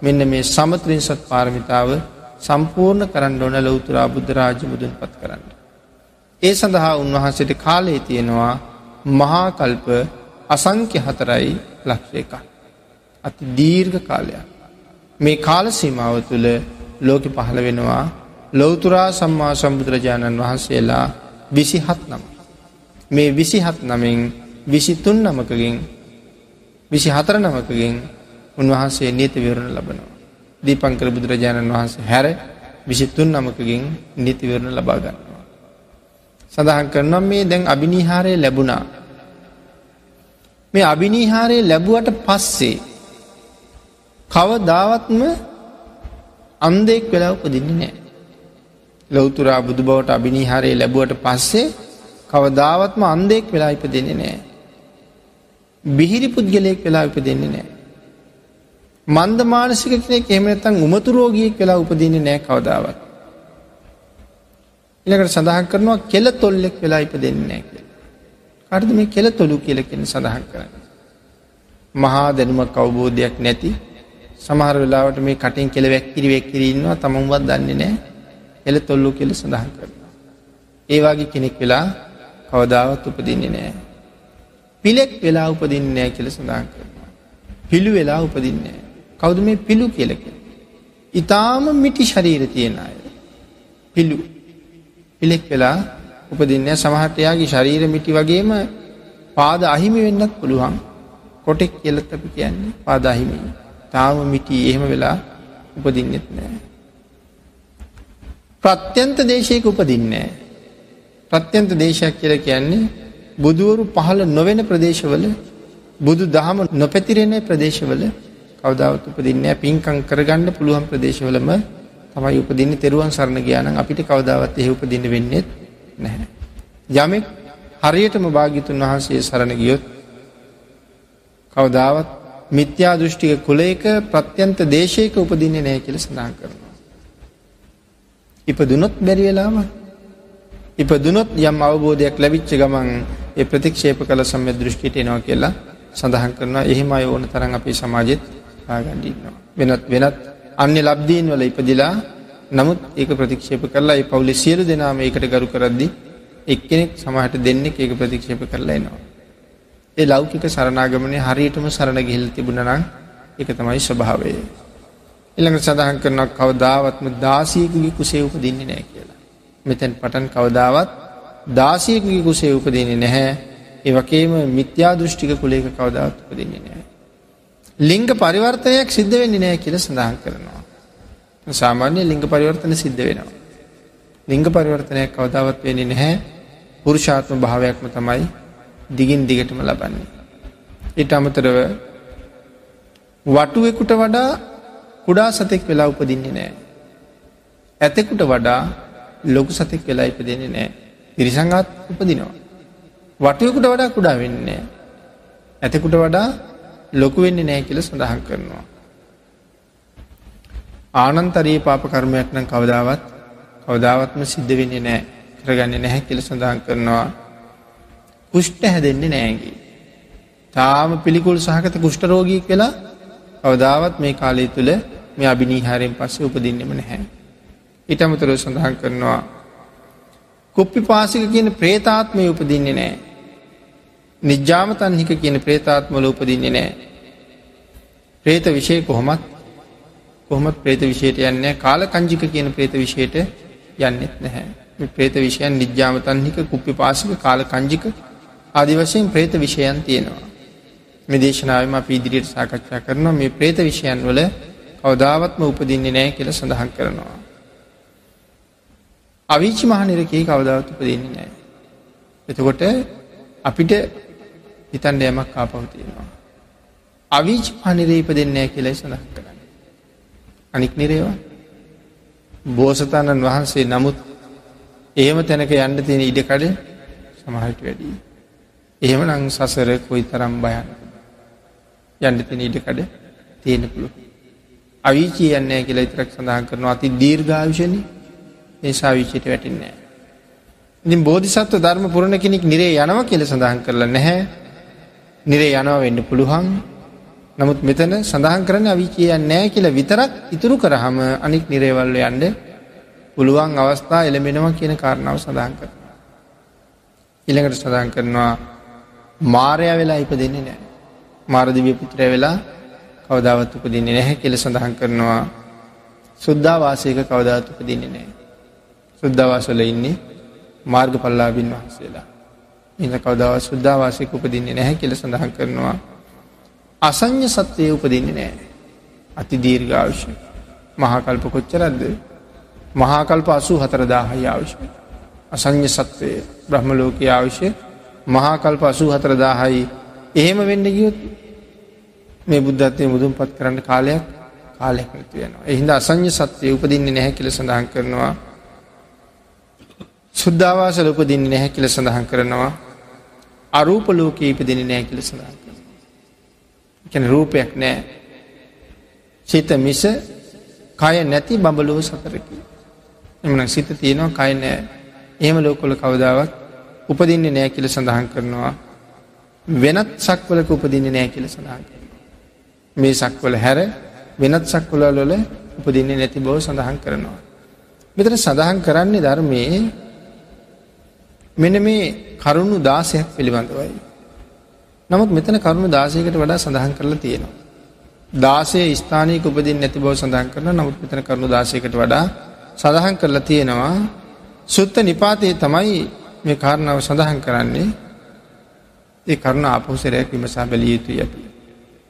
මෙන්න මේ සමත්‍රින්සත් පාරමිතාව සම්පූර්ණ කරන්න ඕන ලොවතුරා බුද්ධරාජ මුදුන් පත් කරන්න. ඒ සඳහා උන්වහන්සේට කාලයේ තියෙනවා මහාකල්ප අසංක්‍ය හතරයි ලක්ෂ එක. අති දීර්ඝ කාලයක්. මේ කාල සීමාව තුළ ලෝක පහළ වෙනවා ලොවතුරා සම්මා සම්බුදුරජාණන් වහන්සේලා විසිහත් නම. මේ විසිහත් නමින් විසිතුන් නමකගින් විසි හතර නමකගින් උන්වහන්සේ නීති විවරණ ලබනවා. දීපංකර බුදුරජාණන් වහන්සේ හැර විසිතුන් නමකගින් නීතිවරණ ලබා ගන්නවා. සඳහන් කරනම් මේ දැන් අභිනිහාරය ලැබුණා. මේ අභිනිහාරය ලැබුවට පස්සේ කවදාවත්ම අන්දෙක් වෙලා උපදින්නේ නෑ. ලොවතුරා බුදු බවට අභිනිහාරය ලැබුවට පස්සේ කවදාවත්ම අන්දෙක් වෙලා ඉපදෙන්නේ නෑ. බිහිරි පුද්ගලයෙක් වෙලා ඉපදෙන්නේ නෑ. මන්ද මානසික කෙනෙක් එහෙම නැත්නම් උමතු රෝගියෙක් වෙලා උපදින්නේ නැහැ කවදාවත්. ඊළඟට සඳහන් කරනවා කෙල තොල්ලෙක් වෙලා ඉපදෙන්නේ නැහැ කියලා. කාටද මේ කෙල තොලු කියලා කියන සඳහන් කරන්නේ? මහා දැනුමක් අවබෝධයක් නැති සමහර වෙලාවට මේ කටින් කෙල වැක්කිරි වැක්කිරි ඉන්නවා තමන්වත් දන්නේ නැහැ. කෙල තොල්ලු කියලා සඳහන් කරනවා. ඒ වගේ කෙනෙක් වෙලා කවදාවත් උපදින්නේ නැහැ. පිලෙක් වෙලා උපදින්නේ නැහැ කියලා සඳහන් කරනවා. පිළු වෙලා උපදින්නේ නැහැ. කවුද මේ පිළු කියලක. ඉතාම මිටි ශරීර තියෙන අය. පිළු පිළෙක් වෙලා උපදින්න සමහටයාගේ ශරීර මිටි වගේම පාද අහිමි වෙන්නත් පුළුවන් කොටෙක් කියලත් අපි කියන්නේ පාද අහිමි. තාම මිටි එහෙම වෙලා උපදින්නෙත් නෑ. ප්‍රත්‍යන්ත දේශයක උපදින්නේ. ප්‍රත්‍යන්ත දේශයක් කියල කියන්නේ බුදුවරු පහළ නොවෙන ප්‍රදේශවල බුදු දහම නොපැතිරෙන ප්‍රදේශවල කවදාවත් උපදින්න පින්කං කරගන්න පුළුවන් ප්‍රදේශවලම තමයි උපදින්නේ තෙරුවන් සරණ ගියානම් අපිට කවදාවත් එහෙ උපදින්න වෙන්නේ නැහැ. යමෙක් හරියටම භාග්‍යතුන් වහන්සේ සරණ ගියොත් කවදාවත් මිත්‍යා දෘෂ්ටික කුලයක ප්‍රත්‍යන්ත දේශයක උපදින්නේ නැහැ කියලා සඳහන් කරනවා. ඉපදුනොත් බැරි වෙලාම ඉපදුනොත් යම් අවබෝධයක් ලැබිච්ච ගමන් ඒ ප්‍රතික්ෂේප කළ සම්‍ය දෘෂ්ටියට එනවා කියලා සඳහන් කරනවා. එහෙම අය ඕන තරම් අපේ සමාජෙත් ආගණ්ඩින්නවා. වෙනත් වෙනත් අන්‍ය ලබ්දීන් වල ඉපදිලා නමුත් ඒක ප්‍රතික්ෂේප කරලා ඒ පවුලේ සියලු දෙනාම ඒකට ගරු කරද්දි එක්කෙනෙක් සමහරට දෙන්නෙක් ඒක ප්‍රතික්ෂේප කරලා එනවා. ඒ ලෞකික සරණාගමනය හරියටම සරණ ගිහිල්ලා තිබුණා නම් ඒක තමයි ස්වභාවය. ඊළඟට සඳහන් කරනවා කවදාවත්ම දාසියෙකුගේ කුසේ උපදින්නේ නැහැ කියලා. මෙතෙන් පටන් කවදාවත් දාසියෙකුගේ කුසේ උපදින්නේ නැහැ. ඒ වගේම මිත්‍යා දෘෂ්ටික කුලයක කවදාවත් උපදින්නේ නැහැ. ලිංග පරිවර්තනයක් සිද්ධ වෙන්නේ නෑ කියල සඳහන් කරනවා. සාමාන්‍ය ලිංග පරිවර්තන සිද්ධ වෙනවා. ලිංග පරිවර්තනයක් කවදාවත් වෙන්නේ නැහැ පුරුෂාත්ම භාවයක්ම තමයි දිගින් දිගටම ලබන්නේ. ඊට අමතරව වටුවෙකුට වඩා කුඩා සතෙක් වෙලා උපදින්නේ නෑ. ඇතෙකුට වඩා ලොකු සතෙක් වෙලා ඉපදින්නේ නෑ. පිරිසංගත් උපදිනවා. වටුවෙකුට වඩා කුඩා වෙන්නේ. ඇතෙකුට වඩා ලොකු වෙන්නේ නෑ කියල සඳහන් කරනවා. ආනන්තරයේ පාප කර්මයක් නම් කවදාවත් කවදාවත්ම සිද්ධ වෙන්නේ නෑ කරගන්න නැහැ කියල සඳහන් කරනවා කුෂ්ට හැදෙන්නේ නෑගේ. තාම පිළිකුල් සහකත කුෂ්ටරෝගී කියලා කවදාවත් මේ කාලය තුළ මේ අභිනීහාරයෙන් පස්සේ උපදින්නෙම නැහැ. ඉටමතුර සඳහන් කරනවා. කුප්පි පාසික කියන ප්‍රේතාත්මය උපදින්නේ නෑ. නිජ්ජාමතන්හික කියන ප්‍රේතාත්මල උපදින්නේ නෑ. ප්‍රේත විෂය කොහොමත් කොහොමත් ප්‍රේත විෂයට යන්නේ කාල කංජික කියන ප්‍රේත විෂයට යන්නෙත් නැහැ. ප්‍රේත විෂයන් නිජ්ජාමතන්හික කුප්පි පාසික කාල කංජික ආදි වශයෙන් ප්‍රේත විෂයන් තියෙනවා. මේ දේශනාවම අප ඉදිරියට සාකච්ඡා කරනවා මේ ප්‍රේත විෂයන් වල කවදාවත්ම උපදින්නේ නෑ කියල සඳහන් කරනවා. අවිචි මහනිරකයේ කවදාවත් උපදින්නේ නෑ. එතකොට අපිට හිතන්ඩ යමක් ආපහු තියෙනවා. අවිච් පනිරේ ඉපදෙන්නේ කියලයි සඳහන් කරන්න. අනික් නිරේවා බෝසතාණන් වහන්සේ නමුත් එහෙම තැනක යන්න තියෙන ඉඩකඩ සමහට වැඩී. එහෙම නං සසර කොයි තරම් භයන්න. යන්න තින ඉඩකඩ තියෙන පුළු. අවිචී යන්නේ කියලා ඉතරක් සඳහන් කරනවා අති දීර්ඝාවිෂණ ඒසා විචයට වැටින්නේ. ඉතින් බෝධිසත්ව ධර්ම පුරණ කෙනෙක් නිරේ යනව කියල සඳහන් කරලා නැහැ නිරේ යනව වෙන්න පුළුවන් නමුත් මෙතන සඳහන් කරන අවිචිය නෑ කියල විතරක් ඉතුරු කරහම අනික් නිරේවල්ල යන්ඩ පුළුවන් අවස්ථා එළමෙනවා කියන කාරණාව සඳහන් කර. ඉළඟට සඳහන් කරනවා මාරය වෙලා ඉප දෙන්නේ නෑ. මාරදිවිය පුත්‍රය වෙලා කවදාවත් උපදින්නේ නැහැ කියල සඳහන් කරනවා සුද්ධවාසයක කවදාත් උපදින්නේ නෑ. සුද්ධවාසල ඉන්නේ මාර්ග පල්ලාබින් වහන්සේලා. ඉන්න කවදාව සුද්ධවාසයක උපදින්නේ නැහැ කියල සඳහන් කරනවා. අසං්‍ය සත්වය උපදින්නේ නෑ. අති දීර්ඝාවිශ්‍ය මහාකල්ප කොච්චරද්ද මහාකල්ප අසූ හතරදාහයි ආවිශ්‍ය. අසං්‍ය සත්වය බ්‍රහ්මලෝක ආවිශ්‍ය මහාකල්ප අසූ හතරදාහයි එහෙම වෙන්න ගියොත් මේ බුද්ධත්වය මුදුන් පත් කරන්න කාලයක් කාලයක් නැති වෙනවා. එහින්ද අසං්‍ය සත්වය උපදින්නේ නැහැ කියල සඳහන් කරනවා. සුද්ධවාසල උපදින්නේ නැහැ කියල සඳහන් කරනවා. අරූප ලෝකයේ ඉපදින නෑ කියල සඳහන් කරනවා. කැන රූපයක් නෑ. සිත මිස කය නැති බඹලුව සතරකි. එමන සිත තියෙනවා කය නෑ එහෙම ලෝකොල කවදාවත් උපදින්නේ නෑ කියල සඳහන් කරනවා වෙනත් සක්වලක උපදින්නේ නෑ කියල සඳහන් කරනවා. මේ සක්වල හැර වෙනත් සක්වලවල උපදින්නේ නැති බව සඳහන් කරනවා. මෙතන සඳහන් කරන්නේ ධර්මයේ මෙන මේ කරුණු දාසයක් පිළිබඳවයි. නමුත් මෙතන කරුණු දාසයකට වඩා සඳහන් කරලා තියෙනවා. දාසය ස්ථානයක උපදින් නැති බව සඳහන් කරන නමුත් මෙතන කරුණු දාසයකට වඩා සඳහන් කරලා තියෙනවා සුත්ත නිපාතයේ තමයි මේ කාරණාව සඳහන් කරන්නේ ඒ කරුණ අපහුසරයක් විමසා බැලිය යුතුයි ඇති.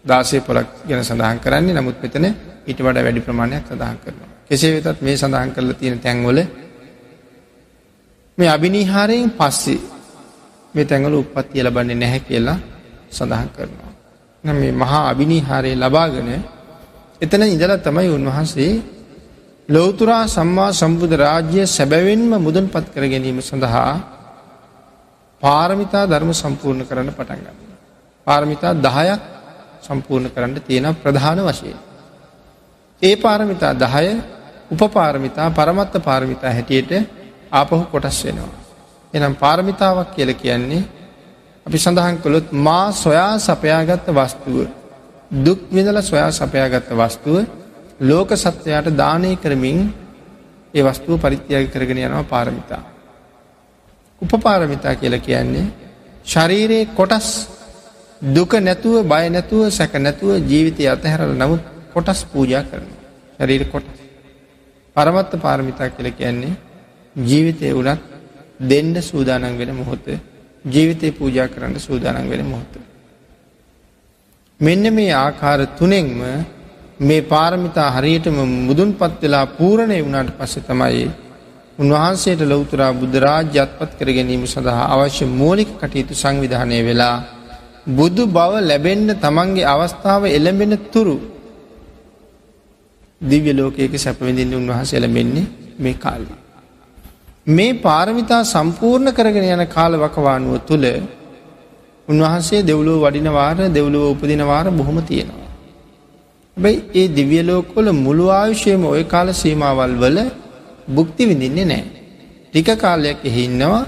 දාසය පොලක් ගැන සඳහන් කරන්නේ නමුත් මෙතන ඊට වඩ වැඩි ප්‍රමාණයක් සඳහන් කරනවා. කෙසේ වෙතත් මේ සඳහන් කරලා තියෙන තැන්වල මේ අභිනිහාරයෙන් පස්සේ මේ තැඟල උපත්තිය ලබන්නේ නැහැ කියලා සඳහන් කරනවා. මේ මහා අභිනිහාරය ලබාගෙන එතන ඉඳල තමයි උන්වහන්සේ ලෝතුරා සම්මා සම්බුධ රාජ්‍ය සැබැවෙන්ම මුදන් පත් කර ගැනීම සඳහා පාරමිතා ධර්ම සම්පූර්ණ කරන්න පටන්ගන්න. පාරමිතා දහයක් සම්පූර්ණ කරන්න තියෙන ප්‍රධාන වශයෙන්. ඒ පාරමිතා දහය උපපාරමිතා පරමත්ත පාරමිතා හැටියට ආපහු කොටස් වෙනවා. එනම් පාරමිතාවක් කියල කියන්නේ අපි සඳහන් කොළොත් මා සොයා සපයාගත්ත වස්තුව දුක් විඳල සොයා සපයාගත්ත වස්තුව ලෝක සත්වයාට දානය කරමින් ඒ වස්තුව පරිත්‍යයාග කරගෙන යනවා පාරමිතා. උපපාරමිතා කියල කියන්නේ ශරීරයේ කොටස් දුක නැතුව බය නැතුව සැක නැතුව ජීවිතය අතහැරල නමුත් කොටස් පූජා කරන ශරීර කොටස්. පරමත්ත පාරමිතා කියල කියන්නේ ජීවිතය වනත් දෙන්ඩ සූදානන් වෙන මොහොත ජීවිතය පූජා කරන්න සූදානන් වෙන මොහොත. මෙන්න මේ ආකාර තුනෙන්ම මේ පාරමිතා හරියටම මුදුන් පත් වෙලා පූරණය වුණට පස්ස තමයි උන්වහන්සේට ලොවතුරා බුද්ධරාජ්‍ය අත්පත් කර ගැනීම සඳහා අවශ්‍ය මූලික කටයුතු සංවිධානය වෙලා බුදු බව ලැබෙන්ඩ තමන්ගේ අවස්ථාව එළඹෙන තුරු දිව්‍ය ලෝකයක සැපවිඳින්න උන්වහස එළඹෙන්නේ මේ කාලි. මේ පාරමිතා සම්පූර්ණ කරගෙන යන කාල වකවානුව තුළ උන්වහන්සේ දෙව්ලෝ වඩිනවාර දෙව්ලුව උපදිනවාර බොහොම තියෙනවා. හැබැයි ඒ දිව්‍යලෝකොල මුළු ආයුෂයම ඔය කාල සීමාවල් වල බුක්ති විඳින්නේ නෑ. ටික කාලයක් එහින්නවා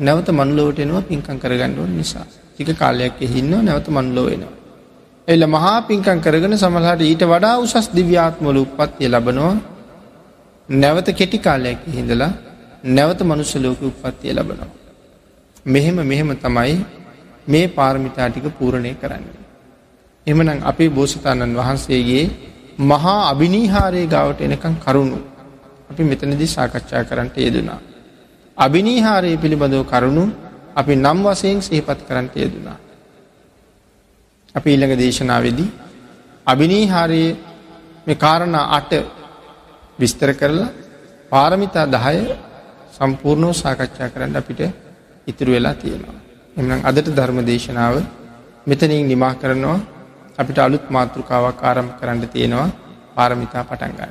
නැවත මනුලෝට එනවා පින්කං කරගණ්ඩුවන් නිසා. ටික කාලයක් එහින්න නැවත මනුලෝ වෙනවා. එල්ල මහා පින්කං කරගෙන සමහට ඊට වඩා උසස් දිව්‍යාත්මල උපත්තිය ලබනවා නැවත කෙටි කාලයක් හිඳලා නැවත මනුස්සලෝක උපත්තිය ලබනවා. මෙහෙම මෙහෙම තමයි මේ පාර්මිතා ටික පූරණය කරන්නේ. එමනම් අපේ බෝසතාණන් වහන්සේගේ මහා අභිනීහාරය ගාවට එනකං කරුණු අපි මෙතනදි සාකච්ඡා කරන්නට යෙදනා. අභිනීහාරය පිළිබඳව කරුණු අපි නම් වසයෙන් සහිපත් කරන්නට යෙදනා. අපි ඊළඟ දේශනාවේදී අභිනීහාරයේ මේ කාරණ අට විස්තර කරලා පාරමිතා දහය සම්පූර්ණෝ සාකච්ඡා කරන්න අපිට ඉතුරු වෙලා තියෙනවා. එමනම් අදට ධර්ම දේශනාව මෙතනින් නිමා කරනවා අපිට අලුත් මාතෘකාවක් ආරම්භ කරන්න තියෙනවා පාරමිතා පටන් ගන්න.